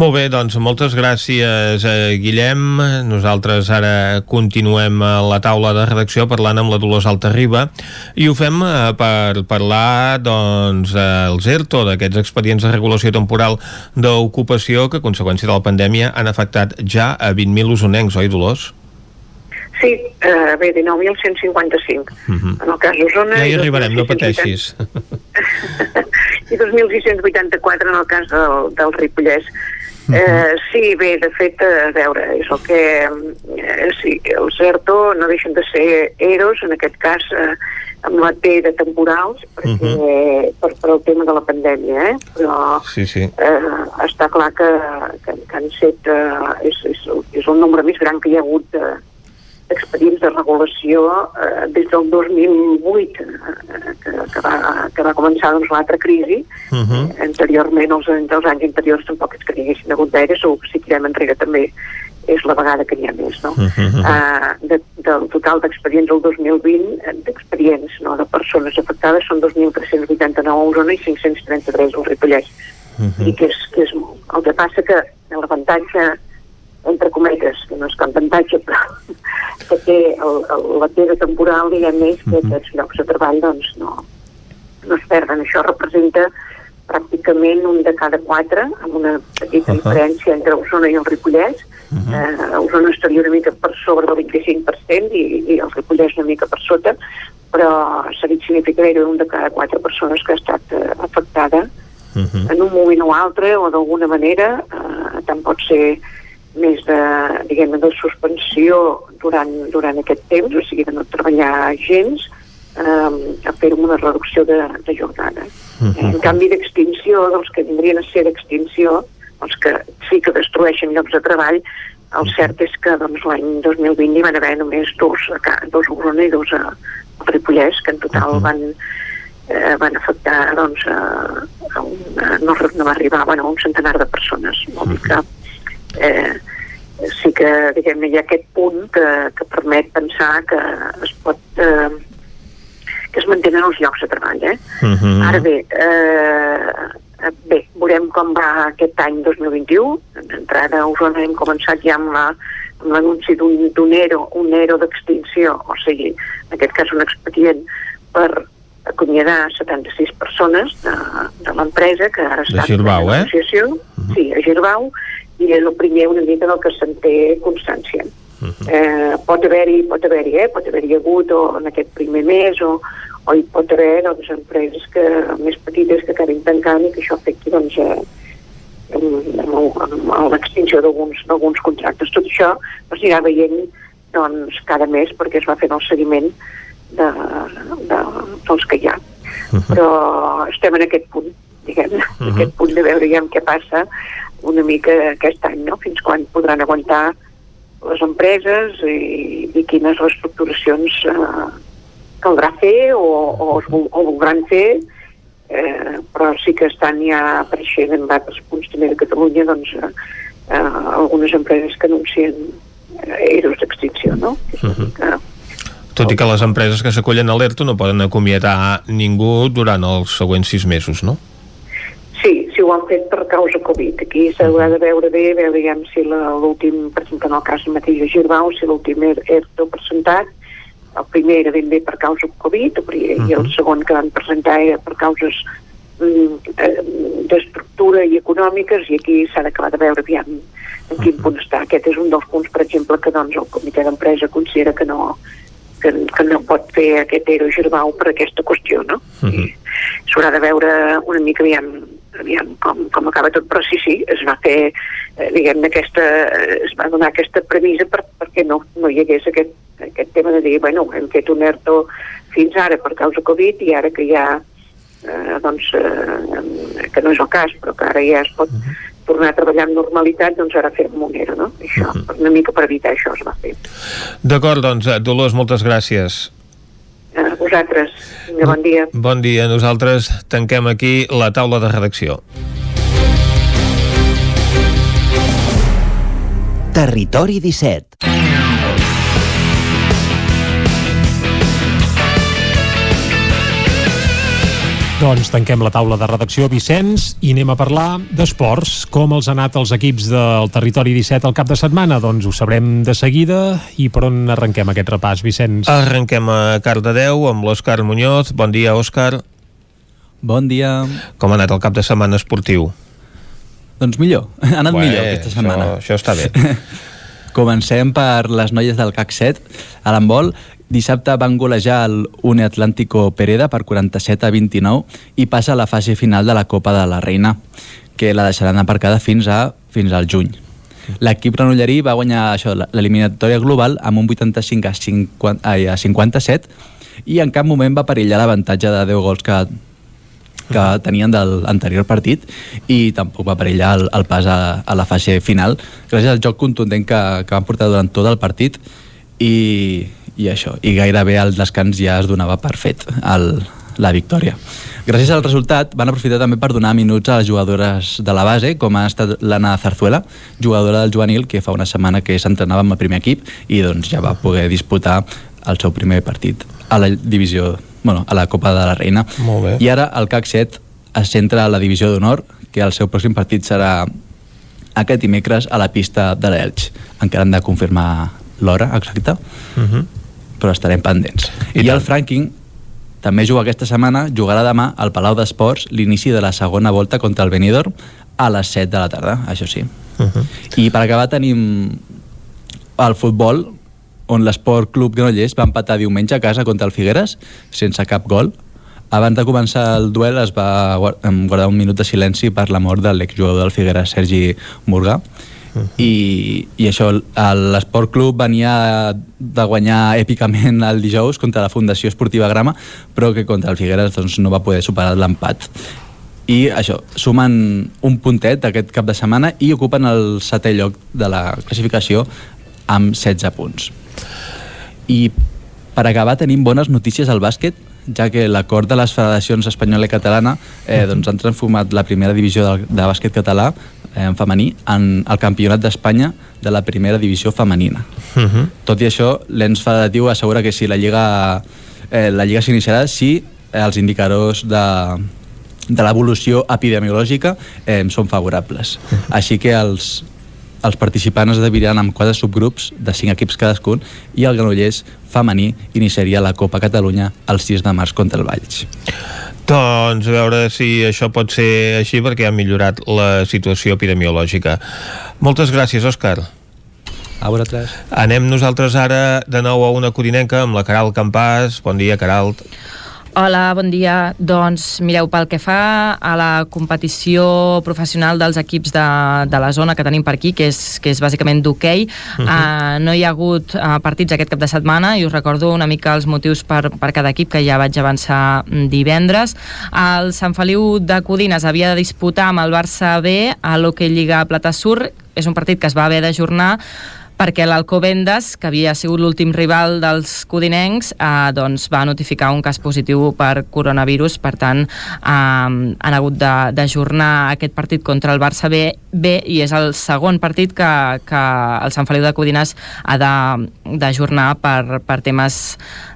Molt bé, doncs moltes gràcies, eh, Guillem. Nosaltres ara continuem a la taula de redacció parlant amb la Dolors Altarriba i ho fem eh, per parlar doncs, eh, els ERTO, d'aquests expedients de regulació temporal d'ocupació que a conseqüència de la pandèmia han afectat ja a 20.000 usonencs, oi Dolors? Sí, eh, bé, 19.155. Uh -huh. En el cas d'Osona... Ja hi arribarem, no 2.680 pateixis. I 2.684 en el cas del, del Ripollès. Eh, sí, bé, de fet, a veure, és el que... Eh, sí, els ERTO no deixen de ser EROs, en aquest cas eh, amb la T de temporals, perquè, per, per el tema de la pandèmia, eh? però Sí, sí. eh, està clar que, que, que han set, eh, és, és, és el nombre més gran que hi ha hagut de, expedients de regulació eh, des del 2008 eh, que, que, va, que va començar doncs, l'altra crisi Uh -huh. anteriorment, els, els anys anteriors tampoc és que n'hi haguessin hagut gaire, segur que si tirem enrere també és la vegada que n'hi ha més, no? Uh -huh. Uh, de, del total d'expedients del 2020, eh, d'expedients no, de persones afectades, són 2.389 a Osona i 533 al Ripollès. I que és, que és molt. El que passa que l'avantatge, entre cometes, que no és cap avantatge, però que té el, el, la teva temporal, diguem és que aquests llocs de treball doncs, no, no es perden. Això representa pràcticament un de cada quatre, amb una petita diferència entre Osona i el Ripollès. Uh -huh. eh, Osona estaria una mica per sobre del 25% i, i el Ripollès una mica per sota, però seguit significa gairebé un de cada quatre persones que ha estat eh, afectada en un moment o altre o d'alguna manera, eh, tant pot ser més de, diguem de suspensió durant, durant aquest temps, o sigui, de no treballar gens, eh, a fer una reducció de, de jornada. En canvi d'extinció, dels que vindrien a ser d'extinció, els que sí que destrueixen llocs de treball, el cert és que doncs, l'any 2020 hi van haver només dos, dos a Osona i dos a, Ripollès, que en total van, eh, van afectar doncs, a, a una, no, no va arribar bueno, a un centenar de persones. Vol dir que eh, sí que diguem hi ha aquest punt que, que permet pensar que es pot eh, que es mantenen els llocs de treball. Eh? Mhm. Ara bé, eh, bé, veurem com va aquest any 2021. D'entrada a Osona hem començat ja amb la amb l'anunci d'un ERO, un ERO d'extinció, o sigui, en aquest cas un expedient per acomiadar 76 persones de, de l'empresa que ara està en eh? negociació, sí, a Girbau, i és el primer una mica del que se'n té constància. Eh, pot haver-hi pot haver-hi eh? pot haver-hi hagut o en aquest primer mes o, o hi pot haver doncs, empreses que, més petites que acabin tancant i que això afecti doncs, eh, l'extinció d'alguns contractes. Tot això es anirà veient doncs, cada mes perquè es va fent el seguiment de, de, dels que hi ha. Però estem en aquest punt, diguem, en aquest punt de veure ja què passa una mica aquest any, no? fins quan podran aguantar les empreses i, i quines reestructuracions eh, caldrà fer o, o, es, vol- o voldran fer eh, però sí que estan ja apareixent en altres punts també de Catalunya doncs, eh, eh, algunes empreses que anuncien eh, eros d'extinció no? Uh Tot i que les empreses que s'acollen a l'ERTO no poden acomiadar ningú durant els següents sis mesos, no? Sí, sí ho han fet per causa Covid. Aquí s'haurà de veure bé, veure ja si l'últim, per exemple, en el cas mateix de Girbau, si l'últim er- ERTO presentat, el primer era ben bé per causa Covid, el primer, i el segon que van presentar era per causes mm, d'estructura i econòmiques, i aquí s'ha d'acabar de veure aviam en quin punt està. Aquest és un dels punts, per exemple, que doncs, el comitè d'empresa considera que no, que, que no pot fer aquest Ero Girbau per aquesta qüestió, no? s'haurà de veure una mica aviam, aviam com, com acaba tot, però sí, sí, es va fer, eh, diguem-ne, aquesta, eh, es va donar aquesta premissa per, perquè no, no hi hagués aquest, aquest tema de dir, bueno, hem fet un ERTO fins ara per causa Covid i ara que ja, eh, doncs, eh, que no és el cas, però que ara ja es pot tornar a treballar amb normalitat, doncs ara fem un ERO, no? Això, per una mica per evitar això es va fer. D'acord, doncs, eh, Dolors, moltes gràcies. A vosaltres, vinga, bon dia. Bon dia. Nosaltres tanquem aquí la taula de redacció. Territori 17. Doncs tanquem la taula de redacció, Vicenç, i anem a parlar d'esports. Com els ha anat els equips del Territori 17 al cap de setmana? Doncs ho sabrem de seguida. I per on arrenquem aquest repàs, Vicenç? Arrenquem a Cardedeu amb l'Òscar Muñoz. Bon dia, Òscar. Bon dia. Com ha anat el cap de setmana esportiu? Doncs millor, ha anat Bé, millor aquesta setmana. Això, això està bé. Comencem per les noies del CAC 7 a l'handbol. Dissabte van golejar el Une Atlántico Pereda per 47 a 29 i passa a la fase final de la Copa de la Reina, que la deixaran aparcada fins a fins al juny. L'equip renollerí va guanyar això l'eliminatòria global amb un 85 a, 50, ai, a 57 i en cap moment va perillar l'avantatge de 10 gols que, que tenien de l'anterior partit i tampoc va perillar el, el pas a, a la fase final gràcies al joc contundent que, que van portar durant tot el partit i, i això, i gairebé al descans ja es donava per fet el, la victòria. Gràcies al resultat van aprofitar també per donar minuts a les jugadores de la base, com ha estat l'Anna Zarzuela, jugadora del juvenil, que fa una setmana que s'entrenava amb el primer equip i doncs ja va poder disputar el seu primer partit a la divisió, bueno, a la Copa de la Reina. Molt bé. I ara el CAC 7 es centra a la divisió d'honor, que el seu pròxim partit serà aquest dimecres a la pista de l'Elx. Encara han de confirmar l'hora exacta, Uh -huh. Però estarem pendents. I, I el Franking també juga aquesta setmana, jugarà demà al Palau d'Esports l'inici de la segona volta contra el Benidorm a les 7 de la tarda, això sí. Uh -huh. I per acabar tenim el futbol, on l'Esport Club Granollers va empatar diumenge a casa contra el Figueres, sense cap gol. Abans de començar el duel es va guardar un minut de silenci per la mort de l'exjugador del Figueres, Sergi Murgà. I, i això, l'Esport Club venia de guanyar èpicament el dijous contra la Fundació Esportiva Grama, però que contra el Figueres doncs, no va poder superar l'empat. I això, sumen un puntet aquest cap de setmana i ocupen el setè lloc de la classificació amb 16 punts. I per acabar tenim bones notícies al bàsquet, ja que l'acord de les federacions espanyola i catalana eh, doncs han transformat la primera divisió de, de bàsquet català en femení en el campionat d'Espanya de la primera divisió femenina. Uh -huh. Tot i això, l'ens federatiu assegura que si la Lliga eh, la Lliga s'iniciarà si eh, els indicadors de, de l'evolució epidemiològica eh, són favorables. Així que els, els participants es dividiran en quatre subgrups de cinc equips cadascun i el Granollers femení iniciaria la Copa Catalunya el 6 de març contra el Valls. Doncs a veure si això pot ser així perquè ha millorat la situació epidemiològica. Moltes gràcies, Òscar. A vosaltres. Anem nosaltres ara de nou a una corinenca amb la Caral Campàs. Bon dia, Caral. Hola, bon dia. Doncs mireu, pel que fa a la competició professional dels equips de, de la zona que tenim per aquí, que és, que és bàsicament d'hoquei, uh -huh. uh, no hi ha hagut uh, partits aquest cap de setmana i us recordo una mica els motius per, per cada equip que ja vaig avançar divendres. El Sant Feliu de Codines havia de disputar amb el Barça B a l'Hockey Lliga Plata Sur. És un partit que es va haver d'ajornar perquè l'Alcobendes, que havia sigut l'últim rival dels codinencs, eh, doncs va notificar un cas positiu per coronavirus, per tant eh, han hagut d'ajornar aquest partit contra el Barça B, B i és el segon partit que, que el Sant Feliu de Codines ha d'ajornar per, per temes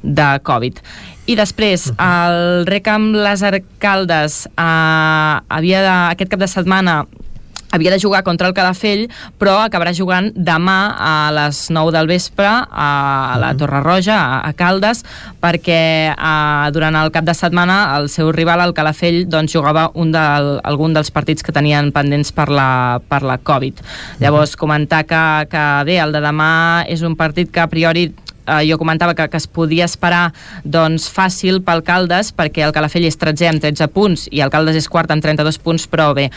de Covid. I després, el Recam Les Arcaldes eh, havia de, aquest cap de setmana havia de jugar contra el Calafell, però acabarà jugant demà a les 9 del vespre a la Torre Roja, a Caldes, perquè eh, durant el cap de setmana el seu rival, el Calafell, doncs, jugava un del, algun dels partits que tenien pendents per la, per la Covid. Llavors, comentar que, que bé, el de demà és un partit que a priori eh, jo comentava que, que es podia esperar doncs, fàcil pel Caldes perquè el Calafell és 13 amb 13 punts i el Caldes és quart amb 32 punts però bé,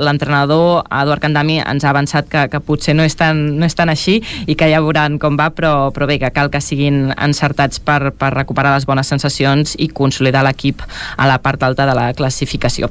l'entrenador Eduard Candami ens ha avançat que, que potser no és, tan, no és tan així i que ja veuran com va però, però bé, que cal que siguin encertats per, per recuperar les bones sensacions i consolidar l'equip a la part alta de la classificació.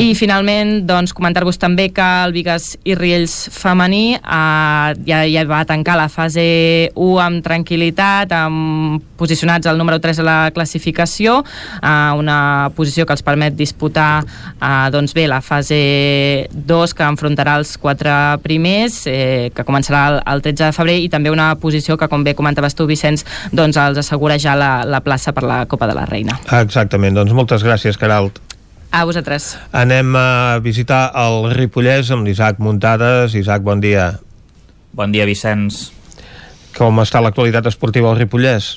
I finalment, doncs, comentar-vos també que el Vigas i Riells femení eh, ja, ja va tancar la fase 1 amb tranquil·litat tranquil·litat, amb posicionats al número 3 de la classificació, eh, una posició que els permet disputar eh, doncs bé, la fase 2 que enfrontarà els quatre primers, eh, que començarà el, el 13 de febrer, i també una posició que, com bé comentaves tu, Vicenç, doncs els assegura ja la, la plaça per la Copa de la Reina. Exactament, doncs moltes gràcies, Caralt. A vosaltres. Anem a visitar el Ripollès amb l'Isaac Muntades. Isaac, bon dia. Bon dia, Vicenç. Com està l'actualitat esportiva al Ripollès?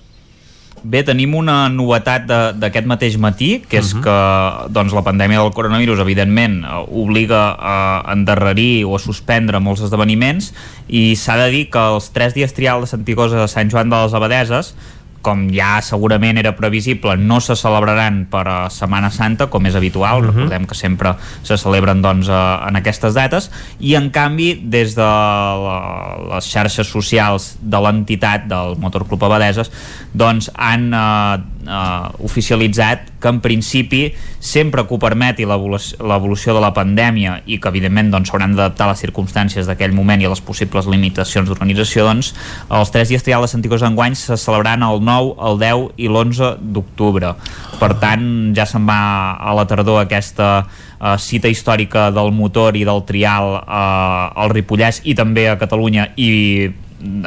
Bé, tenim una novetat d'aquest mateix matí, que és uh -huh. que doncs, la pandèmia del coronavirus, evidentment, obliga a endarrerir o a suspendre molts esdeveniments i s'ha de dir que els tres dies trials de Santigosa de Sant Joan de les Abadeses com ja segurament era previsible, no se celebraran per a Setmana Santa, com és habitual, uh -huh. recordem que sempre se celebren doncs, a, en aquestes dates, i en canvi, des de la, les xarxes socials de l'entitat del Motor Club Abadeses, doncs han eh, eh, oficialitzat que en principi sempre que ho permeti l'evolució de la pandèmia i que evidentment doncs, s'hauran doncs, d'adaptar les circumstàncies d'aquell moment i a les possibles limitacions d'organització doncs, els tres dies trials de Santigós enguany se celebraran el 9, el 10 i l'11 d'octubre. Per tant, ja se'n va a la tardor aquesta uh, cita històrica del motor i del trial uh, al Ripollès i també a Catalunya i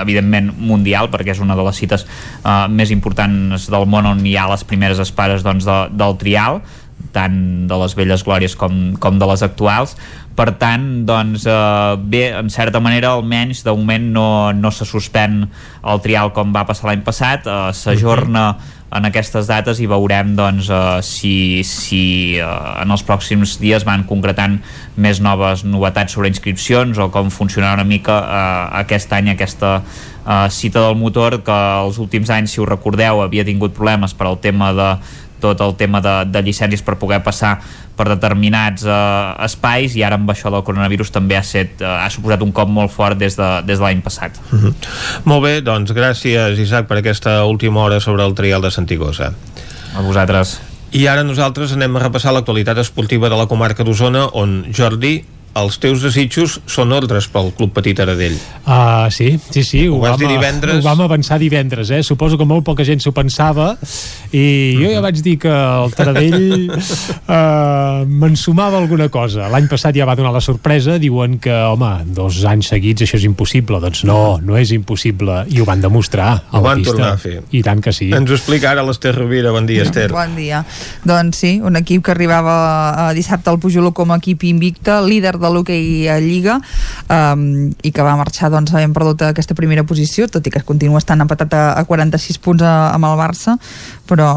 evidentment mundial perquè és una de les cites uh, més importants del món on hi ha les primeres espares doncs, de, del trial tant de les velles glòries com, com de les actuals. Per tant, doncs, eh, bé, en certa manera, almenys, de moment no, no se suspèn el trial com va passar l'any passat, eh, s'ajorna en aquestes dates i veurem doncs, eh, si, si eh, en els pròxims dies van concretant més noves novetats sobre inscripcions o com funcionarà una mica eh, aquest any aquesta eh, cita del motor que els últims anys, si us recordeu, havia tingut problemes per al tema de tot el tema de, de llicències per poder passar per determinats eh, espais i ara amb això del coronavirus també ha, set, eh, ha suposat un cop molt fort des de, des de l'any passat. Mm -hmm. Molt bé, doncs gràcies Isaac per aquesta última hora sobre el trial de Santigosa. A vosaltres. I ara nosaltres anem a repassar l'actualitat esportiva de la comarca d'Osona on Jordi els teus desitjos són ordres pel Club Petit Aradell. Uh, sí, sí, sí. Ho, ho vas dir divendres? Ho vam avançar divendres, eh? Suposo que molt poca gent s'ho pensava i jo ja mhm. vaig dir que el Taradell uh, m'ensumava alguna cosa. L'any passat ja va donar la sorpresa, diuen que, home, dos anys seguits això és impossible. Doncs no, no és impossible. I ho van demostrar a ho la van pista. tornar a fer. I tant que sí. Ens ho explica ara l'Ester Rovira. Bon dia, Ester. Bon dia. Doncs sí, un equip que arribava uh, dissabte al Pujoló com a equip invicte, líder de l'hoquei a Lliga um, i que va marxar doncs havent perdut aquesta primera posició tot i que continua estant empatat a, a 46 punts a, amb el Barça però,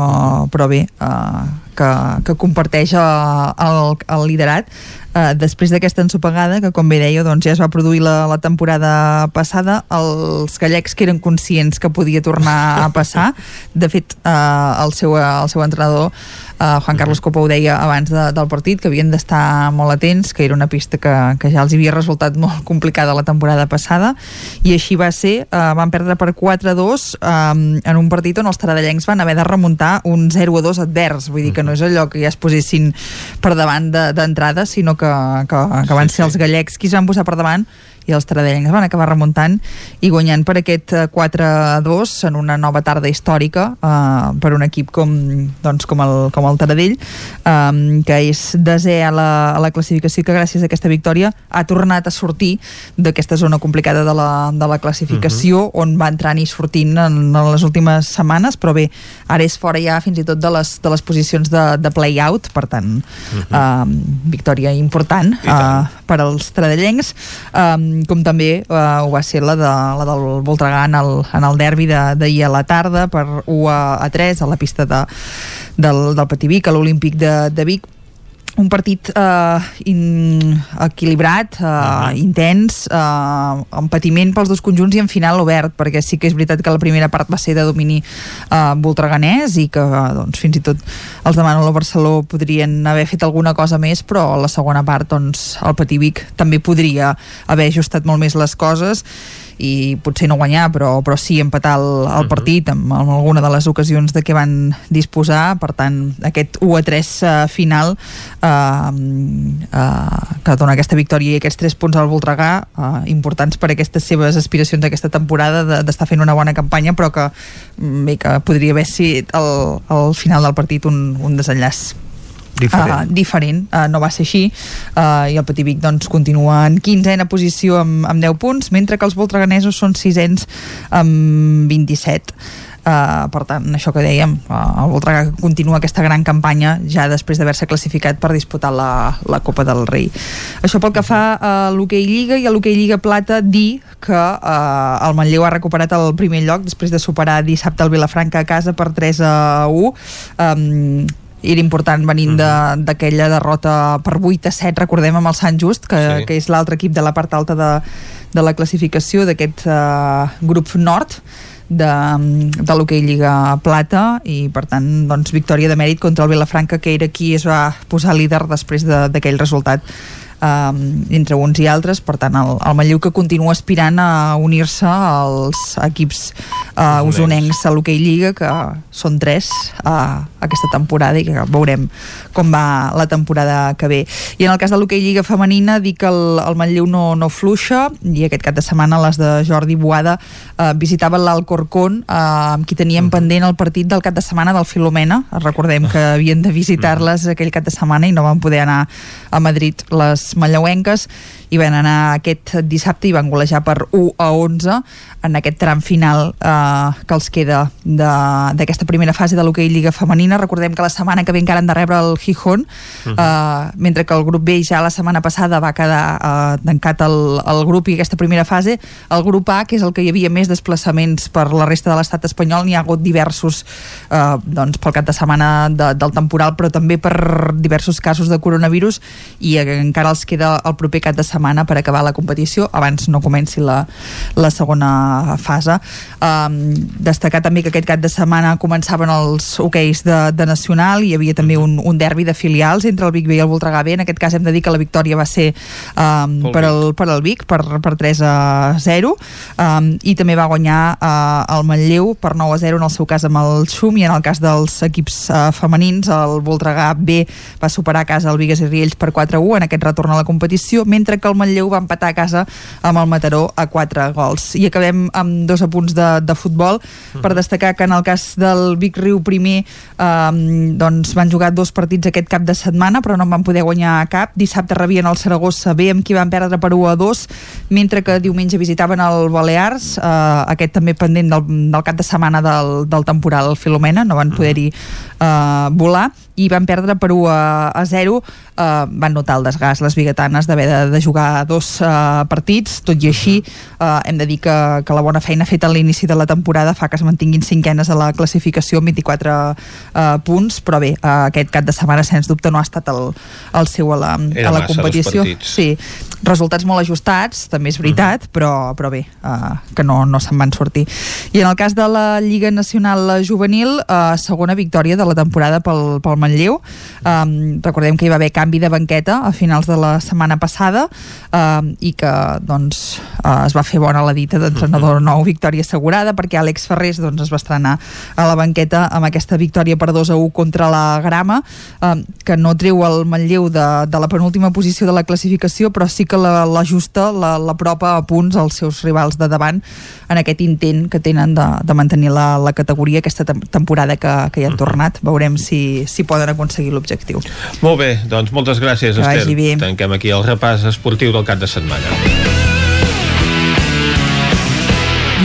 però bé uh, que, que comparteix uh, el, el liderat eh, després d'aquesta ensopegada, que com bé deia, doncs ja es va produir la, la temporada passada, els gallecs que eren conscients que podia tornar a passar, de fet, eh, el, seu, el seu entrenador Uh, Juan Carlos Copa ho deia abans de, del partit, que havien d'estar molt atents, que era una pista que, que ja els havia resultat molt complicada la temporada passada, i així va ser. Uh, van perdre per 4-2 um, en un partit on els taradellencs van haver de remuntar un 0-2 advers, vull dir que no és allò que ja es posessin per davant d'entrada, de, sinó que, que, que van ser els gallecs qui es van posar per davant i els taradellencs van acabar remuntant i guanyant per aquest 4-2 eh, en una nova tarda històrica eh, per un equip com, doncs, com, el, com el Taradell eh, que és desè a la, a la classificació que gràcies a aquesta victòria ha tornat a sortir d'aquesta zona complicada de la, de la classificació uh -huh. on va entrant i sortint en, en les últimes setmanes però bé, ara és fora ja fins i tot de les, de les posicions de, de play-out per tant, uh -huh. eh, victòria important eh, per als taradellencs eh, com també eh, ho va ser la, de, la del Voltregà en el, en el derbi d'ahir de, a la tarda per 1 a, a 3 a la pista de, del, del Patí Vic, a l'Olímpic de, de Vic un partit eh, in, equilibrat, eh, uh -huh. intens, eh, amb patiment pels dos conjunts i en final obert, perquè sí que és veritat que la primera part va ser de domini eh, voltreganès i que doncs, fins i tot els de Manolo Barceló podrien haver fet alguna cosa més, però a la segona part doncs, el Patí Vic també podria haver ajustat molt més les coses i potser no guanyar, però, però sí empatar el, el mhm. partit amb, amb alguna de les ocasions de què van disposar, per tant aquest 1 a 3 uh, eh, final uh, uh, que dona aquesta victòria i aquests 3 punts al Voltregà uh, importants per aquestes seves aspiracions d'aquesta temporada d'estar de, fent una bona campanya però que mm, bé que podria haver sigut el, el final del partit un, un desenllaç diferent, uh, diferent. Uh, no va ser així. Uh, i el Petit Vic doncs, continua en 15a posició amb, amb 10 punts mentre que els voltreganesos són sisens amb 27 Uh, per tant, això que dèiem uh, el Voltregà continua aquesta gran campanya ja després d'haver-se classificat per disputar la, la Copa del Rei. Això pel que fa a l'Hockey Lliga i a l'Hockey Lliga Plata dir que uh, el Manlleu ha recuperat el primer lloc després de superar dissabte el Vilafranca a casa per 3 a 1 um, era important venint mhm. d'aquella de, derrota per 8 a 7, recordem, amb el Sant Just, que, sí. que és l'altre equip de la part alta de, de la classificació d'aquest uh, grup nord de, de l'hoquei Lliga Plata i per tant doncs, victòria de mèrit contra el Vilafranca que era qui es va posar líder després d'aquell de, resultat um, entre uns i altres, per tant el, el Manlleu que continua aspirant a unir-se als equips uh, usonencs a l'Hockey Lliga que són tres uh, aquesta temporada i que veurem com va la temporada que ve. I en el cas de l'Hockey Lliga femenina dic que el, el Manlleu no, no fluixa i aquest cap de setmana les de Jordi Boada uh, visitaven l'Alcorcón uh, amb qui teníem -huh. pendent el partit del cap de setmana del Filomena. Recordem que havien de visitar-les aquell cap de setmana i no van poder anar a Madrid les mallauenques i van anar aquest dissabte i van golejar per 1 a 11 en aquest tram final eh, que els queda d'aquesta primera fase de l'hoquei Lliga Femenina. Recordem que la setmana que ve encara han de rebre el Gijón, uh -huh. eh, mentre que el grup B ja la setmana passada va quedar eh, tancat el, el grup i aquesta primera fase. El grup A, que és el que hi havia més desplaçaments per la resta de l'estat espanyol, n'hi ha hagut diversos eh, doncs, pel cap de setmana de, del temporal, però també per diversos casos de coronavirus i encara els queda el proper cap de setmana per acabar la competició abans no comenci la, la segona fase. Um, destacar també que aquest cap de setmana començaven els hoqueis de, de Nacional, i hi havia també un, un derbi de filials entre el Vic B i el Voltregà B. En aquest cas hem de dir que la victòria va ser um, per, el, per el Vic, per, per 3 a 0, um, i també va guanyar uh, el Manlleu per 9 a 0 en el seu cas amb el Xum, i en el cas dels equips uh, femenins, el Voltregà B va superar a casa el Vigues i Riells per 4 a 1 en aquest retorn a la competició, mentre que el Manlleu va empatar a casa amb el Mataró a 4 gols. I acabem amb dos apunts de, de futbol. Mm. per destacar que en el cas del Vic Riu primer eh, doncs van jugar dos partits aquest cap de setmana però no en van poder guanyar cap. Dissabte rebien el Saragossa B amb qui van perdre per 1 a 2 mentre que diumenge visitaven el Balears eh, aquest també pendent del, del cap de setmana del, del temporal Filomena. No van poder-hi eh, volar i van perdre per 1 a, a 0 eh, van notar el desgast les biguetanes d'haver de, de jugar dos eh, partits, tot i així eh, hem de dir que, que la bona feina feta a l'inici de la temporada fa que es mantinguin cinquenes a la classificació amb 24 eh, punts, però bé, eh, aquest cap de setmana sens dubte no ha estat el, el seu a la, Era a la massa, competició. sí, resultats molt ajustats també és veritat, Mhm. però, però bé eh, que no, no se'n van sortir. I en el cas de la Lliga Nacional Juvenil eh, segona victòria de la temporada pel, pel Manlleu. Um, recordem que hi va haver canvi de banqueta a finals de la setmana passada um, i que doncs uh, es va fer bona la dita d'entrenador nou victòria assegurada perquè Àlex Ferrés doncs, es va estrenar a la banqueta amb aquesta victòria per 2 a 1 contra la Grama um, que no treu el Manlleu de, de la penúltima posició de la classificació però sí que l'ajusta, la, l'apropa a punts als seus rivals de davant en aquest intent que tenen de, de mantenir la, la categoria aquesta tem temporada que, que ja han tornat. Veurem si, si poden aconseguir l'objectiu Molt bé, doncs moltes gràcies, Que Esther. bé. Tanquem aquí el repàs esportiu del cap de setmana.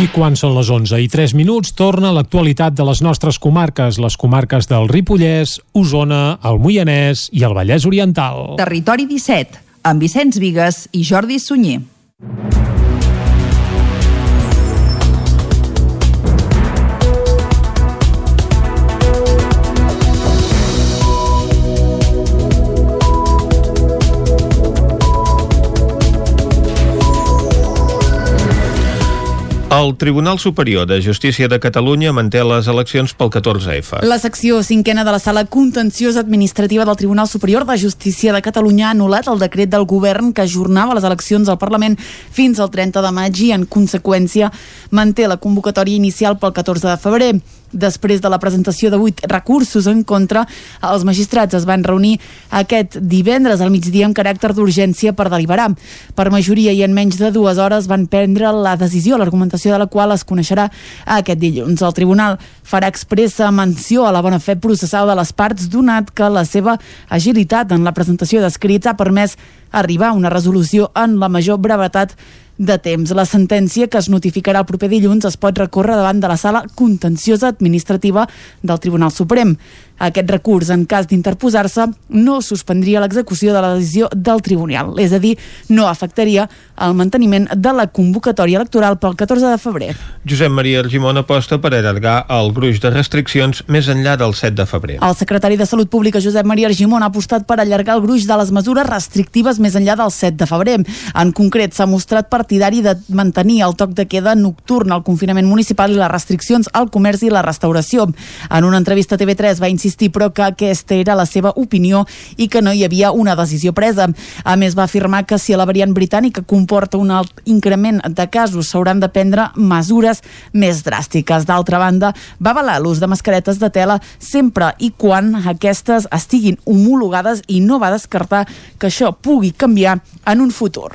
I quan són les 11 i 3 minuts, torna l'actualitat de les nostres comarques, les comarques del Ripollès, Osona, el Moianès i el Vallès Oriental. Territori 17, amb Vicenç Vigues i Jordi Sunyer. El Tribunal Superior de Justícia de Catalunya manté les eleccions pel 14F. La secció cinquena de la sala contenciosa administrativa del Tribunal Superior de Justícia de Catalunya ha anul·lat el decret del govern que ajornava les eleccions al Parlament fins al 30 de maig i, en conseqüència, manté la convocatòria inicial pel 14 de febrer. Després de la presentació de vuit recursos en contra, els magistrats es van reunir aquest divendres al migdia amb caràcter d'urgència per deliberar. Per majoria i en menys de dues hores van prendre la decisió, l'argumentació de la qual es coneixerà aquest dilluns. El tribunal farà expressa menció a la bona fe processal de les parts, donat que la seva agilitat en la presentació d'escrits ha permès arribar a una resolució en la major brevetat de temps. La sentència, que es notificarà el proper dilluns, es pot recórrer davant de la sala contenciosa administrativa del Tribunal Suprem. Aquest recurs, en cas d'interposar-se, no suspendria l'execució de la decisió del tribunal, és a dir, no afectaria el manteniment de la convocatòria electoral pel 14 de febrer. Josep Maria Argimon aposta per allargar el gruix de restriccions més enllà del 7 de febrer. El secretari de Salut Pública, Josep Maria Argimon, ha apostat per allargar el gruix de les mesures restrictives més enllà del 7 de febrer. En concret, s'ha mostrat partidari de mantenir el toc de queda nocturn, el confinament municipal i les restriccions al comerç i la restauració. En una entrevista a TV3 va insistir però que aquesta era la seva opinió i que no hi havia una decisió presa. A més, va afirmar que si la variant britànica comporta un alt increment de casos s'hauran de prendre mesures més dràstiques. D'altra banda, va avalar l'ús de mascaretes de tela sempre i quan aquestes estiguin homologades i no va descartar que això pugui canviar en un futur.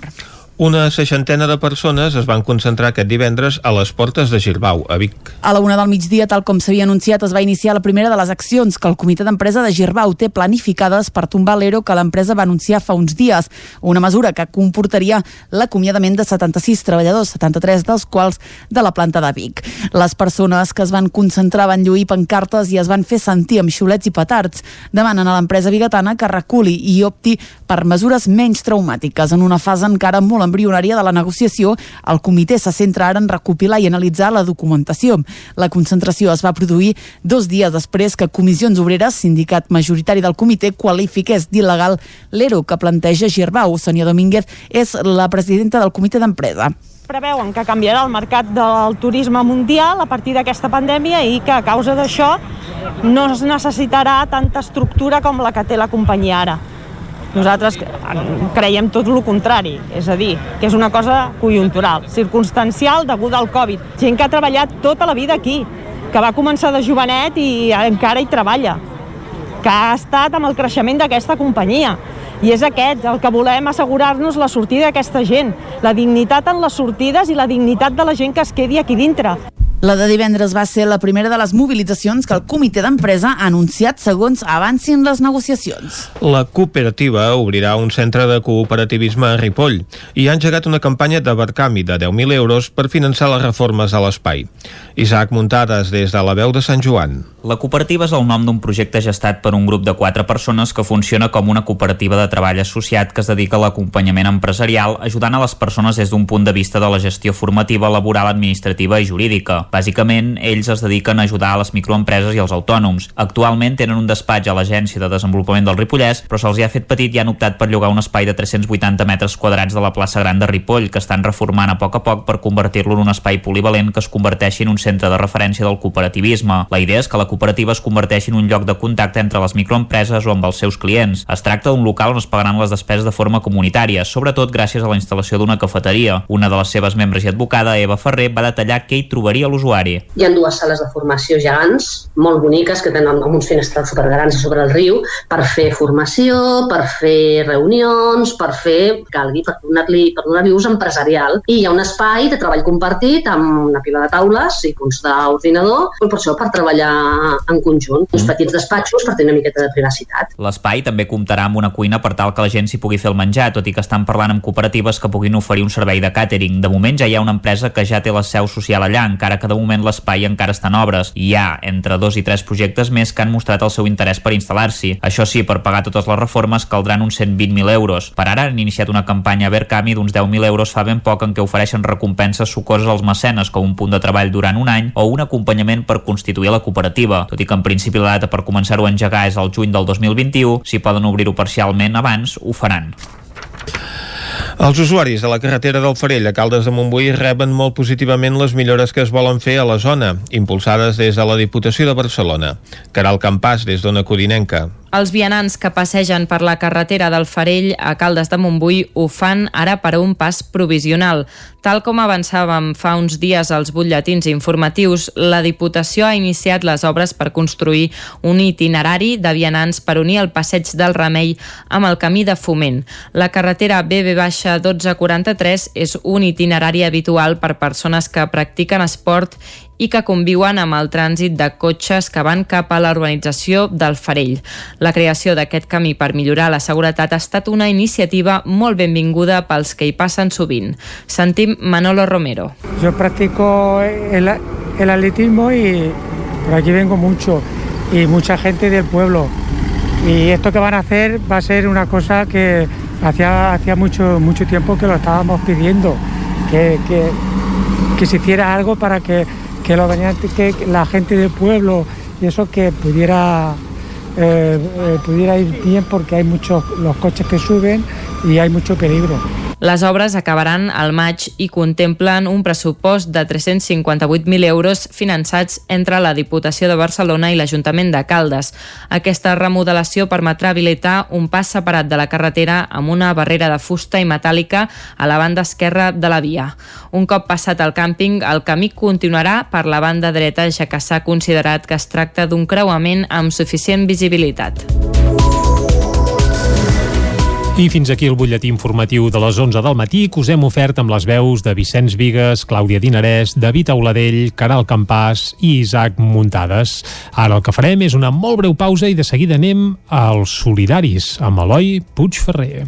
Una seixantena de persones es van concentrar aquest divendres a les portes de Girbau, a Vic. A la una del migdia, tal com s'havia anunciat, es va iniciar la primera de les accions que el comitè d'empresa de Girbau té planificades per tombar l'ERO que l'empresa va anunciar fa uns dies. Una mesura que comportaria l'acomiadament de 76 treballadors, 73 dels quals de la planta de Vic. Les persones que es van concentrar van lluir pancartes i es van fer sentir amb xiulets i petards. Demanen a l'empresa bigatana que reculi i opti per mesures menys traumàtiques. En una fase encara molt embrionària de la negociació, el comitè se centra ara en recopilar i analitzar la documentació. La concentració es va produir dos dies després que Comissions Obreres, sindicat majoritari del comitè, qualifiqués d'il·legal l'ERO que planteja Girbau. Sonia Domínguez és la presidenta del comitè d'empresa preveuen que canviarà el mercat del turisme mundial a partir d'aquesta pandèmia i que a causa d'això no es necessitarà tanta estructura com la que té la companyia ara. Nosaltres creiem tot el contrari, és a dir, que és una cosa conjuntural, circumstancial deguda al Covid. Gent que ha treballat tota la vida aquí, que va començar de jovenet i encara hi treballa, que ha estat amb el creixement d'aquesta companyia. I és aquest el que volem assegurar-nos la sortida d'aquesta gent, la dignitat en les sortides i la dignitat de la gent que es quedi aquí dintre. La de divendres va ser la primera de les mobilitzacions que el comitè d'empresa ha anunciat segons avancin les negociacions. La cooperativa obrirà un centre de cooperativisme a Ripoll i ha engegat una campanya de barcami de 10.000 euros per finançar les reformes a l'espai. Isaac Muntades, des de la veu de Sant Joan. La cooperativa és el nom d'un projecte gestat per un grup de quatre persones que funciona com una cooperativa de treball associat que es dedica a l'acompanyament empresarial, ajudant a les persones des d'un punt de vista de la gestió formativa, laboral, administrativa i jurídica. Bàsicament, ells es dediquen a ajudar a les microempreses i als autònoms. Actualment tenen un despatx a l'Agència de Desenvolupament del Ripollès, però se'ls ha fet petit i han optat per llogar un espai de 380 metres quadrats de la plaça Gran de Ripoll, que estan reformant a poc a poc per convertir-lo en un espai polivalent que es converteixi en un centre de referència del cooperativisme. La idea és que la cooperativa es converteixi en un lloc de contacte entre les microempreses o amb els seus clients. Es tracta d'un local on es pagaran les despeses de forma comunitària, sobretot gràcies a la instal·lació d'una cafeteria. Una de les seves membres i advocada, Eva Ferrer, va detallar què hi trobaria l'usuari. Hi ha dues sales de formació gegants, molt boniques, que tenen uns finestrals supergrans sobre el riu, per fer formació, per fer reunions, per fer, calgui, per donar-li per donar ús empresarial. I hi ha un espai de treball compartit amb una pila de taules i punts d'ordinador, per això per treballar en conjunt. Uns petits despatxos per tenir una miqueta de privacitat. L'espai també comptarà amb una cuina per tal que la gent s'hi pugui fer el menjar, tot i que estan parlant amb cooperatives que puguin oferir un servei de càtering. De moment ja hi ha una empresa que ja té la seu social allà, encara que de moment l'espai encara està en obres. Hi ha entre dos i tres projectes més que han mostrat el seu interès per instal·lar-s'hi. Això sí, per pagar totes les reformes caldran uns 120.000 euros. Per ara han iniciat una campanya a Verkami d'uns 10.000 euros fa ben poc en què ofereixen recompenses sucoses als mecenes com un punt de treball durant un any o un acompanyament per constituir la cooperativa. Tot i que en principi la data per començar-ho a engegar és el juny del 2021, si poden obrir-ho parcialment abans, ho faran. Els usuaris de la carretera del Farell a Caldes de Montbui reben molt positivament les millores que es volen fer a la zona, impulsades des de la Diputació de Barcelona. Caral Campàs, des d'Ona Codinenca. Els vianants que passegen per la carretera del Farell a Caldes de Montbui ho fan ara per a un pas provisional. Tal com avançàvem fa uns dies als butlletins informatius, la Diputació ha iniciat les obres per construir un itinerari de vianants per unir el passeig del Remei amb el camí de Foment. La carretera BB-1243 és un itinerari habitual per persones que practiquen esport i que conviuen amb el trànsit de cotxes que van cap a la urbanització del Farell. La creació d'aquest camí per millorar la seguretat ha estat una iniciativa molt benvinguda pels que hi passen sovint. Sentim Manolo Romero. Yo practico el, el atletismo y por aquí vengo mucho y mucha gente del pueblo. Y esto que van a hacer va a ser una cosa que hacía, hacía mucho, mucho tiempo que lo estábamos pidiendo, que, que, que se hiciera algo para que que, que la gente del pueblo y eso que pudiera, eh, eh, pudiera ir bien porque hay muchos los coches que suben y hay mucho peligro. Les obres acabaran al maig i contemplen un pressupost de 358.000 euros finançats entre la Diputació de Barcelona i l'Ajuntament de Caldes. Aquesta remodelació permetrà habilitar un pas separat de la carretera amb una barrera de fusta i metàl·lica a la banda esquerra de la via. Un cop passat el càmping, el camí continuarà per la banda dreta, ja que s'ha considerat que es tracta d'un creuament amb suficient visibilitat. I fins aquí el butlletí informatiu de les 11 del matí que us hem ofert amb les veus de Vicenç Vigues, Clàudia Dinarès, David Auladell, Caral Campàs i Isaac Muntades. Ara el que farem és una molt breu pausa i de seguida anem als solidaris amb Eloi Puigferrer.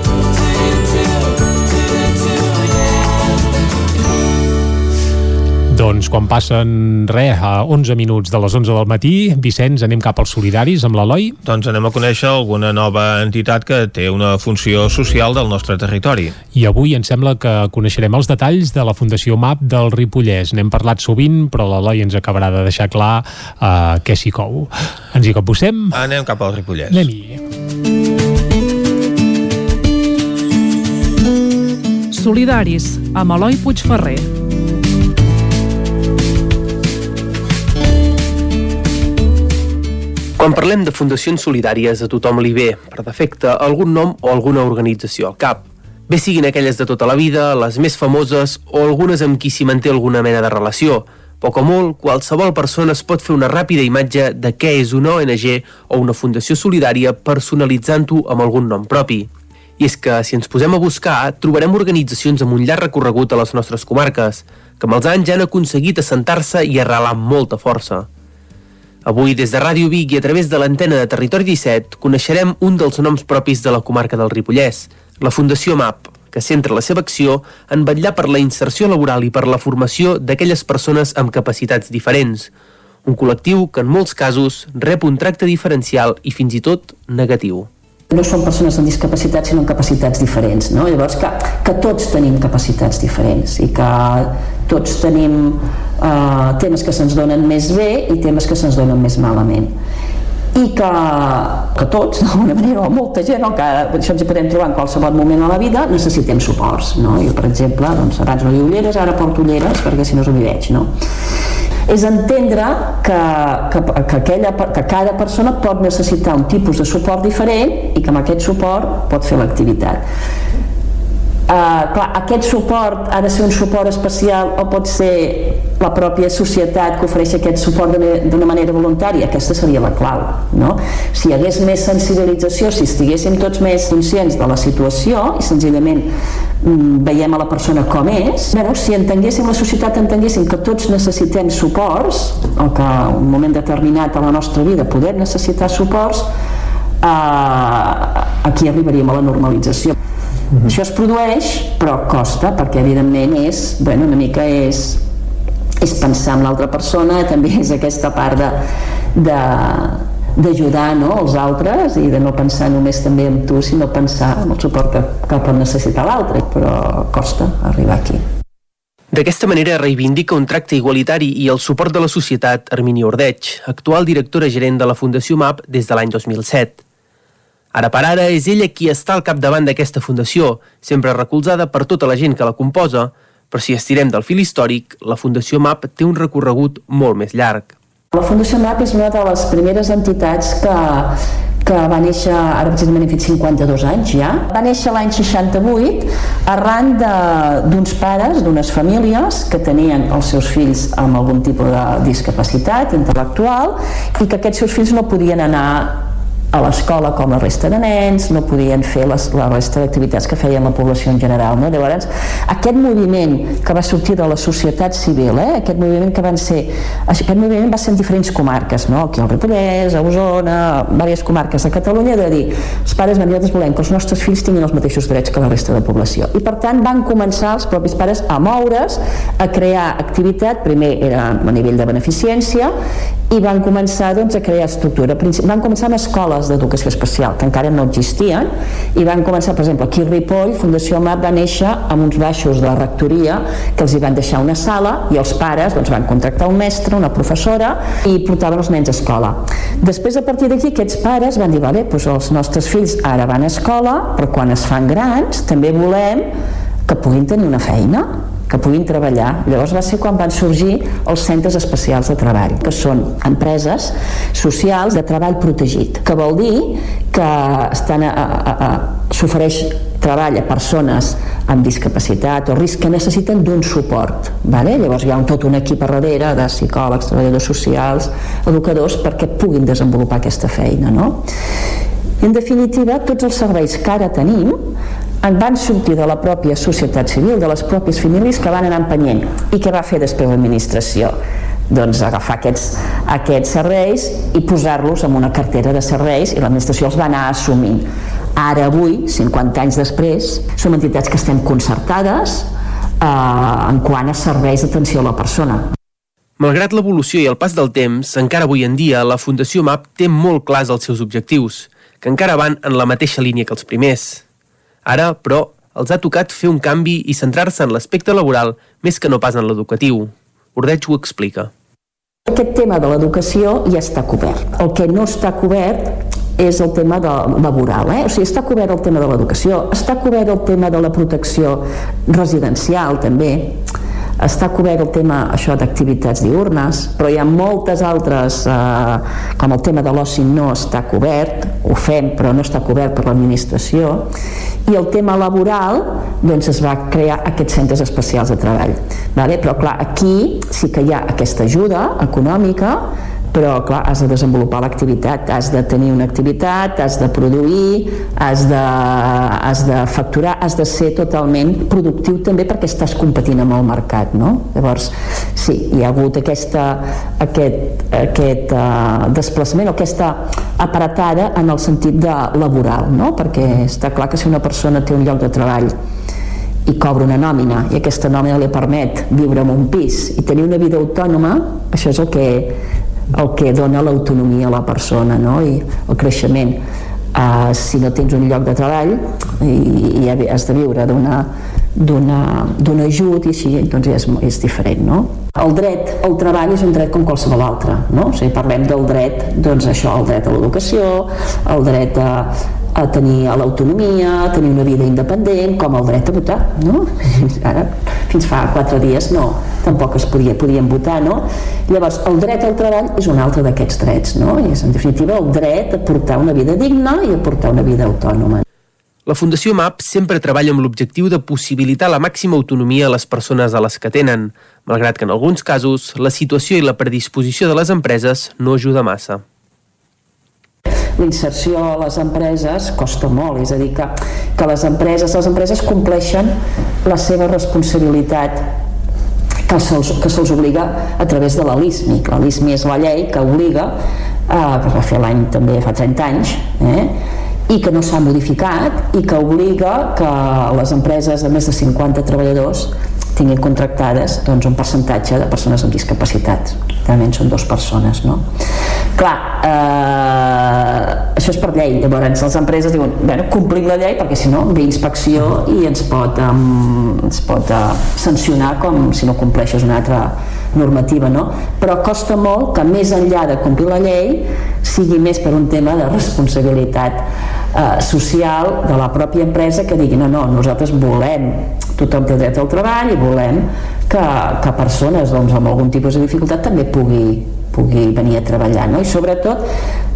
Doncs quan passen res a 11 minuts de les 11 del matí, Vicenç, anem cap als solidaris amb l'Eloi. Doncs anem a conèixer alguna nova entitat que té una funció social del nostre territori. I avui em sembla que coneixerem els detalls de la Fundació MAP del Ripollès. N'hem parlat sovint, però l'Eloi ens acabarà de deixar clar uh, què s'hi cou. Ens hi capbussem? Anem cap al Ripollès. Anem-hi. Solidaris, amb Eloi Puigferrer. Quan parlem de fundacions solidàries, a tothom li ve, per defecte, algun nom o alguna organització al cap. Bé siguin aquelles de tota la vida, les més famoses o algunes amb qui s'hi manté alguna mena de relació. Poc o molt, qualsevol persona es pot fer una ràpida imatge de què és una ONG o una fundació solidària personalitzant-ho amb algun nom propi. I és que, si ens posem a buscar, trobarem organitzacions amb un llarg recorregut a les nostres comarques, que amb els anys ja han aconseguit assentar-se i arrelar amb molta força. Avui, des de Ràdio Vic i a través de l'antena de Territori 17, coneixerem un dels noms propis de la comarca del Ripollès, la Fundació MAP, que centra la seva acció en vetllar per la inserció laboral i per la formació d'aquelles persones amb capacitats diferents, un col·lectiu que en molts casos rep un tracte diferencial i fins i tot negatiu no són persones amb discapacitats sinó amb capacitats diferents no? llavors que, que tots tenim capacitats diferents i que tots tenim eh, temes que se'ns donen més bé i temes que se'ns donen més malament i que, que tots, d'alguna manera, o molta gent, o que això ens hi podem trobar en qualsevol moment de la vida, necessitem suports. No? Jo, per exemple, doncs, abans no hi ulleres, ara porto ulleres, perquè si no us m'hi veig. No? és entendre que, que, que, aquella, que cada persona pot necessitar un tipus de suport diferent i que amb aquest suport pot fer l'activitat. Uh, clar, aquest suport ha de ser un suport especial o pot ser la pròpia societat que ofereix aquest suport d'una manera voluntària aquesta seria la clau no? si hi hagués més sensibilització si estiguéssim tots més conscients de la situació i senzillament mm, veiem a la persona com és bueno, si entenguéssim la societat entenguéssim que tots necessitem suports o que en un moment determinat a la nostra vida podem necessitar suports eh, aquí arribaríem a la normalització -huh. Mhm. Això es produeix, però costa, perquè evidentment és, bueno, una mica és, és pensar en l'altra persona, també és aquesta part de, de, d'ajudar no, els altres i de no pensar només també en tu, sinó pensar en el suport que, que pot necessitar l'altre, però costa arribar aquí. D'aquesta manera reivindica un tracte igualitari i el suport de la societat Armini Ordeig, actual directora gerent de la Fundació MAP des de l'any 2007. Ara per ara és ella qui està al capdavant d'aquesta fundació, sempre recolzada per tota la gent que la composa, però si estirem del fil històric, la Fundació MAP té un recorregut molt més llarg. La Fundació MAP és una de les primeres entitats que, que va néixer, ara precisament he fet 52 anys ja, va néixer l'any 68 arran d'uns pares, d'unes famílies que tenien els seus fills amb algun tipus de discapacitat intel·lectual i que aquests seus fills no podien anar a l'escola com la resta de nens, no podien fer les, la resta d'activitats que feien la població en general. No? Llavors, aquest moviment que va sortir de la societat civil, eh? aquest moviment que van ser... Aquest moviment va ser en diferents comarques, no? aquí al Ripollès, a Osona, a diverses comarques de Catalunya, de dir, els pares van dir, volem que els nostres fills tinguin els mateixos drets que la resta de la població. I per tant van començar els propis pares a moure's, a crear activitat, primer era a nivell de beneficència, i van començar doncs, a crear estructura. Van començar amb escoles escoles d'educació especial que encara no existien i van començar, per exemple, aquí a Ripoll Fundació MAP va néixer amb uns baixos de la rectoria que els hi van deixar una sala i els pares doncs, van contractar un mestre, una professora i portaven els nens a escola. Després, a partir d'aquí, aquests pares van dir, vale, doncs els nostres fills ara van a escola, però quan es fan grans també volem que puguin tenir una feina que puguin treballar. Llavors va ser quan van sorgir els centres especials de treball, que són empreses socials de treball protegit, que vol dir que estan a, s'ofereix treball a persones amb discapacitat o risc que necessiten d'un suport. Vale? Llavors hi ha un, tot un equip a darrere de psicòlegs, treballadors socials, educadors, perquè puguin desenvolupar aquesta feina. No? I en definitiva, tots els serveis que ara tenim en van sortir de la pròpia societat civil, de les pròpies famílies que van anar empenyent. I què va fer després l'administració? doncs agafar aquests, aquests serveis i posar-los en una cartera de serveis i l'administració els va anar assumint. Ara, avui, 50 anys després, som entitats que estem concertades eh, en quant a serveis d'atenció a la persona. Malgrat l'evolució i el pas del temps, encara avui en dia la Fundació MAP té molt clars els seus objectius, que encara van en la mateixa línia que els primers. Ara, però, els ha tocat fer un canvi i centrar-se en l'aspecte laboral més que no pas en l'educatiu. Ordeig ho explica. Aquest tema de l'educació ja està cobert. El que no està cobert és el tema de laboral, eh? o sigui, està cobert el tema de l'educació, està cobert el tema de la protecció residencial també, està cobert el tema això d'activitats diurnes, però hi ha moltes altres, eh, com el tema de l'oci no està cobert, ho fem però no està cobert per l'administració, i el tema laboral doncs es va crear aquests centres especials de treball. Vale? Però clar, aquí sí que hi ha aquesta ajuda econòmica però clar, has de desenvolupar l'activitat has de tenir una activitat, has de produir has de, has de facturar, has de ser totalment productiu també perquè estàs competint amb el mercat no? llavors sí, hi ha hagut aquesta aquest, aquest uh, desplaçament o aquesta aparatada en el sentit de laboral no? perquè està clar que si una persona té un lloc de treball i cobra una nòmina i aquesta nòmina li permet viure en un pis i tenir una vida autònoma això és el que el que dona l'autonomia a la persona no? i el creixement uh, si no tens un lloc de treball i, i has de viure d'un ajut i així doncs és, és diferent no? el dret al treball és un dret com qualsevol altre no? o sigui, parlem del dret doncs això, el dret a l'educació el dret a, a tenir l'autonomia, a tenir una vida independent, com el dret a votar, no? Ara, fins fa quatre dies no, tampoc es podia, podien votar, no? Llavors, el dret al treball és un altre d'aquests drets, no? I és, en definitiva, el dret a portar una vida digna i a portar una vida autònoma. La Fundació MAP sempre treballa amb l'objectiu de possibilitar la màxima autonomia a les persones a les que tenen, malgrat que en alguns casos la situació i la predisposició de les empreses no ajuda massa l'inserció a les empreses costa molt, és a dir, que, que les empreses, les empreses compleixen la seva responsabilitat que se'ls se obliga a través de la LISMI. La LISMI és la llei que obliga, eh, que es va fer l'any també fa 30 anys, eh, i que no s'ha modificat i que obliga que les empreses de més de 50 treballadors tinguin contractades doncs, un percentatge de persones amb discapacitats realment són dues persones no? clar, eh, això és per llei llavors les empreses diuen bueno, complim la llei perquè si no ve inspecció i ens pot, um, ens pot uh, sancionar com si no compleixes una altra normativa no? però costa molt que més enllà de complir la llei sigui més per un tema de responsabilitat eh, social de la pròpia empresa que digui no, no, nosaltres volem tothom té dret al treball i volem que, que persones doncs, amb algun tipus de dificultat també pugui, pugui venir a treballar no? i sobretot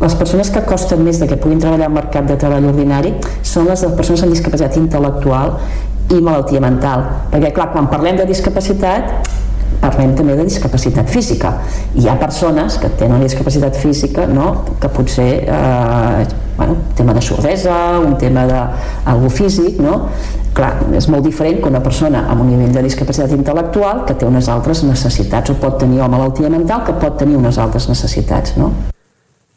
les persones que costen més de que puguin treballar al mercat de treball ordinari són les persones amb discapacitat intel·lectual i malaltia mental perquè clar, quan parlem de discapacitat parlem també de discapacitat física hi ha persones que tenen discapacitat física no? que potser eh, bueno, tema de sordesa un tema d'algú físic no? clar, és molt diferent que una persona amb un nivell de discapacitat intel·lectual que té unes altres necessitats o pot tenir o malaltia mental que pot tenir unes altres necessitats no?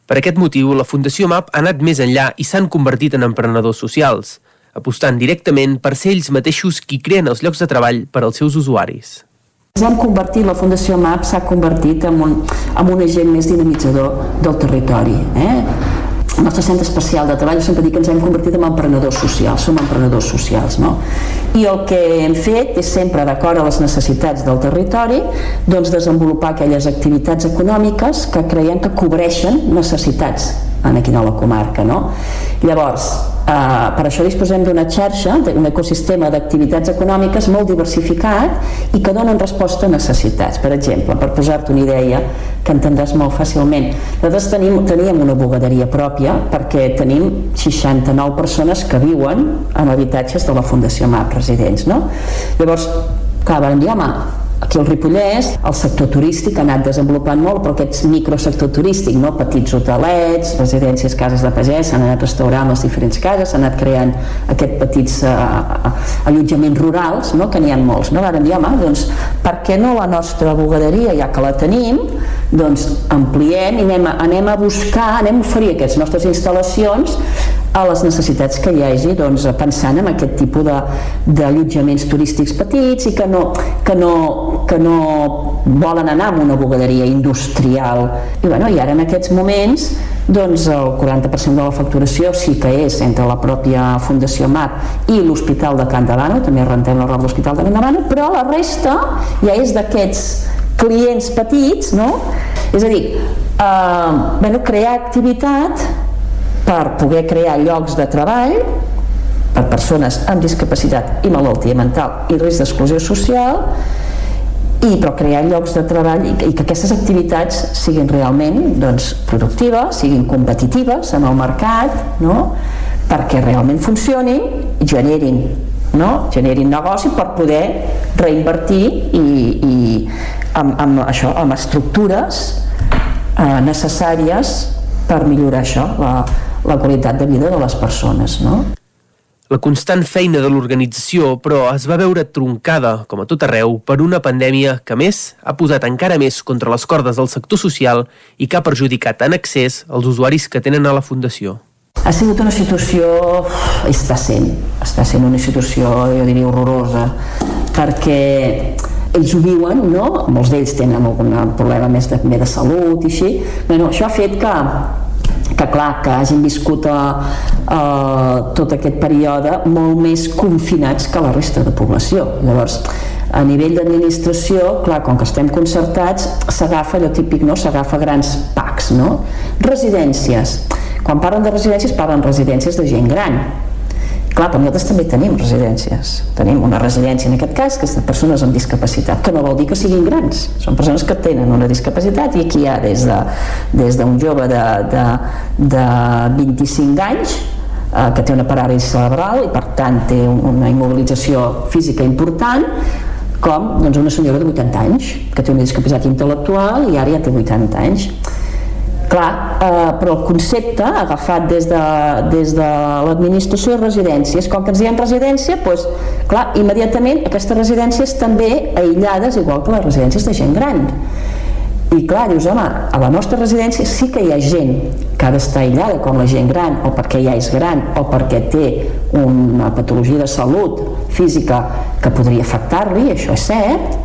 Per aquest motiu, la Fundació MAP ha anat més enllà i s'han convertit en emprenedors socials, apostant directament per ser ells mateixos qui creen els llocs de treball per als seus usuaris. Ens hem convertit, la Fundació MAP s'ha convertit en un, en un agent més dinamitzador del territori. Eh? El nostre centre especial de treball, sempre dic que ens hem convertit en emprenedors socials, som emprenedors socials, no? I el que hem fet és sempre, d'acord a les necessitats del territori, doncs desenvolupar aquelles activitats econòmiques que creiem que cobreixen necessitats en aquí a la comarca, no? Llavors, per això disposem d'una xarxa, d'un ecosistema d'activitats econòmiques molt diversificat i que donen resposta a necessitats. Per exemple, per posar-te una idea que entendràs molt fàcilment, nosaltres tenim, teníem una bugaderia pròpia perquè tenim 69 persones que viuen en habitatges de la Fundació MAP residents. No? Llavors, clar, vam dir, home, Aquí al Ripollès el sector turístic ha anat desenvolupant molt, però aquest microsector turístic, no? petits hotelets, residències, cases de pagès, s'han anat restaurant les diferents cases, s'han anat creant aquests petits uh, allotjaments rurals, no? que n'hi ha molts. No? Varen dir, home, doncs, per què no la nostra bugaderia, ja que la tenim, doncs ampliem i anem a, anem a buscar, anem a oferir aquestes nostres instal·lacions a les necessitats que hi hagi doncs, pensant en aquest tipus d'allotjaments turístics petits i que no, que, no, que no volen anar a una bugaderia industrial i, bueno, i ara en aquests moments doncs el 40% de la facturació sí que és entre la pròpia Fundació MAP i l'Hospital de Can Davano, també rentem la roba de l'Hospital de Can Davano, però la resta ja és d'aquests clients petits, no? És a dir, eh, bueno, crear activitat per poder crear llocs de treball per persones amb discapacitat i malaltia mental i risc d'exclusió social i però crear llocs de treball i, i que aquestes activitats siguin realment doncs, productives, siguin competitives en el mercat, no? perquè realment funcionin i generin, no? generin negoci per poder reinvertir i, i amb, amb, això, amb estructures eh, necessàries per millorar això, la, la qualitat de vida de les persones. No? La constant feina de l'organització, però, es va veure troncada, com a tot arreu, per una pandèmia que, més, ha posat encara més contra les cordes del sector social i que ha perjudicat en excés els usuaris que tenen a la Fundació. Ha sigut una situació, està sent, està sent una situació, jo diria, horrorosa, perquè ells ho viuen, no? Molts d'ells tenen algun problema més de, més de salut i així. Bueno, això ha fet que que clar, que hagin viscut a, a tot aquest període molt més confinats que la resta de població. Llavors, a nivell d'administració, clar, com que estem concertats, s'agafa allò típic, no? S'agafa grans packs, no? Residències. Quan parlen de residències, parlen residències de gent gran Clar, però nosaltres també tenim residències. Tenim una residència, en aquest cas, que és de persones amb discapacitat, que no vol dir que siguin grans. Són persones que tenen una discapacitat i aquí hi ha des d'un de, des jove de, de, de 25 anys eh, que té una paràlisi cerebral i per tant té una immobilització física important com doncs, una senyora de 80 anys que té una discapacitat intel·lectual i ara ja té 80 anys Clar, eh, però el concepte agafat des de, des de l'administració de residències, com que ens diem residència, doncs, clar, immediatament aquestes residències també aïllades, igual que les residències de gent gran. I clar, dius, home, a la nostra residència sí que hi ha gent que ha d'estar aïllada, com la gent gran, o perquè ja és gran, o perquè té una patologia de salut física que podria afectar-li, això és cert,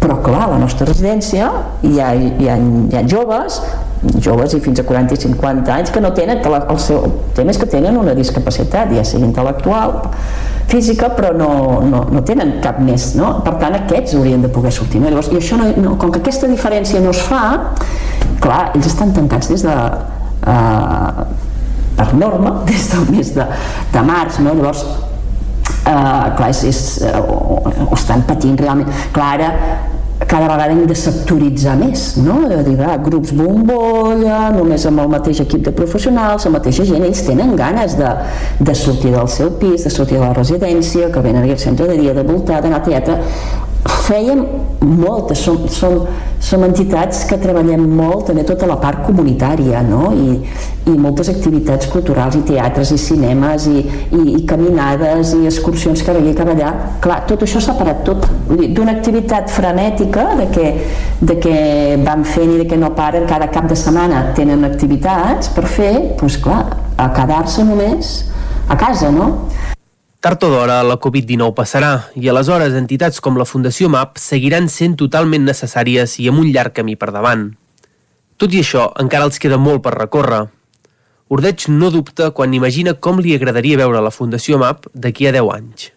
però clar, la nostra residència hi ha, hi ha, hi ha joves joves i fins a 40 i 50 anys que no tenen, el seu tema és que tenen una discapacitat, ja sigui intel·lectual física, però no, no, no tenen cap més, no? per tant aquests haurien de poder sortir no? Llavors, i això no, no, com que aquesta diferència no es fa clar, ells estan tancats des de uh, per norma des del mes de, de març no? llavors Uh, clar, és, és, uh, ho estan patint realment clar, ara cada vegada hem de sectoritzar més, no? De dir, ah, grups bombolla, només amb el mateix equip de professionals, la mateixa gent, ells tenen ganes de, de sortir del seu pis, de sortir de la residència, que venen al centre de dia, de voltar, d'anar a teatre, fèiem moltes, som, som, som entitats que treballem molt també tota la part comunitària no? I, i moltes activitats culturals i teatres i cinemes i, i, i caminades i excursions que aquí que allà clar, tot això s'ha parat tot d'una activitat frenètica de que, de que van fent i de que no paren cada cap de setmana tenen activitats per fer, doncs clar, a quedar-se només a casa, no? Tard o d'hora, la Covid-19 passarà i aleshores entitats com la Fundació MAP seguiran sent totalment necessàries i amb un llarg camí per davant. Tot i això, encara els queda molt per recórrer. Ordeig no dubta quan imagina com li agradaria veure la Fundació MAP d'aquí a 10 anys.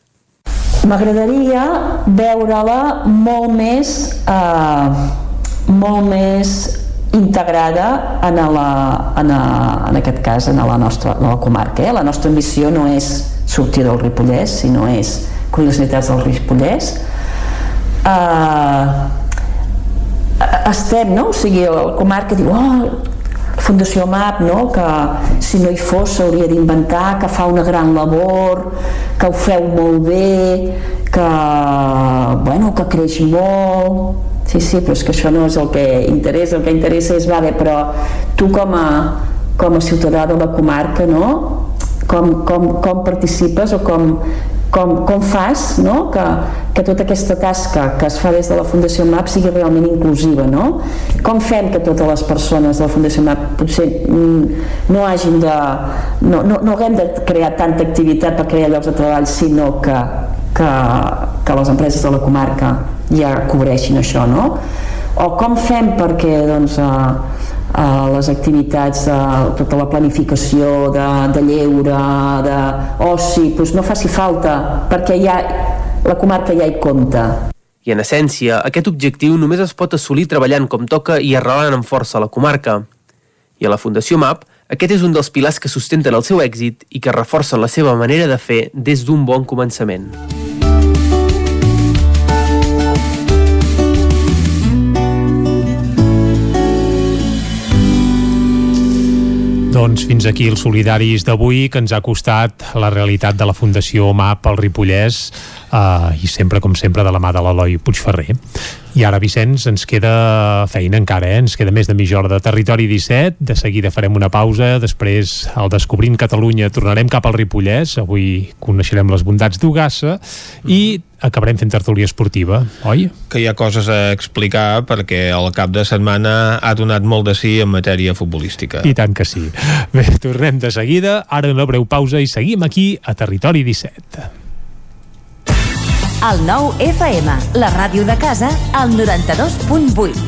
M'agradaria veure-la molt més, eh, molt més integrada en, la, en, a, en aquest cas en la nostra en la comarca. Eh? La nostra ambició no és sortir del Ripollès, si no és necessitats del Ripollès. Uh, estem, no? O sigui, la comarca diu, oh, Fundació MAP, no? que si no hi fos s'hauria d'inventar, que fa una gran labor, que ho feu molt bé, que, bueno, que creix molt... Sí, sí, però és que això no és el que interessa, el que interessa és, vale, però tu com a, com a ciutadà de la comarca, no? com, com, com participes o com, com, com fas no? que, que tota aquesta tasca que es fa des de la Fundació MAP sigui realment inclusiva no? com fem que totes les persones de la Fundació MAP potser mm, no hagin de no, no, no haguem de crear tanta activitat per crear llocs de treball sinó que, que, que les empreses de la comarca ja cobreixin això no? o com fem perquè doncs, eh, eh, les activitats, de, tota la planificació de, de lleure, d'oci, doncs no faci falta, perquè ja, la comarca ja hi compta. I en essència, aquest objectiu només es pot assolir treballant com toca i arrelant amb força a la comarca. I a la Fundació MAP, aquest és un dels pilars que sustenten el seu èxit i que reforcen la seva manera de fer des d'un bon començament. Doncs fins aquí els solidaris d'avui, que ens ha costat la realitat de la Fundació MAP al Ripollès eh, i sempre, com sempre, de la mà de l'Eloi Puigferrer. I ara, Vicenç, ens queda feina encara, eh? ens queda més de mitja hora de Territori 17, de seguida farem una pausa, després, al Descobrint Catalunya, tornarem cap al Ripollès, avui coneixerem les bondats d'Ugassa, i acabarem fent tertúlia esportiva, oi? Que hi ha coses a explicar perquè el cap de setmana ha donat molt de sí en matèria futbolística. I tant que sí. Bé, tornem de seguida, ara una breu pausa i seguim aquí a Territori 17. El nou FM, la ràdio de casa, al 92.8.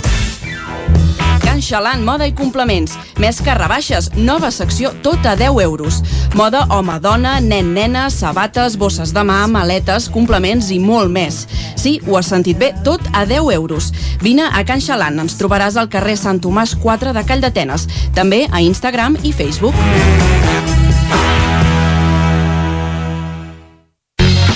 Can Xalant, moda i complements. Més que rebaixes, nova secció tot a 10 euros. Moda home-dona, nen-nena, sabates, bosses de mà, maletes, complements i molt més. Sí, ho has sentit bé, tot a 10 euros. Vine a Can Xalant, ens trobaràs al carrer Sant Tomàs 4 de Call d'Atenes. També a Instagram i Facebook.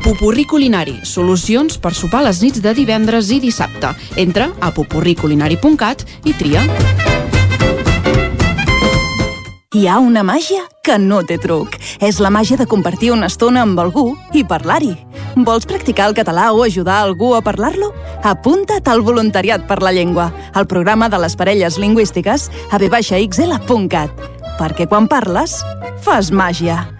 Pupurri Culinari, solucions per sopar les nits de divendres i dissabte. Entra a pupurriculinari.cat i tria. Hi ha una màgia que no té truc. És la màgia de compartir una estona amb algú i parlar-hi. Vols practicar el català o ajudar algú a parlar-lo? Apunta't al Voluntariat per la Llengua, al programa de les parelles lingüístiques a vxl.cat. Perquè quan parles, fas màgia.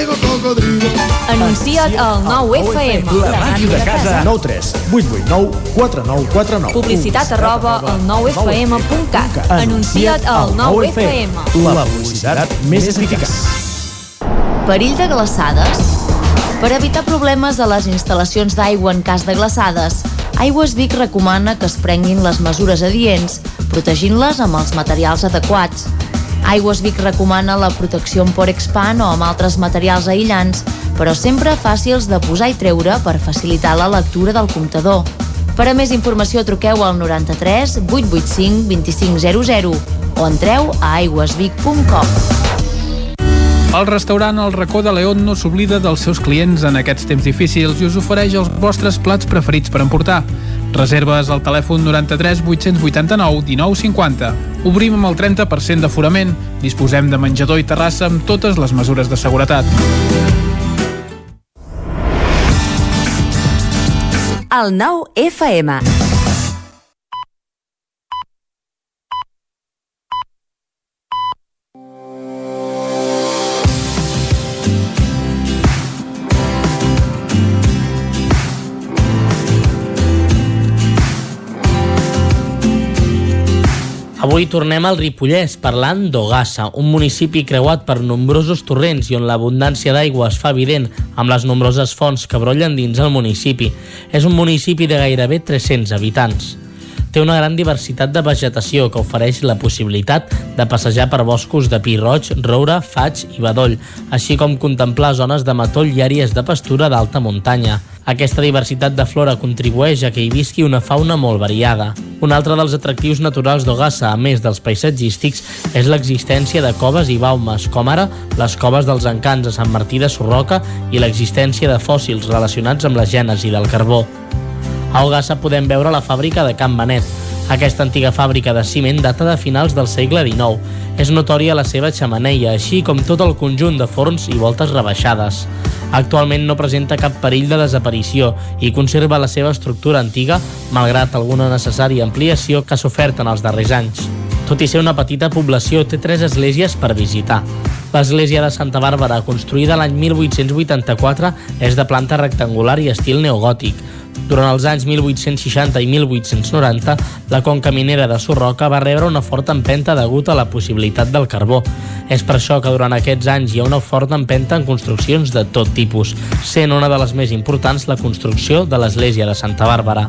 cocodrilo. Anuncia't al 9FM. La ràdio de casa. 9 3 8 8 9 4 9 4 9. Publicitat arroba al 9FM.cat. Anuncia't al 9FM. La publicitat més eficaç. Perill de glaçades? Per evitar problemes a les instal·lacions d'aigua en cas de glaçades, Aigües Vic recomana que es prenguin les mesures adients, protegint-les amb els materials adequats. Aigües Vic recomana la protecció amb Porexpan o amb altres materials aïllants, però sempre fàcils de posar i treure per facilitar la lectura del comptador. Per a més informació truqueu al 93 885 2500 o entreu a aigüesvic.com. El restaurant El Racó de León no s'oblida dels seus clients en aquests temps difícils i us ofereix els vostres plats preferits per emportar. Reserves al telèfon 93 889 1950. Obrim amb el 30% d'aforament. Disposem de menjador i terrassa amb totes les mesures de seguretat. El 9 FM. Avui tornem al Ripollès parlant d'Ogassa, un municipi creuat per nombrosos torrents i on l'abundància d'aigua es fa evident amb les nombroses fonts que brollen dins el municipi. És un municipi de gairebé 300 habitants. Té una gran diversitat de vegetació que ofereix la possibilitat de passejar per boscos de pi roig, roure, faig i bedoll, així com contemplar zones de matoll i àrees de pastura d'alta muntanya. Aquesta diversitat de flora contribueix a que hi visqui una fauna molt variada. Un altre dels atractius naturals d'Ogassa, a més dels paisatgístics, és l'existència de coves i baumes, com ara les coves dels encants a Sant Martí de Sorroca i l'existència de fòssils relacionats amb la gènesi del carbó. A Ogassa podem veure la fàbrica de Can Benet. Aquesta antiga fàbrica de ciment data de finals del segle XIX. És notòria la seva xamaneia, així com tot el conjunt de forns i voltes rebaixades. Actualment no presenta cap perill de desaparició i conserva la seva estructura antiga, malgrat alguna necessària ampliació que s'ha sofert en els darrers anys. Tot i ser una petita població, té tres esglésies per visitar. L'església de Santa Bàrbara, construïda l'any 1884, és de planta rectangular i estil neogòtic. Durant els anys 1860 i 1890, la conca minera de Sorroca va rebre una forta empenta degut a la possibilitat del carbó. És per això que durant aquests anys hi ha una forta empenta en construccions de tot tipus, sent una de les més importants la construcció de l'església de Santa Bàrbara.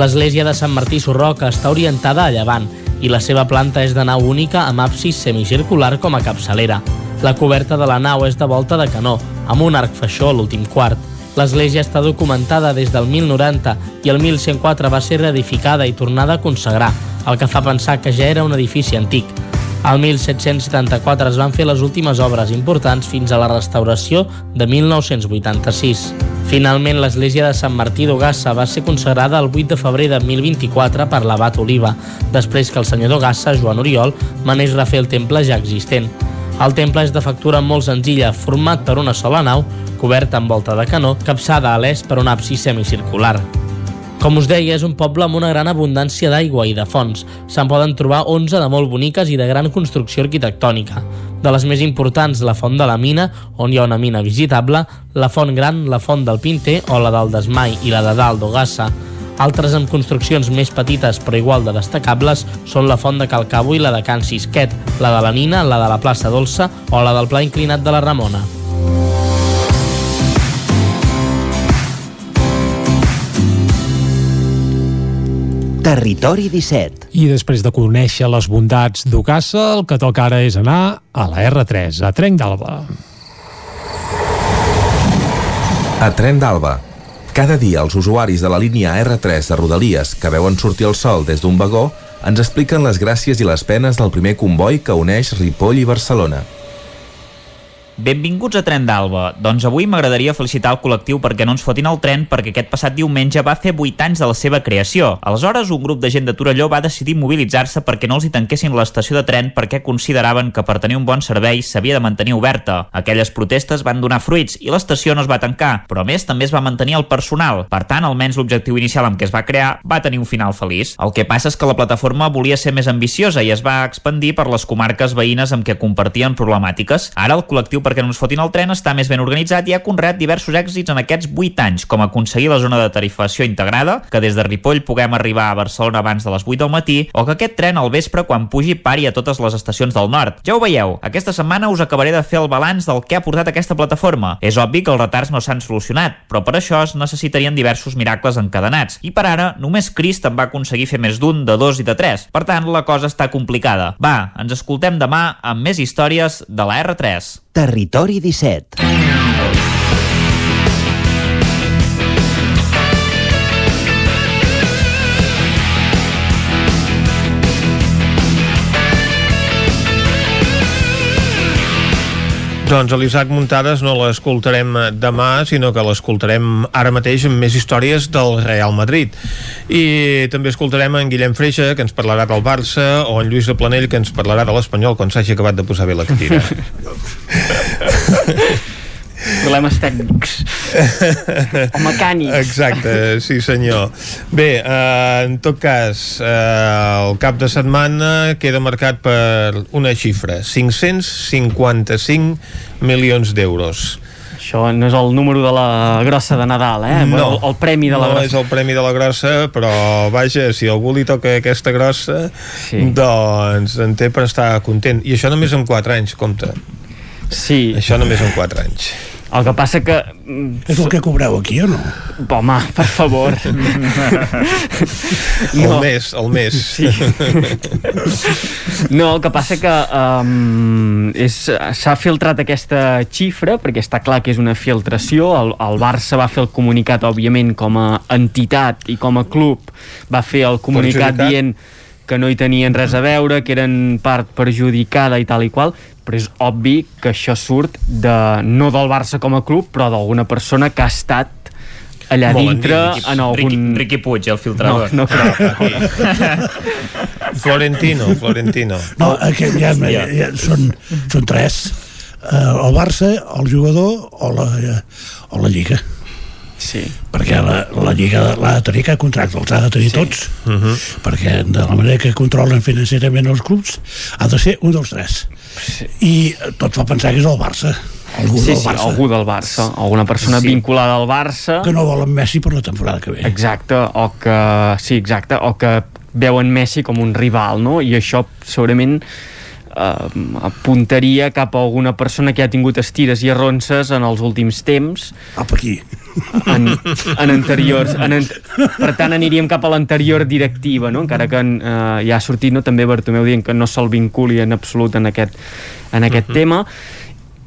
L'església de Sant Martí Sorroca està orientada a llevant i la seva planta és de nau única amb absis semicircular com a capçalera. La coberta de la nau és de volta de canó, amb un arc faixó a l'últim quart. L'església està documentada des del 1090 i el 1104 va ser reedificada i tornada a consagrar, el que fa pensar que ja era un edifici antic. Al 1774 es van fer les últimes obres importants fins a la restauració de 1986. Finalment, l'església de Sant Martí d'Ogassa va ser consagrada el 8 de febrer de 1024 per l'abat Oliva, després que el senyor d'Ogassa, Joan Oriol, manés refer el temple ja existent. El temple és de factura molt senzilla, format per una sola nau, coberta amb volta de canó, capçada a l'est per un absis semicircular. Com us deia, és un poble amb una gran abundància d'aigua i de fonts. Se'n poden trobar 11 de molt boniques i de gran construcció arquitectònica. De les més importants, la Font de la Mina, on hi ha una mina visitable, la Font Gran, la Font del Pinter o la del Desmai i la de Dalt d'Ogassa. Altres amb construccions més petites però igual de destacables són la Font de Calcabo i la de Can Sisquet, la de la Nina, la de la plaça Dolça o la del Pla Inclinat de la Ramona. Territori 17. I després de conèixer les bondats d'Ocassa, el que toca ara és anar a la R3, a Trenc d'Alba. A Tren d'Alba, cada dia els usuaris de la línia R3 de Rodalies que veuen sortir el sol des d'un vagó ens expliquen les gràcies i les penes del primer comboi que uneix Ripoll i Barcelona. Benvinguts a Tren d'Alba. Doncs avui m'agradaria felicitar el col·lectiu perquè no ens fotin el tren perquè aquest passat diumenge va fer 8 anys de la seva creació. Aleshores, un grup de gent de Torelló va decidir mobilitzar-se perquè no els hi tanquessin l'estació de tren perquè consideraven que per tenir un bon servei s'havia de mantenir oberta. Aquelles protestes van donar fruits i l'estació no es va tancar, però a més també es va mantenir el personal. Per tant, almenys l'objectiu inicial amb què es va crear va tenir un final feliç. El que passa és que la plataforma volia ser més ambiciosa i es va expandir per les comarques veïnes amb què compartien problemàtiques. Ara el col·lectiu perquè no ens fotin el tren està més ben organitzat i ha conreat diversos èxits en aquests 8 anys, com aconseguir la zona de tarifació integrada, que des de Ripoll puguem arribar a Barcelona abans de les 8 del matí, o que aquest tren al vespre quan pugi pari a totes les estacions del nord. Ja ho veieu, aquesta setmana us acabaré de fer el balanç del que ha portat aquesta plataforma. És obvi que els retards no s'han solucionat, però per això es necessitarien diversos miracles encadenats. I per ara, només Crist en va aconseguir fer més d'un, de dos i de tres. Per tant, la cosa està complicada. Va, ens escoltem demà amb més històries de la R3. Territori 17. Doncs l'Isaac Muntades no l'escoltarem demà, sinó que l'escoltarem ara mateix amb més històries del Real Madrid. I també escoltarem en Guillem Freixa, que ens parlarà del Barça, o en Lluís de Planell, que ens parlarà de l'Espanyol, quan s'hagi acabat de posar bé la cadira. problemes tècnics o mecànics exacte, sí senyor bé, eh, en tot cas eh, el cap de setmana queda marcat per una xifra 555 milions d'euros això no és el número de la grossa de Nadal, eh? No, el, el premi de la no grossa. és el premi de la grossa, però vaja, si algú li toca aquesta grossa, Sí. doncs en té per estar content. I això només en 4 anys, compte. Sí. Això només en 4 anys. El que passa que... És el que cobreu aquí, o no? Home, per favor. El mes, el mes. Sí. No, el que passa que um, s'ha filtrat aquesta xifra, perquè està clar que és una filtració, el, el Barça va fer el comunicat, òbviament, com a entitat i com a club, va fer el comunicat dient que no hi tenien res a veure, que eren part perjudicada i tal i qual, però és obvi que això surt de, no del Barça com a club, però d'alguna persona que ha estat allà Molt dintre en algun... Riqui, Riqui Puig, el filtrador. No, no crec. Florentino, Florentino. No, aquest ja, ja, ja són, són tres. Uh, el Barça, el jugador o la, o la Lliga. Sí. Perquè la, la Lliga l'ha de tenir, que contracte els ha de tenir sí. tots. Uh -huh. Perquè de la manera que controlen financerament els clubs ha de ser un dels tres. I tot fa pensar que és el Barça. Algú sí, del sí, Barça. algú del Barça, alguna persona Sí. vinculada al Barça. Que no volen Messi per la temporada que ve. Exacte, o que, sí, exacte, o que veuen Messi com un rival, no? I això segurament eh, apuntaria cap a alguna persona que ha tingut estires i arronses en els últims temps. Cap aquí. En, en anteriors. En, an- per tant, aniríem cap a l'anterior directiva, no? encara que eh, ja ha sortit no? també Bartomeu dient que no se'l vinculi en absolut en aquest, en aquest Mhm. tema.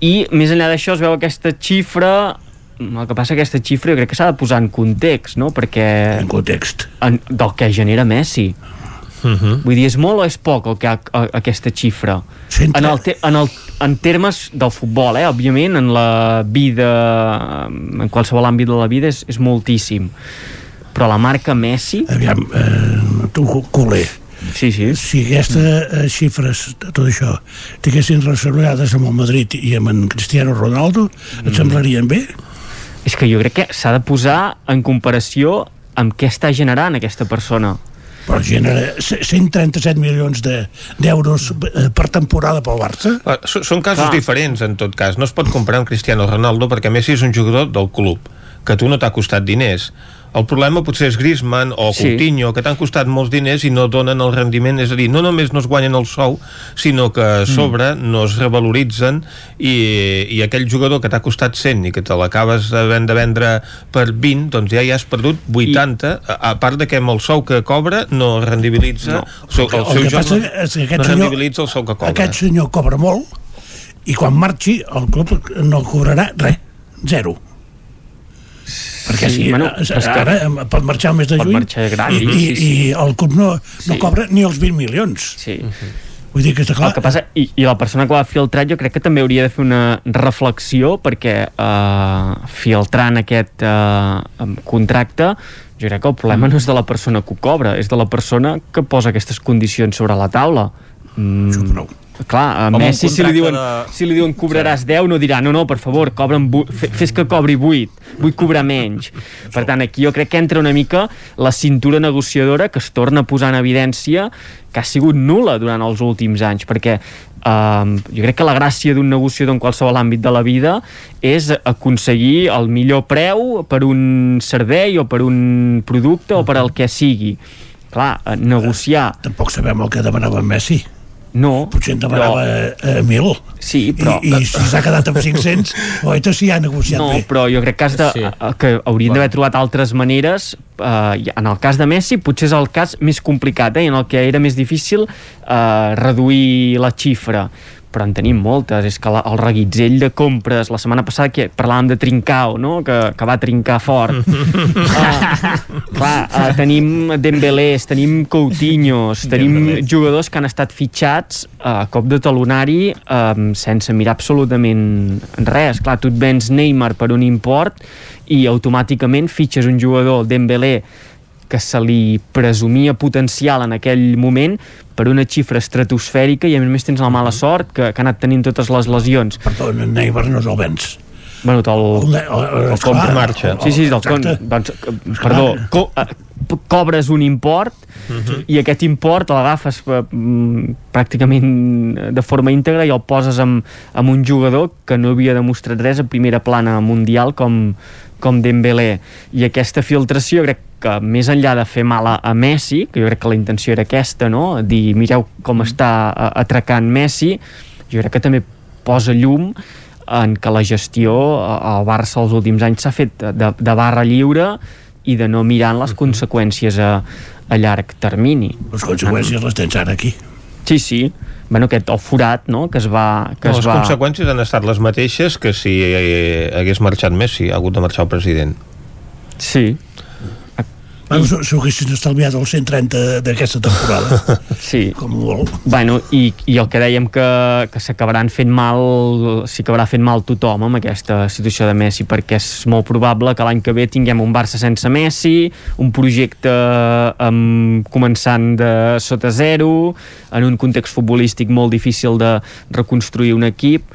I més enllà d'això es veu aquesta xifra el que passa que aquesta xifra jo crec que s'ha de posar en context, no? Perquè... En context. En, del que genera Messi. Uh -huh. Vull dir, és molt o és poc el que ha, a, aquesta xifra? Centre- En, el te, en, el, en termes del futbol, eh? òbviament, en la vida, en qualsevol àmbit de la vida, és, és moltíssim. Però la marca Messi... Aviam, eh, tu, culer, Sí, sí. si aquestes eh, xifres, tot això, estiguessin relacionades amb el Madrid i amb en Cristiano Ronaldo, et Mm. semblarien bé? És que jo crec que s'ha de posar en comparació amb què està generant aquesta persona. Però genera 137 milions de- d'euros de, per temporada pel Barça? Ah, Són casos Clar. diferents, en tot cas. No es pot comparar amb Cristiano Ronaldo perquè Messi és un jugador del club, que a tu no t'ha costat diners. El problema potser és Griezmann o Sí. Coutinho, que t'han costat molts diners i no donen el rendiment, és a dir, no només no es guanyen el sou, sinó que a sobre no es revaloritzen i, i aquell jugador que t'ha costat 100 i que te l'acabes havent de vendre per 20, doncs ja hi has perdut 80, a, a part de que amb el sou que cobra no rendibilitza No. el seu, el El seu que joc és que aquest no senyor- rendibilitza el sou que cobra. Aquest senyor cobra molt i quan marxi el club no cobrarà res, zero. Perquè Sí, si, bueno, és que- pot marxar el mes de Pot juny gratis, i, i, sí, sí. i el club no, no Sí. cobra ni els 20 milions. Sí. Vull dir que està clar... El que passa, i, i la persona que ho ha filtrat jo crec que també hauria de fer una reflexió perquè eh, filtrant aquest eh, contracte jo crec que el problema no és de la persona que ho cobra és de la persona que posa aquestes condicions sobre la taula mm, clar, a un Messi si li, diuen, de- si li diuen cobraràs 10 no dirà no, no, per favor, fe- fes que cobri 8, vull cobrar menys per tant aquí jo crec que entra una mica la cintura negociadora que es torna a posar en evidència que ha sigut nula durant els últims anys perquè um, jo crec que la gràcia d'un negociador en qualsevol àmbit de la vida és aconseguir el millor preu per un servei o per un producte o per al que sigui. Clar, negociar Tampoc sabem el que demanava Messi. No, Potser en demanava però- eh, 1.000. Sí, però... I, i si s'ha quedat amb 500, oita si ha negociat No, bé. però jo crec que, has de, Sí. sí. que haurien d'haver trobat altres maneres eh, en el cas de Messi potser és el cas més complicat eh, en el que era més difícil eh, reduir la xifra però en tenim moltes, és que la, el reguitzell de compres, la setmana passada que parlàvem de Trincao, no? que, que va trincar fort uh, clar, uh, tenim Dembélés, tenim Coutinhos tenim Dembélé. jugadors que han estat fitxats uh, a cop de talonari um, sense mirar absolutament res, clar, tu et vens Neymar per un import i automàticament fitxes un jugador Dembélé que se li presumia potencial en aquell moment per una xifra estratosfèrica i a més a més tens la mala sort que, que ha anat tenint totes les lesions Perdó, en Neymar no el vens. Bueno, te'l, El el- el- el compra. marxa. Sí, sí, del con, doncs, eh, perdó, co, eh, cobres un import i aquest import l'agafes eh, mm, pràcticament de forma íntegra i el poses amb, amb un jugador que no havia demostrat res a primera plana mundial com, com Dembélé i aquesta filtració crec que més enllà de fer mal a, Messi que jo crec que la intenció era aquesta no? dir mireu com està eh, atracant Messi jo crec que també posa llum en que la gestió al Barça els últims anys s'ha fet de, de barra lliure i de no mirar en les conseqüències a, a llarg termini. Les conseqüències les tens ara aquí. Sí, sí. Bueno, aquest, el forat, no?, que es va... Que No, es les va... conseqüències han estat les mateixes que si eh, hagués marxat Messi, ha hagut de marxar el president. Sí. Bueno, s'ho haguessin estalviat els 130 d'aquesta temporada. Sí. Com molt. Bueno, i, i el que dèiem que, que s'acabaran fent mal, s'hi acabarà fent mal tothom amb aquesta situació de Messi, perquè és molt probable que l'any que ve tinguem un Barça sense Messi, un projecte um, començant de sota zero, en un context futbolístic molt difícil de reconstruir un equip,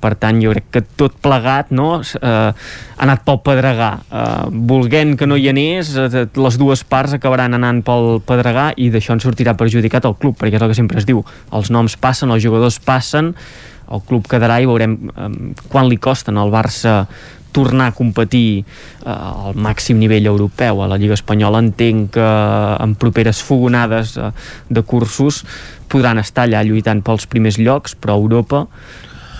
per tant jo crec que tot plegat no, eh, ha anat pel pedregar eh, volguent que no hi anés eh, les dues parts acabaran anant pel pedregar i d'això en sortirà perjudicat el club perquè és el que sempre es diu, els noms passen, els jugadors passen el club quedarà i veurem eh, quan li costen al Barça tornar a competir eh, al màxim nivell europeu. A la Lliga Espanyola entenc que en properes fogonades eh, de cursos podran estar allà lluitant pels primers llocs, però a Europa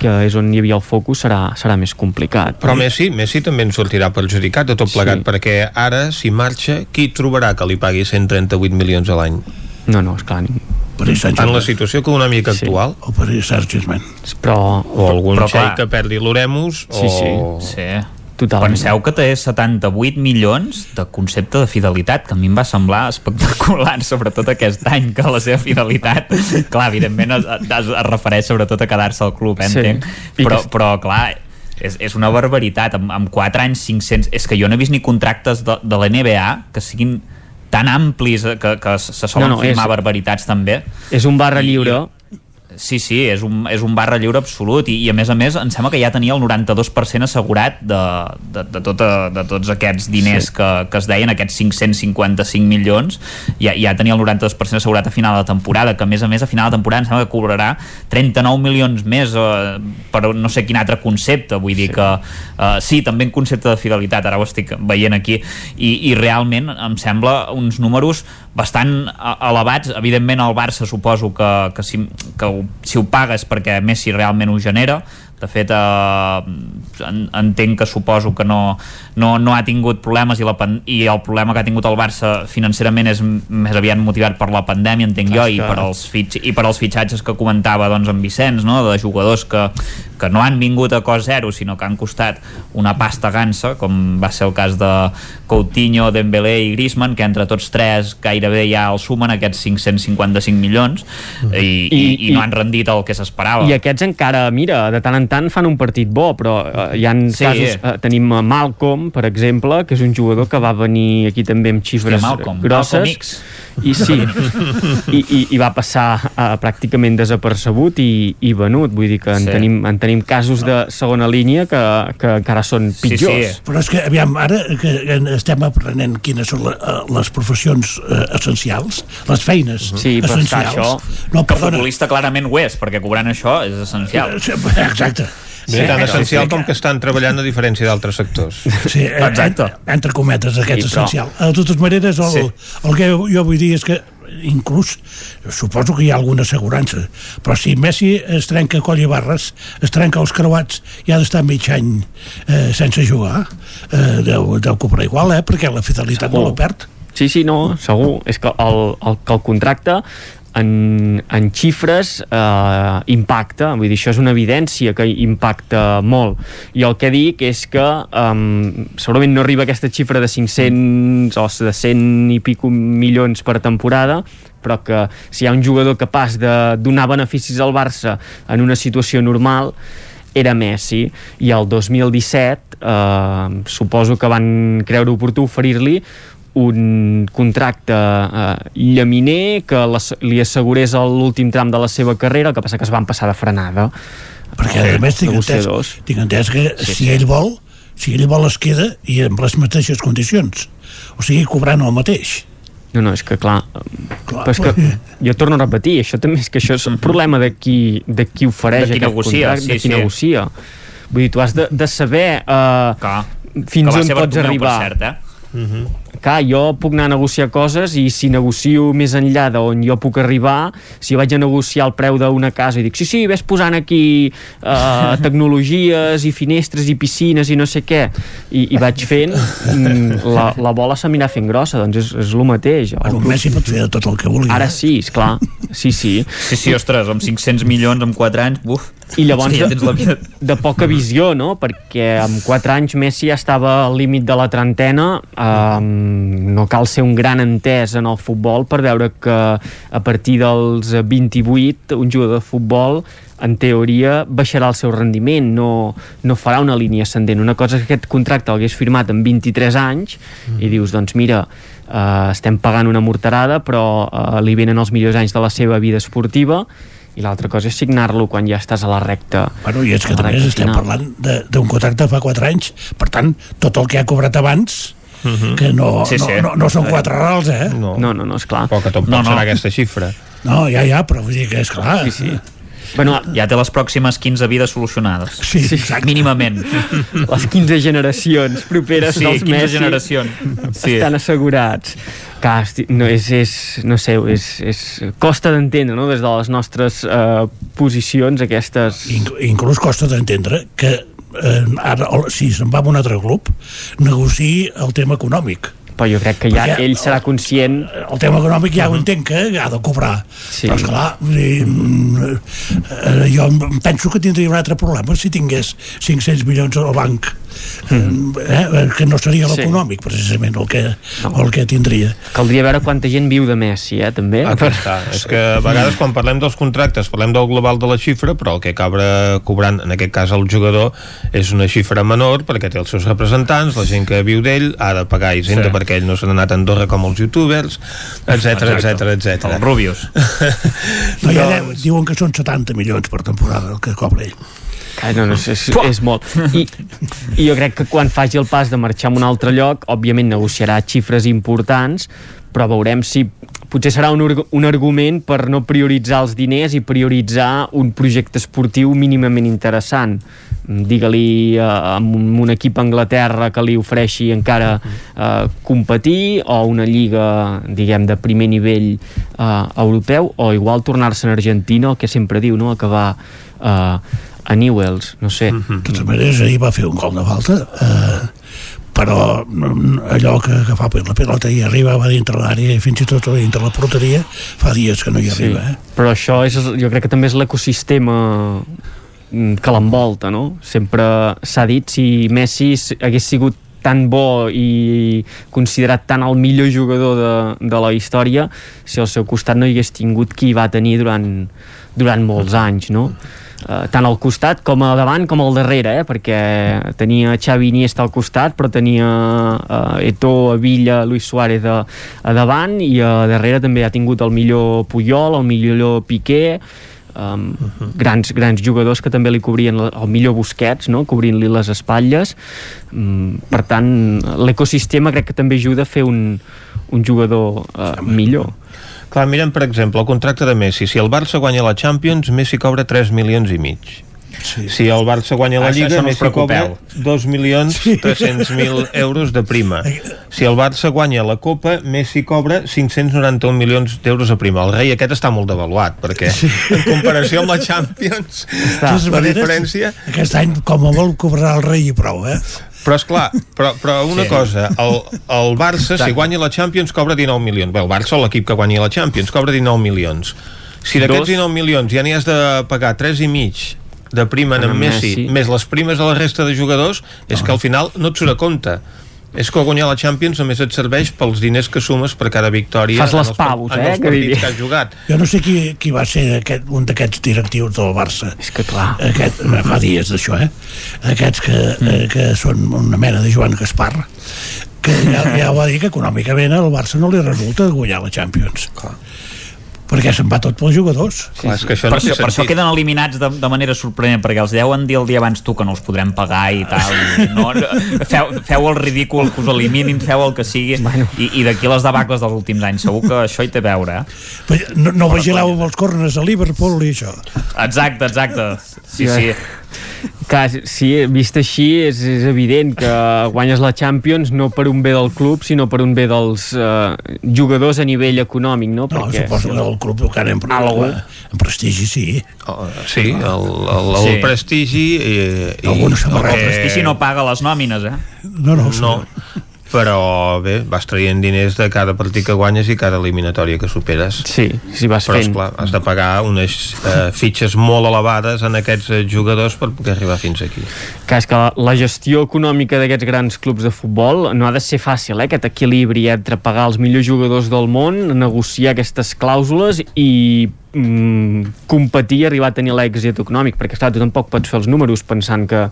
que és on hi havia el focus, serà, serà més complicat. Però Messi, Messi també en sortirà perjudicat de tot plegat, sí. perquè ara, si marxa, qui trobarà que li pagui 138 milions a l'any? No, no, esclar, en la situació econòmica Sí. actual o per Saint-Germain però, o algun però, que perdi l'Oremus Sí, o... sí. sí. Totalment. Penseu que té 78 milions de concepte de fidelitat, que a mi em va semblar espectacular, sobretot aquest any, que la seva fidelitat, clar, evidentment es, es, es refereix sobretot a quedar-se al club, eh, Sí. entenc, però, però clar, és, és una barbaritat, amb, amb 4 anys 500, és que jo no he vist ni contractes de, de la NBA que siguin tan amplis eh, que, que se solen No, no, no, firmar és- barbaritats també És un barra lliure Sí, sí, és un, és un barra lliure absolut i, i a més a més em sembla que ja tenia el 92% assegurat de, de, de, tota, de tots aquests diners Sí. que, que es deien, aquests 555 milions ja, ja tenia el 92% assegurat a final de temporada, que a més a més a final de temporada em sembla que cobrarà 39 milions més eh, per no sé quin altre concepte, vull dir sí. que eh, sí, també en concepte de fidelitat ara ho estic veient aquí i, i realment em sembla uns números bastant elevats, evidentment el Barça suposo que, que, si, que ho, si ho paga és perquè Messi realment ho genera. De fet eh, en, entenc que suposo que no, no, no ha tingut problemes i, la, i el problema que ha tingut el Barça financerament és més aviat motivat per la pandèmia entenc jo i per, els fitx, i per als fitxatges que comentava doncs, en Vicenç no? de jugadors que, que no han vingut a cost zero sinó que han costat una pasta gansa com va ser el cas de Coutinho, Dembélé i Griezmann que entre tots tres gairebé ja el sumen aquests 555 milions i, i, i, I- no han rendit el que s'esperava I aquests encara, mira, de tant en tant fan un partit bo, però eh, hi ha Sí. casos... Eh, tenim a Malcolm, per exemple, que és un jugador que va venir aquí també amb xifres Hòstia, Malcolm, grosses. Malcolm. I sí, i, i, i va passar uh, pràcticament desapercebut i, i venut. Vull dir que en, Sí. tenim, en tenim casos de segona línia que, que encara són pitjors. Però és que, aviam, ara que estem aprenent quines són eh, les professions eh, essencials, les feines Sí, però és que essencials. això... No, que perdona, futbolista clarament ho és, perquè cobrant això és essencial. Exacte. Bé, tan essencial com que estan treballant a diferència d'altres sectors. Sí, eh, entre, cometes, aquest Sí, sí, però- essencial. De totes maneres, el, Sí. sí. el que jo vull dir és que inclús, suposo que hi ha alguna assegurança, però si Messi es trenca coll i barres, es trenca els creuats i ha d'estar mig any eh, sense jugar, eh, deu, deu cobrar igual, eh, perquè la fidelitat no la perd. Sí, sí, no, segur. És que el, el, que el contracte en, en xifres eh, impacta, vull dir, això és una evidència que impacta molt. I el que dic és que um, segurament no arriba aquesta xifra de 500 o de 100 i pico milions per temporada però que si hi ha un jugador capaç de donar beneficis al Barça en una situació normal era Messi. I el 2017 eh, suposo que van creure oportú oferir-li un contracte eh, llaminer que les, li assegurés l'últim tram de la seva carrera, el que passa que es van passar de frenada Perquè, a més, tinc entès, tinc entès que sí, si ell vol, si ell vol es queda i amb les mateixes condicions. O sigui, cobrant el mateix. No, no, és que clar, clar però és que jo torno a repetir, això també és que això és un problema de qui, de qui ofereix De qui aquest negocia, contracte, sí, de qui sí. negocia. Vull dir, tu has de, de saber uh, Clar. fins on pots Bartomeu, per arribar. cert, eh? Clar, jo puc anar a negociar coses i si negocio més enllà d'on jo puc arribar, si vaig a negociar el preu d'una casa i dic, sí, sí, ves posant aquí uh, tecnologies i finestres i piscines i no sé què, i, i vaig fent, mm, la, la bola s'anirà fent grossa, doncs és, és el mateix. Bueno, Messi pot fer de tot el que vulgui. Ara sí, és clar, sí, sí. Sí, sí, ostres, amb 500 milions en 4 anys, buf. I llavors sí, ja tens la vida. de, poca visió, no? Perquè amb 4 anys Messi ja estava al límit de la trentena um, no cal ser un gran entès en el futbol per veure que a partir dels 28 un jugador de futbol en teoria baixarà el seu rendiment no, no farà una línia ascendent una cosa és que aquest contracte l'hagués firmat amb 23 anys mm. i dius doncs mira uh, estem pagant una morterada però uh, li venen els millors anys de la seva vida esportiva i l'altra cosa és signar-lo quan ja estàs a la recta Bueno, i és que també estem final. parlant de- d'un contracte de fa 4 anys. Per tant, tot el que ha cobrat abans, que no, Sí, sí. no, no, no són quatre rals, eh? No, no, no, no és clar. Però que tampoc No, no. serà aquesta xifra. No, ja, ja, però vull dir que és clar. Sí, sí. Bueno, ja té les pròximes 15 vides solucionades. Sí, exacte. Mínimament. Les 15 generacions properes Sí, dels 15 Messi generacions. Sí. estan assegurats. Clar, esti- no, és, és, no sé, és, és, costa d'entendre, no?, des de les nostres eh, posicions, aquestes... Inc inclús costa d'entendre que eh, ara, si se'n va a un altre club, negociï el tema econòmic. Però jo crec que ja Perquè ell serà conscient... El tema econòmic ja ho entenc que ha de cobrar. Sí. Però, esclar, mm, eh, jo em penso que tindria un altre problema si tingués 500 milions al banc. Eh, que no seria Sí. l'econòmic, precisament, el que, el que tindria. Caldria veure quanta gent viu de Messi, eh, també. Ah, clar, clar. És que a vegades quan parlem dels contractes parlem del global de la xifra, però el que acaba cobrant, en aquest cas el jugador, és una xifra menor perquè té els seus representants, la gent que viu d'ell ha de pagar Hisenda Sí. sí. perquè ell no se n'ha anat a Andorra com els youtubers, etc etc etc. Els Rubius. No, ja diuen que són 70 milions per temporada el que cobra ell. Ah, no, no, és, és, és molt. I, I jo crec que quan faci el pas de marxar a un altre lloc, òbviament negociarà xifres importants, però veurem si potser serà un, un argument per no prioritzar els diners i prioritzar un projecte esportiu mínimament interessant. Digue-li eh, amb un, un equip a Anglaterra que li ofereixi encara eh, competir o una lliga, diguem, de primer nivell eh, europeu o igual tornar-se en Argentina, el que sempre diu, no? acabar eh, a Newells, no sé. De totes maneres, ahir va fer un gol de falta, eh, però mm, allò que, fa la pilota i arriba, va dintre l'àrea i fins i tot dintre la porteria, fa dies que no hi arriba. Eh? Però això és, jo crec que també és l'ecosistema mm, que l'envolta, no? Sempre s'ha dit si Messi hagués sigut tan bo i considerat tant el millor jugador de, de la història si al seu costat no hi hagués tingut qui va tenir durant, durant molts anys, no? Uh, tant al costat com a davant com al darrere, eh? perquè tenia Xavi Iniesta al costat, però tenia uh, Eto'o, Villa, Luis Suárez a, a davant i a darrere també ha tingut el millor Puyol, el millor Piqué, um, grans, grans jugadors que també li cobrien el millor Busquets, no? cobrint-li les espatlles. Um, per tant, l'ecosistema crec que també ajuda a fer un, un jugador uh, millor. Clar, mirem, per exemple, el contracte de Messi. Si el Barça guanya la Champions, Messi cobra 3 milions i mig. Sí. Si el Barça guanya la Lliga, això no Messi cobra preocupeu. 2 milions 300 mil euros de prima. Si el Barça guanya la Copa, Messi cobra 591 milions d'euros de prima. El rei aquest està molt devaluat, perquè en comparació amb la Champions, totes la maneres, diferència... Aquest any, com a molt, cobrarà el rei i prou, eh? Però, és clar, però, però una Sí. cosa, el, el Barça, si guanya la Champions, cobra 19 milions. Bé, el Barça, l'equip que guanya la Champions, cobra 19 milions. Si d'aquests Dos. 19 milions ja n'hi has de pagar 3 i mig de prima en, En en Messi, Messi. més les primes de la resta de jugadors, és que al final no et surt a compte. És que guanyar la Champions només et serveix pels diners que sumes per cada victòria Fas les en els, par- paus, en eh, els que diria. que has jugat. Jo no sé qui, qui va ser aquest, un d'aquests directius del Barça. És que clar. Aquest, fa dies d'això, eh? Aquests que, eh, que són una mena de Joan Gaspar, que ja, ja va dir que econòmicament al Barça no li resulta guanyar la Champions. Clar. Perquè se'n va tot pels jugadors. Clar, és que això per, no això, per això queden eliminats de, de manera sorprenent perquè els deuen dir el dia abans tu que no els podrem pagar i tal i no, feu, feu el ridícul que us eliminin, feu el que sigui bueno. i, i d'aquí les debacles dels últims anys segur que això hi té a veure eh? No, no vigileu amb els corners a Liverpool i això. exacte, exacte sí, sí. Clar, sí, vist així és, és evident que guanyes la Champions no per un bé del club, sinó per un bé dels eh, jugadors a nivell econòmic, no? No, suposo que el club encara en, Algú. en prestigi, sí. Oh, sí, el, el, el Sí. prestigi eh, i, Alguna el samarreta. prestigi no paga les nòmines eh? No, no, no, però bé, vas traient diners de cada partit que guanyes i cada eliminatòria que superes. Sí, si vas però, fent. esclar, has de pagar unes eh, fitxes molt elevades en aquests eh, jugadors per poder arribar fins aquí. que és que la, la gestió econòmica d'aquests grans clubs de futbol no ha de ser fàcil, eh? aquest equilibri entre pagar els millors jugadors del món, negociar aquestes clàusules i mm, competir i arribar a tenir l'èxit econòmic, perquè clar, tu tampoc pots fer els números pensant que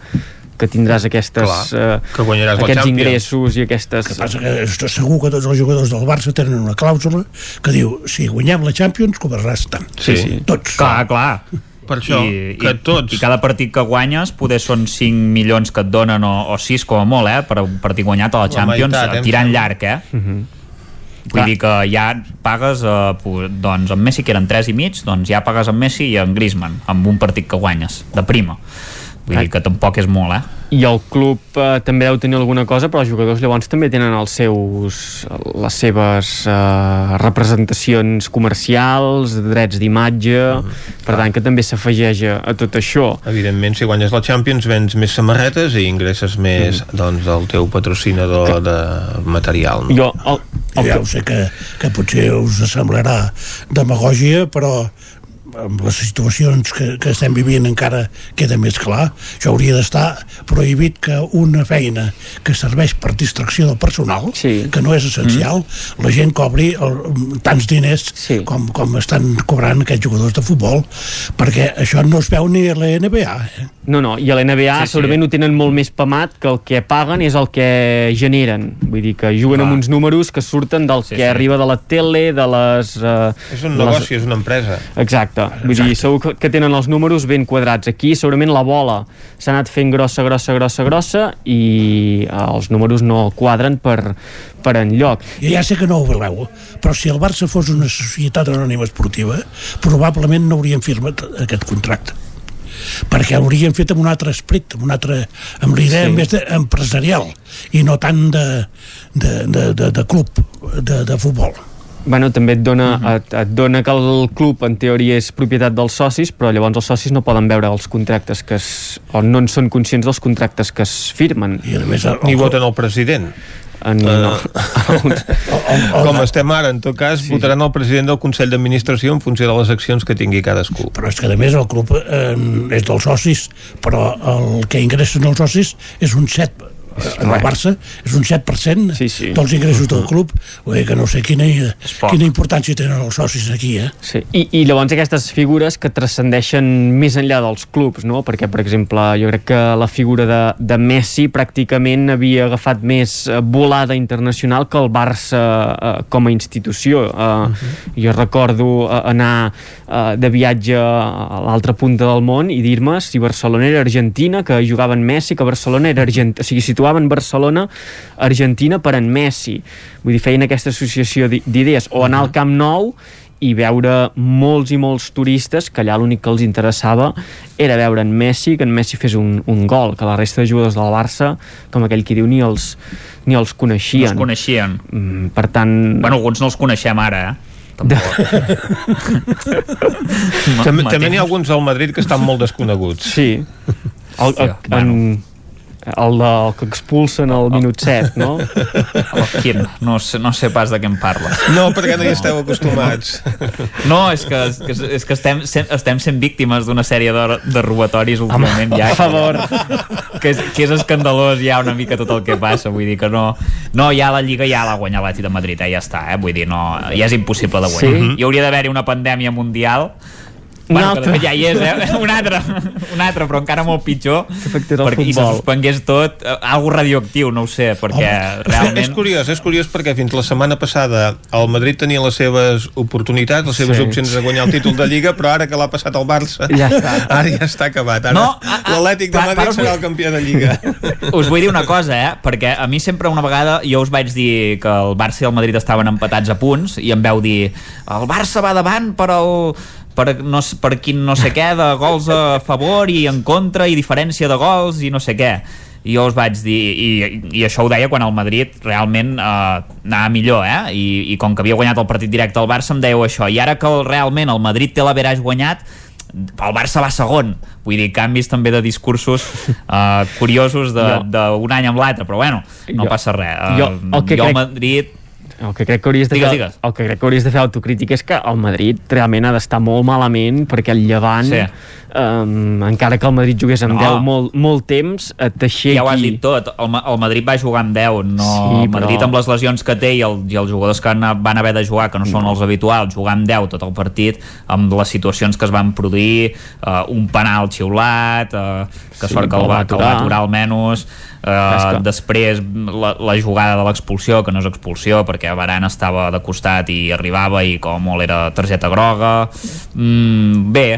que tindràs aquestes, Clar, que guanyaràs la aquests Champions. ingressos i aquestes... que passa que estic segur que tots els jugadors del Barça tenen una clàusula que diu si guanyem la Champions cobraràs tant. Sí, sí. Tots. clar, clar Per això, I, que i, tots... i cada partit que guanyes poder són 5 milions que et donen o, o 6 com a molt, eh, per un partit guanyat a la La Champions meitat, eh, tirant llarg, eh? Uh -huh. Vull Clar. dir que ja pagues, eh, doncs amb Messi que eren 3 i mig, doncs ja pagues amb Messi i amb Griezmann, amb un partit que guanyes, de prima. Vull dir que tampoc és molt, eh? I el club eh, també deu tenir alguna cosa, però els jugadors llavors també tenen els seus, les seves eh, representacions comercials, drets d'imatge, per tant que també s'afegeix a, a tot això. Evidentment, si guanyes la Champions vens més samarretes i ingresses més Mm. doncs, del teu patrocinador de material. Jo, el, el ja ho sé que, que potser us semblarà demagògia, però amb les situacions que, que estem vivint encara queda més clar. Això hauria d'estar prohibit que una feina que serveix per distracció del personal, sí. que no és essencial, mm. la gent cobri el, tants diners sí. com, com estan cobrant aquests jugadors de futbol, perquè això no es veu ni a la NBA. Eh? No, no, i a l'NBA sí, sí. segurament ho tenen molt més pamat que el que paguen és el que generen. Vull dir que juguen Clar. amb uns números que surten del sí, que sí. arriba de la tele, de les... Uh, És un de negoci, és una empresa. Exacte. Vull dir, segur que, tenen els números ben quadrats. Aquí segurament la bola s'ha anat fent grossa, grossa, grossa, grossa i uh, els números no quadren per, per enlloc. I ja sé que no ho voleu, però si el Barça fos una societat anònima esportiva, probablement no haurien firmat aquest contracte perquè haurien fet amb un altre esperit, amb un altre, amb l'idea Sí. sí. més de, empresarial i no tant de, de, de, de, de club de, de futbol. Bueno, també et dona, uh -huh. et, et dona que el club en teoria és propietat dels socis, però llavors els socis no poden veure els contractes que es, o no en són conscients dels contractes que es firmen. I a més, Ni voten el president. En, no. Com estem ara, en tot cas, sí. votaran el president del Consell d'Administració en funció de les accions que tingui cadascú. Però és que, a més, el club eh, és dels socis, però el que ingressen els socis és un 7 en el Barça és un 7% sí, sí. dels ingressos del club vull dir que no sé quina, quina importància tenen els socis aquí eh? Sí. I, I llavors aquestes figures que transcendeixen més enllà dels clubs, no? Perquè, per exemple, jo crec que la figura de, de Messi pràcticament havia agafat més eh, volada internacional que el Barça eh, com a institució. Eh, uh -huh. Jo recordo eh, anar eh, de viatge a l'altra punta del món i dir-me si Barcelona era Argentina, que jugaven Messi, que Barcelona era Argentina, o sigui, situaven Barcelona, Argentina per en Messi. Vull dir, feien aquesta associació d'i- d'idees. O anar al Camp Nou i veure molts i molts turistes que allà l'únic que els interessava era veure en Messi, que en Messi fes un, un gol, que la resta de jugadors del Barça, com aquell qui diu, ni els, ni els coneixien. No els coneixien. Mm, per tant... Bueno, alguns no els coneixem ara, eh? Tampoc. També, també n'hi ha alguns al Madrid que estan molt desconeguts. Sí. El, el, Hòstia, en, el, de, el que expulsen al minut 7, no? Quin? No sé, no sé pas de què em parla. No, perquè no hi esteu acostumats. No, és que, és que, és que estem, sem- estem sent víctimes d'una sèrie de, de robatoris últimament ja. per favor. Que és, que és escandalós ja una mica tot el que passa, vull dir que no... No, ja la Lliga ja l'ha guanyat l'Atlètic de Madrid, eh, ja està, eh? Vull dir, no, ja és impossible de guanyar. Sí? Hi hauria d'haver-hi una pandèmia mundial Bueno, altra. que ja hi és, eh? Un altre, un altre, però encara molt pitjor. afectés el perquè, I se futbol. suspengués tot, eh, algo radioactiu, no ho sé, perquè És realment... curiós, és curiós perquè fins la setmana passada el Madrid tenia les seves oportunitats, les seves Sí. opcions de guanyar el títol de Lliga, però ara que l'ha passat el Barça, Ja està. ara ja està acabat. Ara No, l'Atlètic de Madrid serà el campió de Lliga. Us vull dir una cosa, eh? Perquè a mi sempre una vegada jo us vaig dir que el Barça i el Madrid estaven empatats a punts i em veu dir el Barça va davant per el per, no, per quin no sé què de gols a favor i en contra i diferència de gols i no sé què. I jo us vaig dir, i, i això ho deia quan el Madrid realment eh, anava millor, eh? I, i com que havia guanyat el partit directe al Barça em dèieu això, i ara que el, realment el Madrid té l'averaix guanyat el Barça va segon. Vull dir, canvis també de discursos uh, curiosos d'un any amb l'altre, però bueno, no Jo- passa res. Uh, jo el que jo crec- Madrid El que crec que hauries de Digues, fer, digues. el que crec que hauries de fer autocrítica és que el Madrid realment ha d'estar molt malament perquè el Llevant Sí. um, encara que el Madrid jugués amb No. 10 molt, molt temps et t'aixequi ja ho has dit tot, el, el Madrid va jugar amb 10 no, Sí, el Madrid però- amb les lesions que té i, el, i els jugadors que van haver de jugar que no són els habituals, jugar amb 10 tot el partit amb les situacions que es van produir uh, un penal xiulat uh, que Sí, sort que el va, va que el va aturar. aturar almenys uh, que- després la, la jugada de l'expulsió que no és expulsió perquè Varane estava de costat i arribava i com molt era targeta groga mm, bé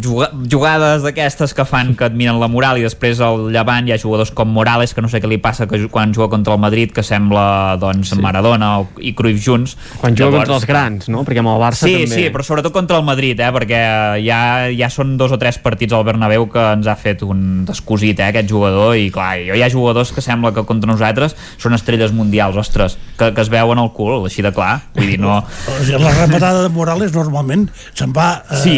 jugades d'aquestes que fan que et miren la moral i després al llevant hi ha jugadors com Morales que no sé què li passa que quan juga contra el Madrid que sembla doncs sí. Maradona i Cruyff junts quan juga Llavors... contra els grans, no? perquè amb el Barça sí, també... Sí, però sobretot contra el Madrid eh? perquè ja, ja són dos o tres partits al Bernabéu que ens ha fet un descosit eh, aquest jugador i clar, jo hi ha jugadors que sembla que contra nosaltres són estrelles mundials, ostres que, que es veuen al cul, així de clar vull dir, no... La repatada de Morales normalment se'n va eh, sí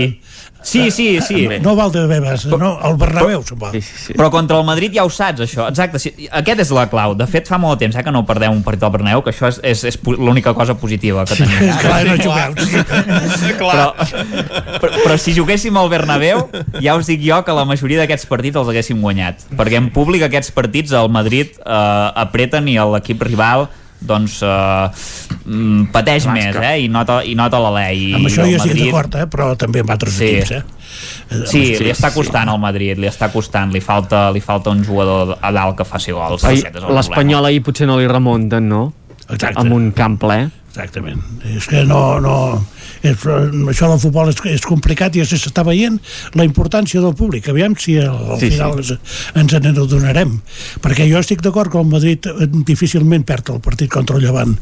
Sí, sí, sí. No val de Bebas, no, el Bernabéu se'n va. Sí, sí. Però contra el Madrid ja ho saps, això. Exacte, sí, aquest és la clau. De fet, fa molt temps eh, que no perdem un partit al Bernabéu, que això és, és, és l'única cosa positiva que tenim. Sí, clar, no jugueu. però, però, però si juguéssim al Bernabéu, ja us dic jo que la majoria d'aquests partits els haguéssim guanyat. Perquè en públic aquests partits al Madrid eh, apreten i l'equip rival doncs uh, pateix Clar, més eh? i nota, i nota l'alè amb això jo estic d'acord eh? però també amb altres sí. equips eh? Sí, li està costant al Madrid, li està costant, li falta, li falta un jugador a dalt que faci gols. L'Espanyol ahir potser no li remunten, no? Exacte. Amb un camp ple. Exactament. És que no, no, és, això del futbol és, és complicat i s'està veient la importància del públic. Aviam si al, al sí, final sí. ens en adonarem. Perquè jo estic d'acord que el Madrid eh, difícilment perd el partit contra el Llevant.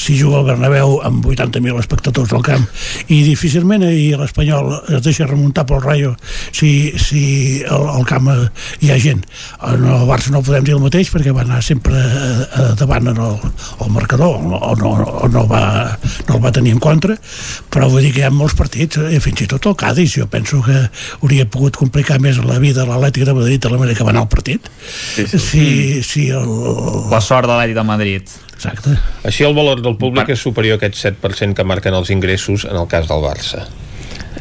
Si juga al Bernabéu amb 80.000 espectadors al camp. I difícilment i l'Espanyol es deixa remuntar pel Rayo si, si al, al camp eh, hi ha gent. En el Barça no podem dir el mateix perquè va anar sempre eh, davant en el, el marcador o no, no, no, va, no el va tenir en contra. Però vull dir que hi ha molts partits, eh, fins i tot el Cádiz, jo penso que hauria pogut complicar més la vida de l'Atlètic de Madrid a la manera que va anar el partit. Sí, sí. Si, si el... La sort de l'Atlètic de Madrid. Exacte. Així el valor del públic és superior a aquest 7% que marquen els ingressos en el cas del Barça.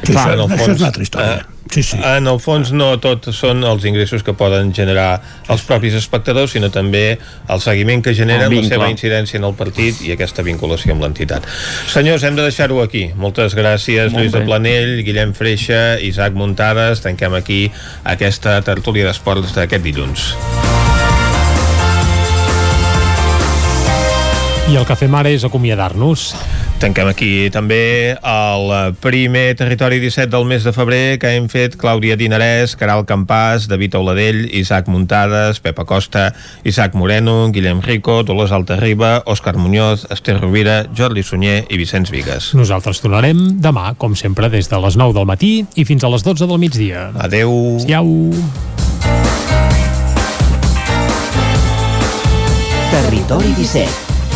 Sí, Clar, això, fons, això és una altra història. Eh, Sí, sí. En el fons no tot són els ingressos que poden generar els propis espectadors, sinó també el seguiment que generen, la seva incidència en el partit i aquesta vinculació amb l'entitat. Senyors, hem de deixar-ho aquí. Moltes gràcies, Molt Lluís bé. de Planell, Guillem Freixa, Isaac Muntades. Tanquem aquí aquesta tertúlia d'esports d'aquest dilluns. I el que fem ara és acomiadar-nos. Tanquem aquí també el primer territori 17 del mes de febrer que hem fet Clàudia Dinarès, Caral Campàs, David Auladell, Isaac Muntades, Pepa Costa, Isaac Moreno, Guillem Rico, Dolors Altarriba, Òscar Muñoz, Esther Rovira, Jordi Sunyer i Vicenç Vigues. Nosaltres tornarem demà, com sempre, des de les 9 del matí i fins a les 12 del migdia. Adeu. Siau. Territori 17